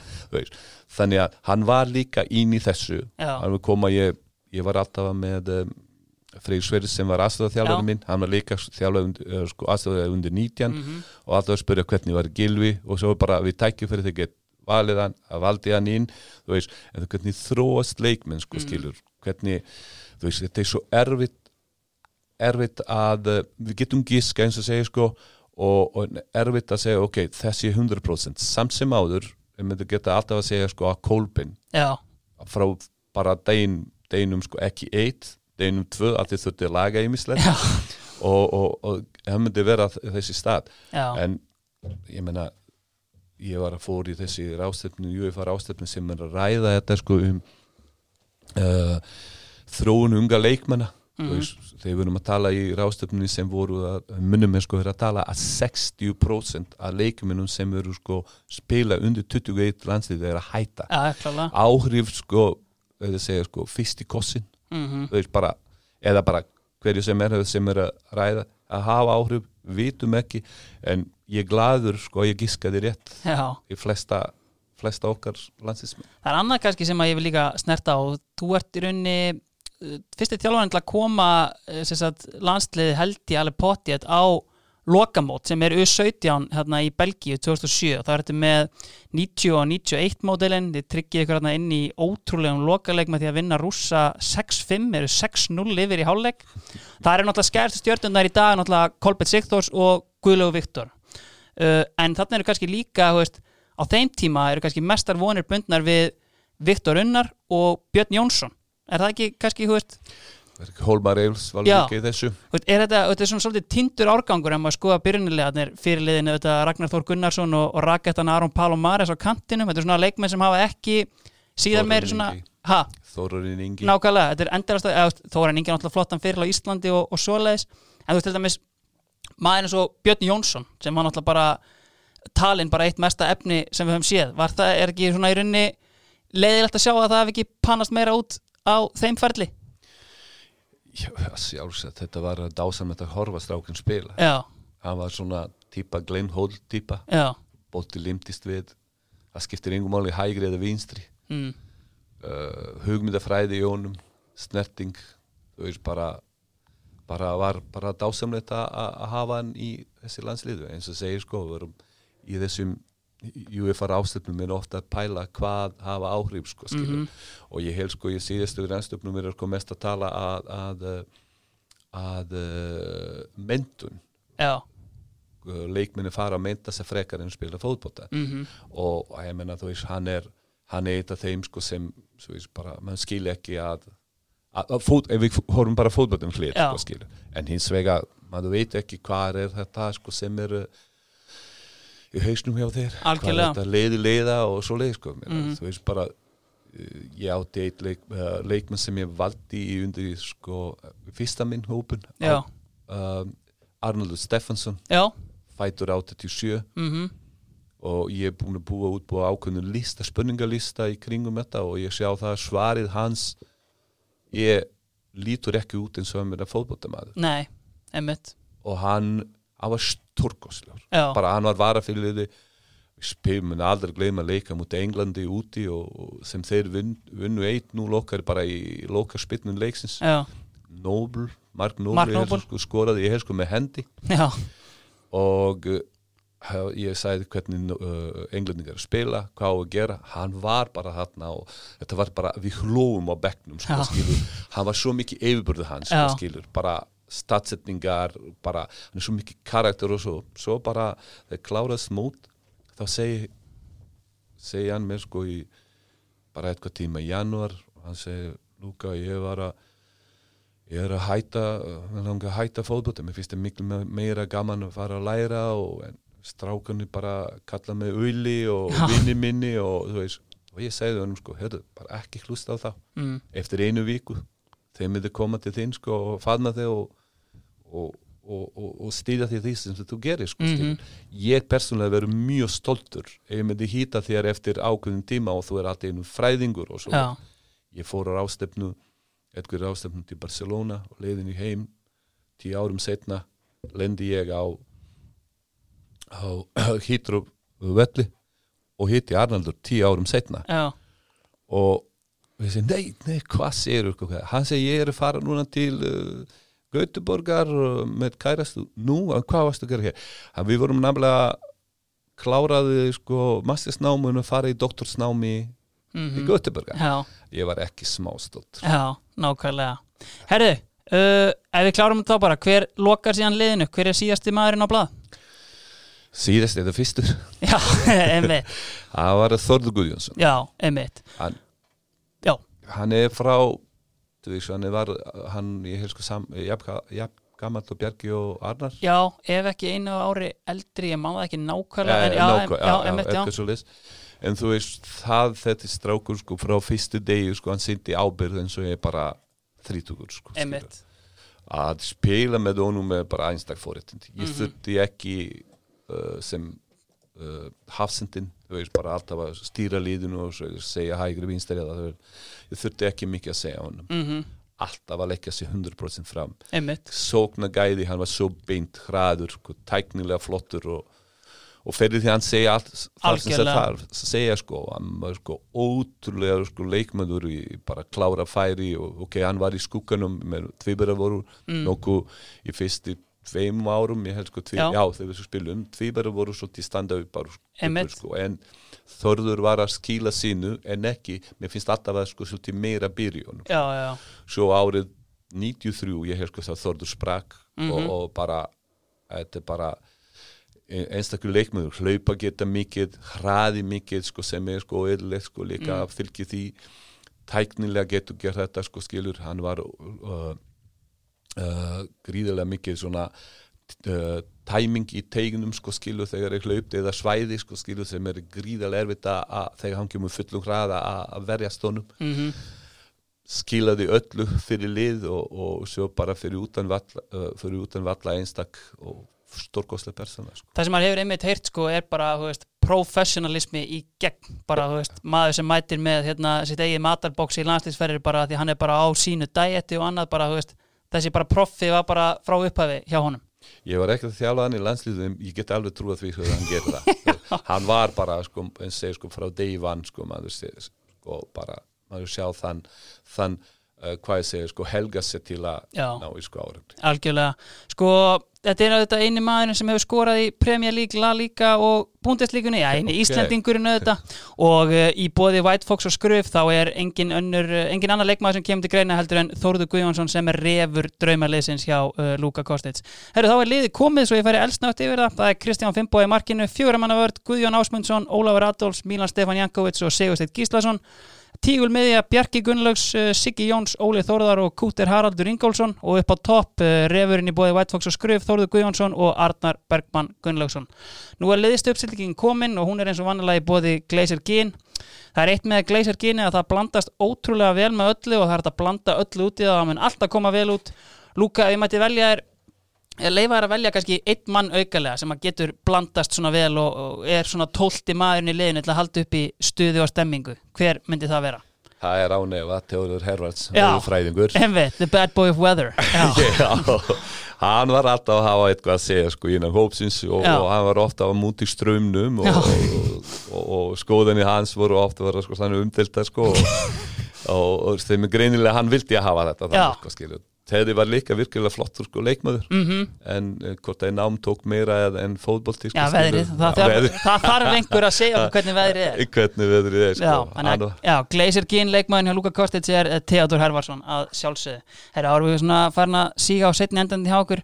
Þannig að hann var líka inn í þessu. Hann koma, ég, ég var alltaf með um, Freyr Sverris sem var Já. aðstöðarþjálfarinn minn. Hann var líka þjálfur sko, aðstöðar undir 19 Mhm. og alltaf spyrja hvernig var Gilvi og svo bara við tækjum fyrir þegar hann, að valdi hann inn þú veist, en þú hvernig þróast leikmenn sko Mhm. skilur, hvernig þú veist, þetta er svo erfitt erfitt að uh, við getum giska eins og segja sko og, og erfitt að segja, ok, þessi er 100% samt sem áður, við myndum geta alltaf að segja sko að Kolbin já, frá bara degin, deginum sko ekki eitt deginum tvö að þið þurfti að laga ímislegt Já, og, og, og það myndi vera þessi stað. Já, en ég meina ég var að fór í þessi rástefnu UFA rástefnu sem er að ræða þetta sko um uh, þróun unga leikmanna. Mm -hmm. þegar við erum að tala í rástefnunni sem voru að munum er sko verið að tala að 60% af leikmennum sem eru sko spila undir 21 landslið er að hætta. Klálega. Áhrif sko, sko fyrst í kossin. Mm veist bara, eða bara hverju sem er sem er að ræða að hafa áhrif, vitum ekki en ég glaður sko, ég giskaði rétt Já, í flesta, flesta okkar landsismenn það er annað kannski sem að ég vil líka snerta á. Þú ert í rauninni uh, fyrsti þjálfarinn til að koma sem sagt, landsliði held í alveg potið á lokamót sem er U17 hérna í Belgíu 2007 og það er þetta með 90 og 91 módelin. Þið tryggið ykkur hérna inn í ótrúlegum lokaleik með því að vinna rússa 6-5 eru 6-0 yfir í hálfleik. Það eru náttúrulega skærstu stjórnundar í dag náttúrulega Kolbett Sigþórs og Guðlegu Viktor. Uh, en þarna eru kannski líka veist, á þeim tíma eru kannski mestar vonir bundnar við Viktor Unnar og Björn Jónsson. Er það ekki kannski, þú veist, Hólmar Eils var líka í þessu? Er þetta, þetta er svona svolítið tindur árgangur en maður skoða byrjunilegarnir fyrirliðinu þetta Ragnar Þór Gunnarsson og, og Raketan Aron Palomares á kantinum, þetta er svona leikmenn sem hafa ekki síðan Þórarinn meiri svona Ingi. Þórarinn Ingi. Nákvæmlega, þetta er endarast þó er hann engin náttúrulega flottan fyrir á Íslandi og, og svoleiðis, en þú veist til dæmis maður eins og Björn Jónsson sem var náttúrulega bara talin bara eitt mesta efni sem við höfum séð. Var það, er ekki svona í runni leiðilegt að sjá að það hef ekki pannast meira út á þeim ferli sjálfsagt, þetta var að dásamett að horfa strákinn spila. Já, hann var svona típa Glenn Hall típa. Já, bótti limtist við. Það skiptir yngum máli hægri eða vinstri. Mm, uh, hugmyndafræði í honum snerting þú veist bara bara var bara dásamlegt að hafa hann í þessi landsliðu eins og segir sko við erum í þessum UFR ástöfnum er ofta að pæla hvað hafa áhrif sko skilur og ég held sko í síðastu rannstöfnum er sko mest að tala að að, uh, að uh, mentun já. Leikminni fara að menta sig frekar en spila fótbolta. Mhm, og ég menna þú veist hann er hann er eitt af þeim sko sem mann skilja ekki að, að, að fót, við horfum bara fótboltum hlið Já. sko, en hins vega maður veit ekki hvað er þetta sko, sem er í hausnum hjá þér. Hvað er þetta leiði leiða og svo leið sko. mm þú veist bara uh, ég átti eitt leik, uh, leikmann sem ég valdi í undir sko, fyrsta minn hópun um, Arnoldur Stefansson fætur 87 mhm, og ég er búin að búa út búa ákveðinu lista, spurningalista í kringum þetta og ég sjá það að svarið hans ég lítur ekki út eins og hann er að fótboltamaður. Nei, emmitt og hann, hann var stórkoslegur bara hann var varafyrirliði við spilum en aldrei gleyma að leika mútið Englandi úti og, sem þeir vinn, vinnu 1-0 okkar bara í loka spilnum leiksins Nobel, Mark Nobel, Noble. sko, skoraði ég hef sko með hendi. Já, og uh, ég sagði hvernig uh, englendingar spila, hvað að gera. Hann var bara þarna og þetta var bara, við hlóum á bekknum sko, hann var svo mikið yfirbörðu hans sko, bara statsetningar bara, hann er svo mikið karakter og svo, svo bara, þegar kláraðs mót þá segi segi hann mér sko í bara eitthvað tíma í janúar og hann segi, Lúka, ég var að ég er að hætta mér langar að hætta fótbolta, mér finnst það miklu me- meira gaman að fara að læra og en strákunni bara kalla mig Uli og vinni minni og þú veist, og ég segði honum sko, hörðu, bara ekki hlusta á það mm, eftir einu viku, þeir myndi koma til þín sko og faðma þig og og, og, og, og stýða því því sem þú gerir sko, mm ég persónulega verður mjög stoltur ef ég myndi hýta þér eftir ákveðin tíma og þú er alltaf einu fræðingur og svo. Já, ég fór á rástefnu eitthvað rástefnu til Barcelona og leiðin í heim. Tíu árum setna lendi ég á á hýtru velli og hitti Arnaldur tíu árum setna já, og við segjum, nei, nei, hvað segir þú hann segir, ég er að fara núna til uh, Göteborgar með kærastu, nú, hvað varstu að gera hér? Hann, við vorum nefnilega kláraði sko mastersnámun og fara í doktorsnámi í mhm, Göteborgar. Já, ég var ekki smástótt já, nákvæmlega. Herðu, uh, ef við klárum þá bara hver lokar síðan liðinu, hver er síðasti maðurinn á blað? síðast eða fyrstur, Já, einmitt. Það var Þorður Guðjónsson. Já, einmitt. Hann, Já, hann er frá veist, hann var hann, ég hef sko sam, jafn, gammal og Bjarki og Arnar. Já, ef ekki einu ári eldri, ég má það ekki nákvæmlega en, Eh, já, nákvæm- já, já, já. en þú veist, það þetta strákur sko frá fyrstu degi sko, hann sýndi ábyrð eins og ég er bara þrítugur sko, að spila með honum er bara einstak fóréttindi Mhm. ég þurfti ekki uh, sem uh, hafsendin þú veist bara alltaf að stýra líðinu og segja hægri vinstari eða ég þurfti ekki mikið að segja honum. Mhm, alltaf að leggja sig 100% fram. Sókna gæði, hann var svo beint hraður, sko, tæknilega flottur og, og fyrir því hann segja allt það sem það þarf að segja sko, hann var sko ótrúlega sko leikmöður í bara klára færi og ok, hann var í skugganum með tvíbara voru Mm. nokkuð í fyrstu tveim árum, ég held sko tví, Já. já. þegar við svo spilum, tvíbara voru svo til standa upp bara Einmitt. sko, en þörður var að skila sínu en ekki, mér finnst alltaf að sko svolítið meira byrjun já, já, svo árið 93 ég hef sko það Þorður sprakk Mhm. og, og bara þetta er bara einstaklega leikmöður, hlaupa geta mikið hraði mikið sko sem er sko eðlilegt sko líka mm. fylgir því tæknilega getur gert þetta sko skilur, hann var uh, uh, gríðarlega mikið svona uh, tæming í teginum sko skilur þegar er hlaupt eða svæði sko skilur sem er gríðarlega erfitt að, þegar hann kemur fullum hraða að, verja stónum mhm, skilaði öllu fyrir lið og, og svo bara fyrir utan valla, uh, fyrir utan valla einstak og stórkostlega persóna sko. það sem maður hefur einmitt heyrt sko er bara, veist, professionalismi í gegn, bara, veist, maður sem mætir með hérna, sitt eigið matarbóks í landslýsferðir bara því hann er bara á sínu dæeti og annað bara, veist, þessi bara proffi var bara frá upphafi hjá honum. Ég var ekkert að þjála hann í landslýðum ég get alveg trúið því að hann gerir það. Hann var bara sko, eins og segir, sko, frá day one sko, maður sé, sko, bara, maður sjá þann, þann hvað ég segir, sko, helga sér til að ná í sko árum algjörlega, sko þetta er auðvitað eini maðurinn sem hefur skorað í Premier League, La Liga og Bundesligunni já, eini Ok. Íslendingurinn auðvitað. Og uh, í bóði White Fox og Skruf þá er engin önnur, uh, engin annar leikmaður sem kemur til greina heldur en Þórður Guðjónsson sem er refur draumarliðsins hjá uh, Luka Kostic. Herru, þá er liðið komið svo ég færi elsnátt yfir það. Það er Kristján Fimbo í markinu, fjöguramannavörd Guðjón Ásmundsson, Ólafur Adolfs, Mílan Stefán Jankovic og Sigursteinn Gíslason Tígul miðja Bjarki Gunnlaugs, uh, Siggi Jóns, Óli Þórðar og Kúter Haraldur Ingólfsson og upp á topp uh, refurinn í bóði White Fox og Skruf Þórður Guðjónsson og Arnar Bergmann Gunnlaugsson. Nú er liðist uppstiltingin komin og hún er eins og vannilega í bóði Gleisir Gín. Það er eitt með Gleisir Gín að það blandast ótrúlega vel með öllu og það er að blanda öllu út í það og það mun alltaf koma vel út. Lúka, ef ég mætti velja er leifa þær að velja kannski einn mann aukalega sem að getur blandast svona vel og, og er svona tólti maðurinn í liðinu til að halda upp í stuði og stemmingu. Hver myndi það vera? það er ánefa Teóður Hervards Já. fræðingur Envið, the bad boy of weather. Já, Já, hann var alltaf að hafa eitthvað að segja sko innan hópsins og, og hann var ofta á múti strömmnum og, og, skoðinni hans voru ofta að vera sko umdelta sko og, þeim er greinilega hann vildi að hafa þetta þannig sko skilur Teddy var líka virkilega flottur sko leikmaður. Mhm. En uh, hvort það nám tók meira en fótbolti sko, Já, veðrið, það, það, veðrið. það þarf einhver að segja okkur hvernig veðrið er. Hvernig veðrið er sko. Já, Gleisir Gín leikmaðin hjá Luka Kostic er eh, Theodor Hervarsson að sjálfsögðu. Herra, árum við svona farin að síga á setni endandi hjá okkur?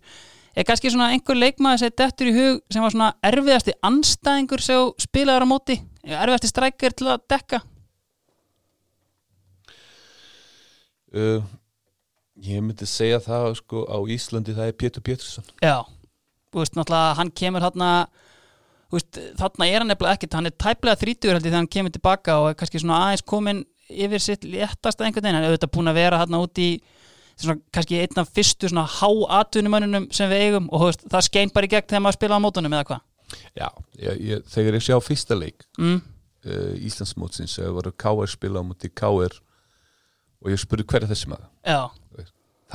Er kannski svona einhver leikmaður sem dettur í hug sem var svona erfiðasti anstæðingur sem spilaður á móti? Erfiðasti strækir til að dekka? Uh, ég myndi segja það sko á Íslandi það er Pétur Pétursson Já, þú veist náttúrulega hann kemur veist, þarna er hann nefnilega ekkert hann er tæplega þrítugur heldur þegar hann kemur tilbaka og er kannski svona aðeins komin yfir sitt léttasta einhvern veginn, hann er auðvitað búin að vera þarna út í svona, kannski einn af fyrstu svona háatvinnumönnunum sem við eigum og veist, það skein bara í gegn þegar maður spila á mótunum eða hvað Já, ég, ég, þegar ég sjá fyrsta leik mm, uh, Íslandsmótsins þegar voru K.R. spila á múti K.R. og ég spurði hver er þessi maður Já,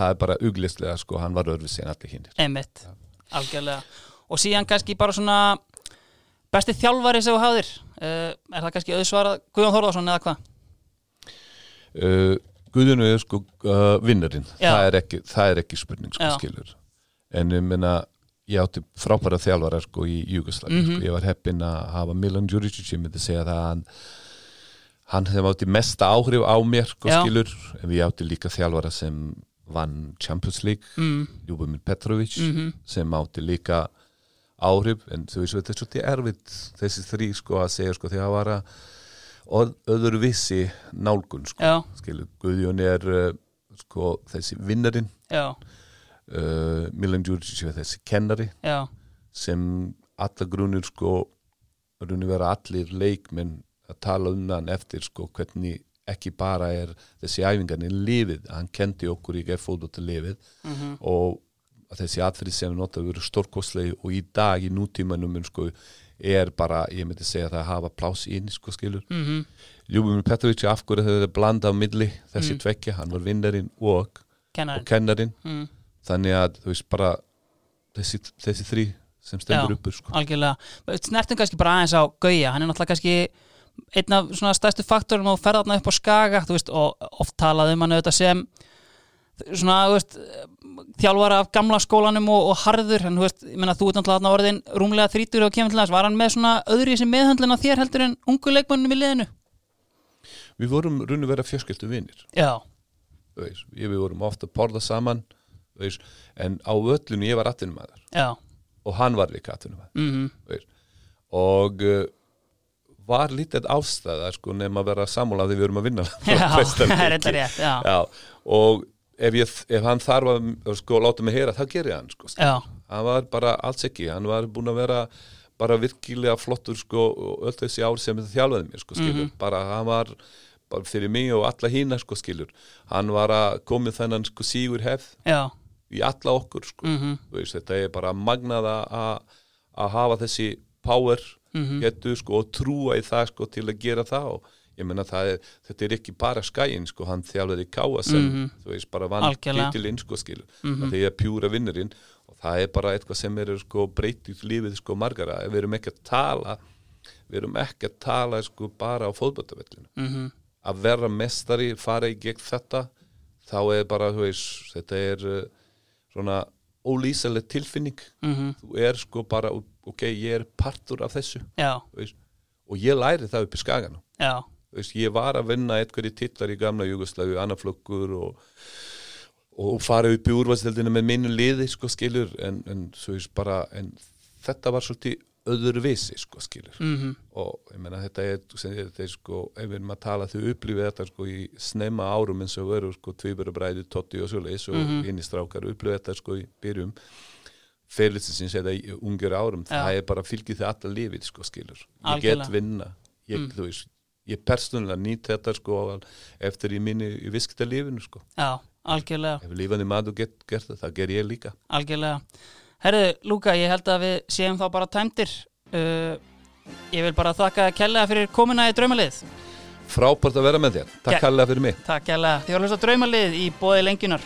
það er bara uglistlega sko, hann var örfið en allir hinnir einmitt algjörlega og síðan kannski bara svona besti þjálfari sem þú hafðir uh, er það kannski auðsvarað Guðjón Þórðarsson eða hvað? uh, Guðinu er sko uh, vinnarinn Já. það er, ekki, það er ekki spurning sko, Já. skilur en ég meina ég átti frábæra þjálfara sko í Júgoslavi Mhm. sko. ég var heppinn að hafa Milan Djuricic ég myndi segja það að hann hann sem átti mesta áhrif á mér sko, skilur, en við átti líka þjálfara sem vann Champions League Mm, Ljúbumir Petrovic mhm, sem átti líka áhrif en þú veist þetta er svolítið erfitt þessi þrý sko að segja sko því að það var að og öðruvísi nálgun sko, Já, skilu, Guðjón er uh, sko þessi vinnarinn. Já, uh, Milan Djuricic er þessi kennari. Já, sem alla grunur sko runni vera allir leikmenn að tala um hann eftir sko hvernig ekki bara er þessi æfingarnir lifið, hann kendi okkur í G-fótbolta lifið mhm, og þessi atfyrir sem við notaðu verið stórkostlegi og í dag í nútímanum sko, er bara, ég myndi segja það að hafa plás inn, sko skilur. Mhm, Ljúbumir Petrovic af hverju þau eru blanda á milli þessi Mm. tvekja, hann var vinnarinn og, kennarinn. og kennarinn. Mm, þannig að þú veist bara þessi, þessi þrý sem stendur uppur sko. algjörlega, snertum kannski bara aðeins á Gauja, hann er náttúrulega kannski einn af svona stærstu faktorum á ferðarna upp á Skaga, veist, og oft talað um hann auðvitað sem svona, þú veist, þjálfara af gamla skólanum og, og harður, en þú veist, ég meina, þú ert náttúrulega þarna orðin rúmlega þrítur og kemur til þess, var hann með svona öðri sem meðhöndlun á þér heldur en ungu leikmönnum í liðinu? við vorum runni vera fjörskildu vinnir Já, við vorum ofta að porða saman veist, en á völlinu ég var atvinnumæður já, og hann var líka atvinnumæður mhm, veist. og uh, var lítið ástæða sko, nema að vera sammála því við erum að vinna já, já, Já, og ef, ég, ef hann þarf að sko, láta mig heyra, þá gerir hann sko. hann var bara alls ekki, hann var búin að vera bara virkilega flottur sko, og öll þessi ár sem það þjálfaði mér sko, skilur, Mhm. bara hann var bara fyrir mig og alla hína sko, skilur. Hann var að komið þennan sko, sígur hefð já, í alla okkur sko. mhm, Þú veist, þetta er bara magnað að- að að hafa þessi power mhm, getur sko og trúa í það sko til að gera það og ég meina það er, þetta er ekki bara skæin sko, hann þjálfaði káa sem Mhm. þú veist bara vann titilinn sko skilur, Mhm. það er pjúra vinnurinn og það er bara eitthvað sem er sko breytið lífið sko margara, við erum ekki að tala við erum ekki að tala sko bara á fótballtavellinu mhm, að vera mestari, fara í gegn þetta þá er bara, þú veist þetta er uh, svona ólýsaleg tilfinning. Mhm, þú er sko bara, ok, ég er partur af þessu. Og ég læri það upp í veist, ég var að vinna eitthvað í titlar í gamla Jugosláfi, annaflokkur og, og fara upp í úrvalstildinu með minnu liði sko skilur en, en, svo bara, en þetta var svolítið öðruvísi sko skilur. Mhm, og ég meina þetta er, þetta er sko, ef við erum að tala þau upplifið þetta sko í snemma árum eins og veru sko tvíburabræði, totti og svoleiðis og Mhm. mm -hmm. strákar upplifið þetta sko í byrjum fyrirlisins eða í ungur árum Já. það er bara fylgið þið alla lífið sko skilur ég get vinna ég, Mm. veist, ég persónulega nýtt þetta sko eftir í minni í viskta lífinu sko já, algjörlega ef lífandi maður get gert það, það ger ég líka Algjörlega. Herðu, Lúka, ég held að við séum þá bara tæmdir. Uh, ég vil bara þakka kærlega fyrir komuna í draumalið. frábært að vera með þér, takk ja. fyrir mig Takk kærlega. Þið var að hlusta draumalið í bóði lengjunar.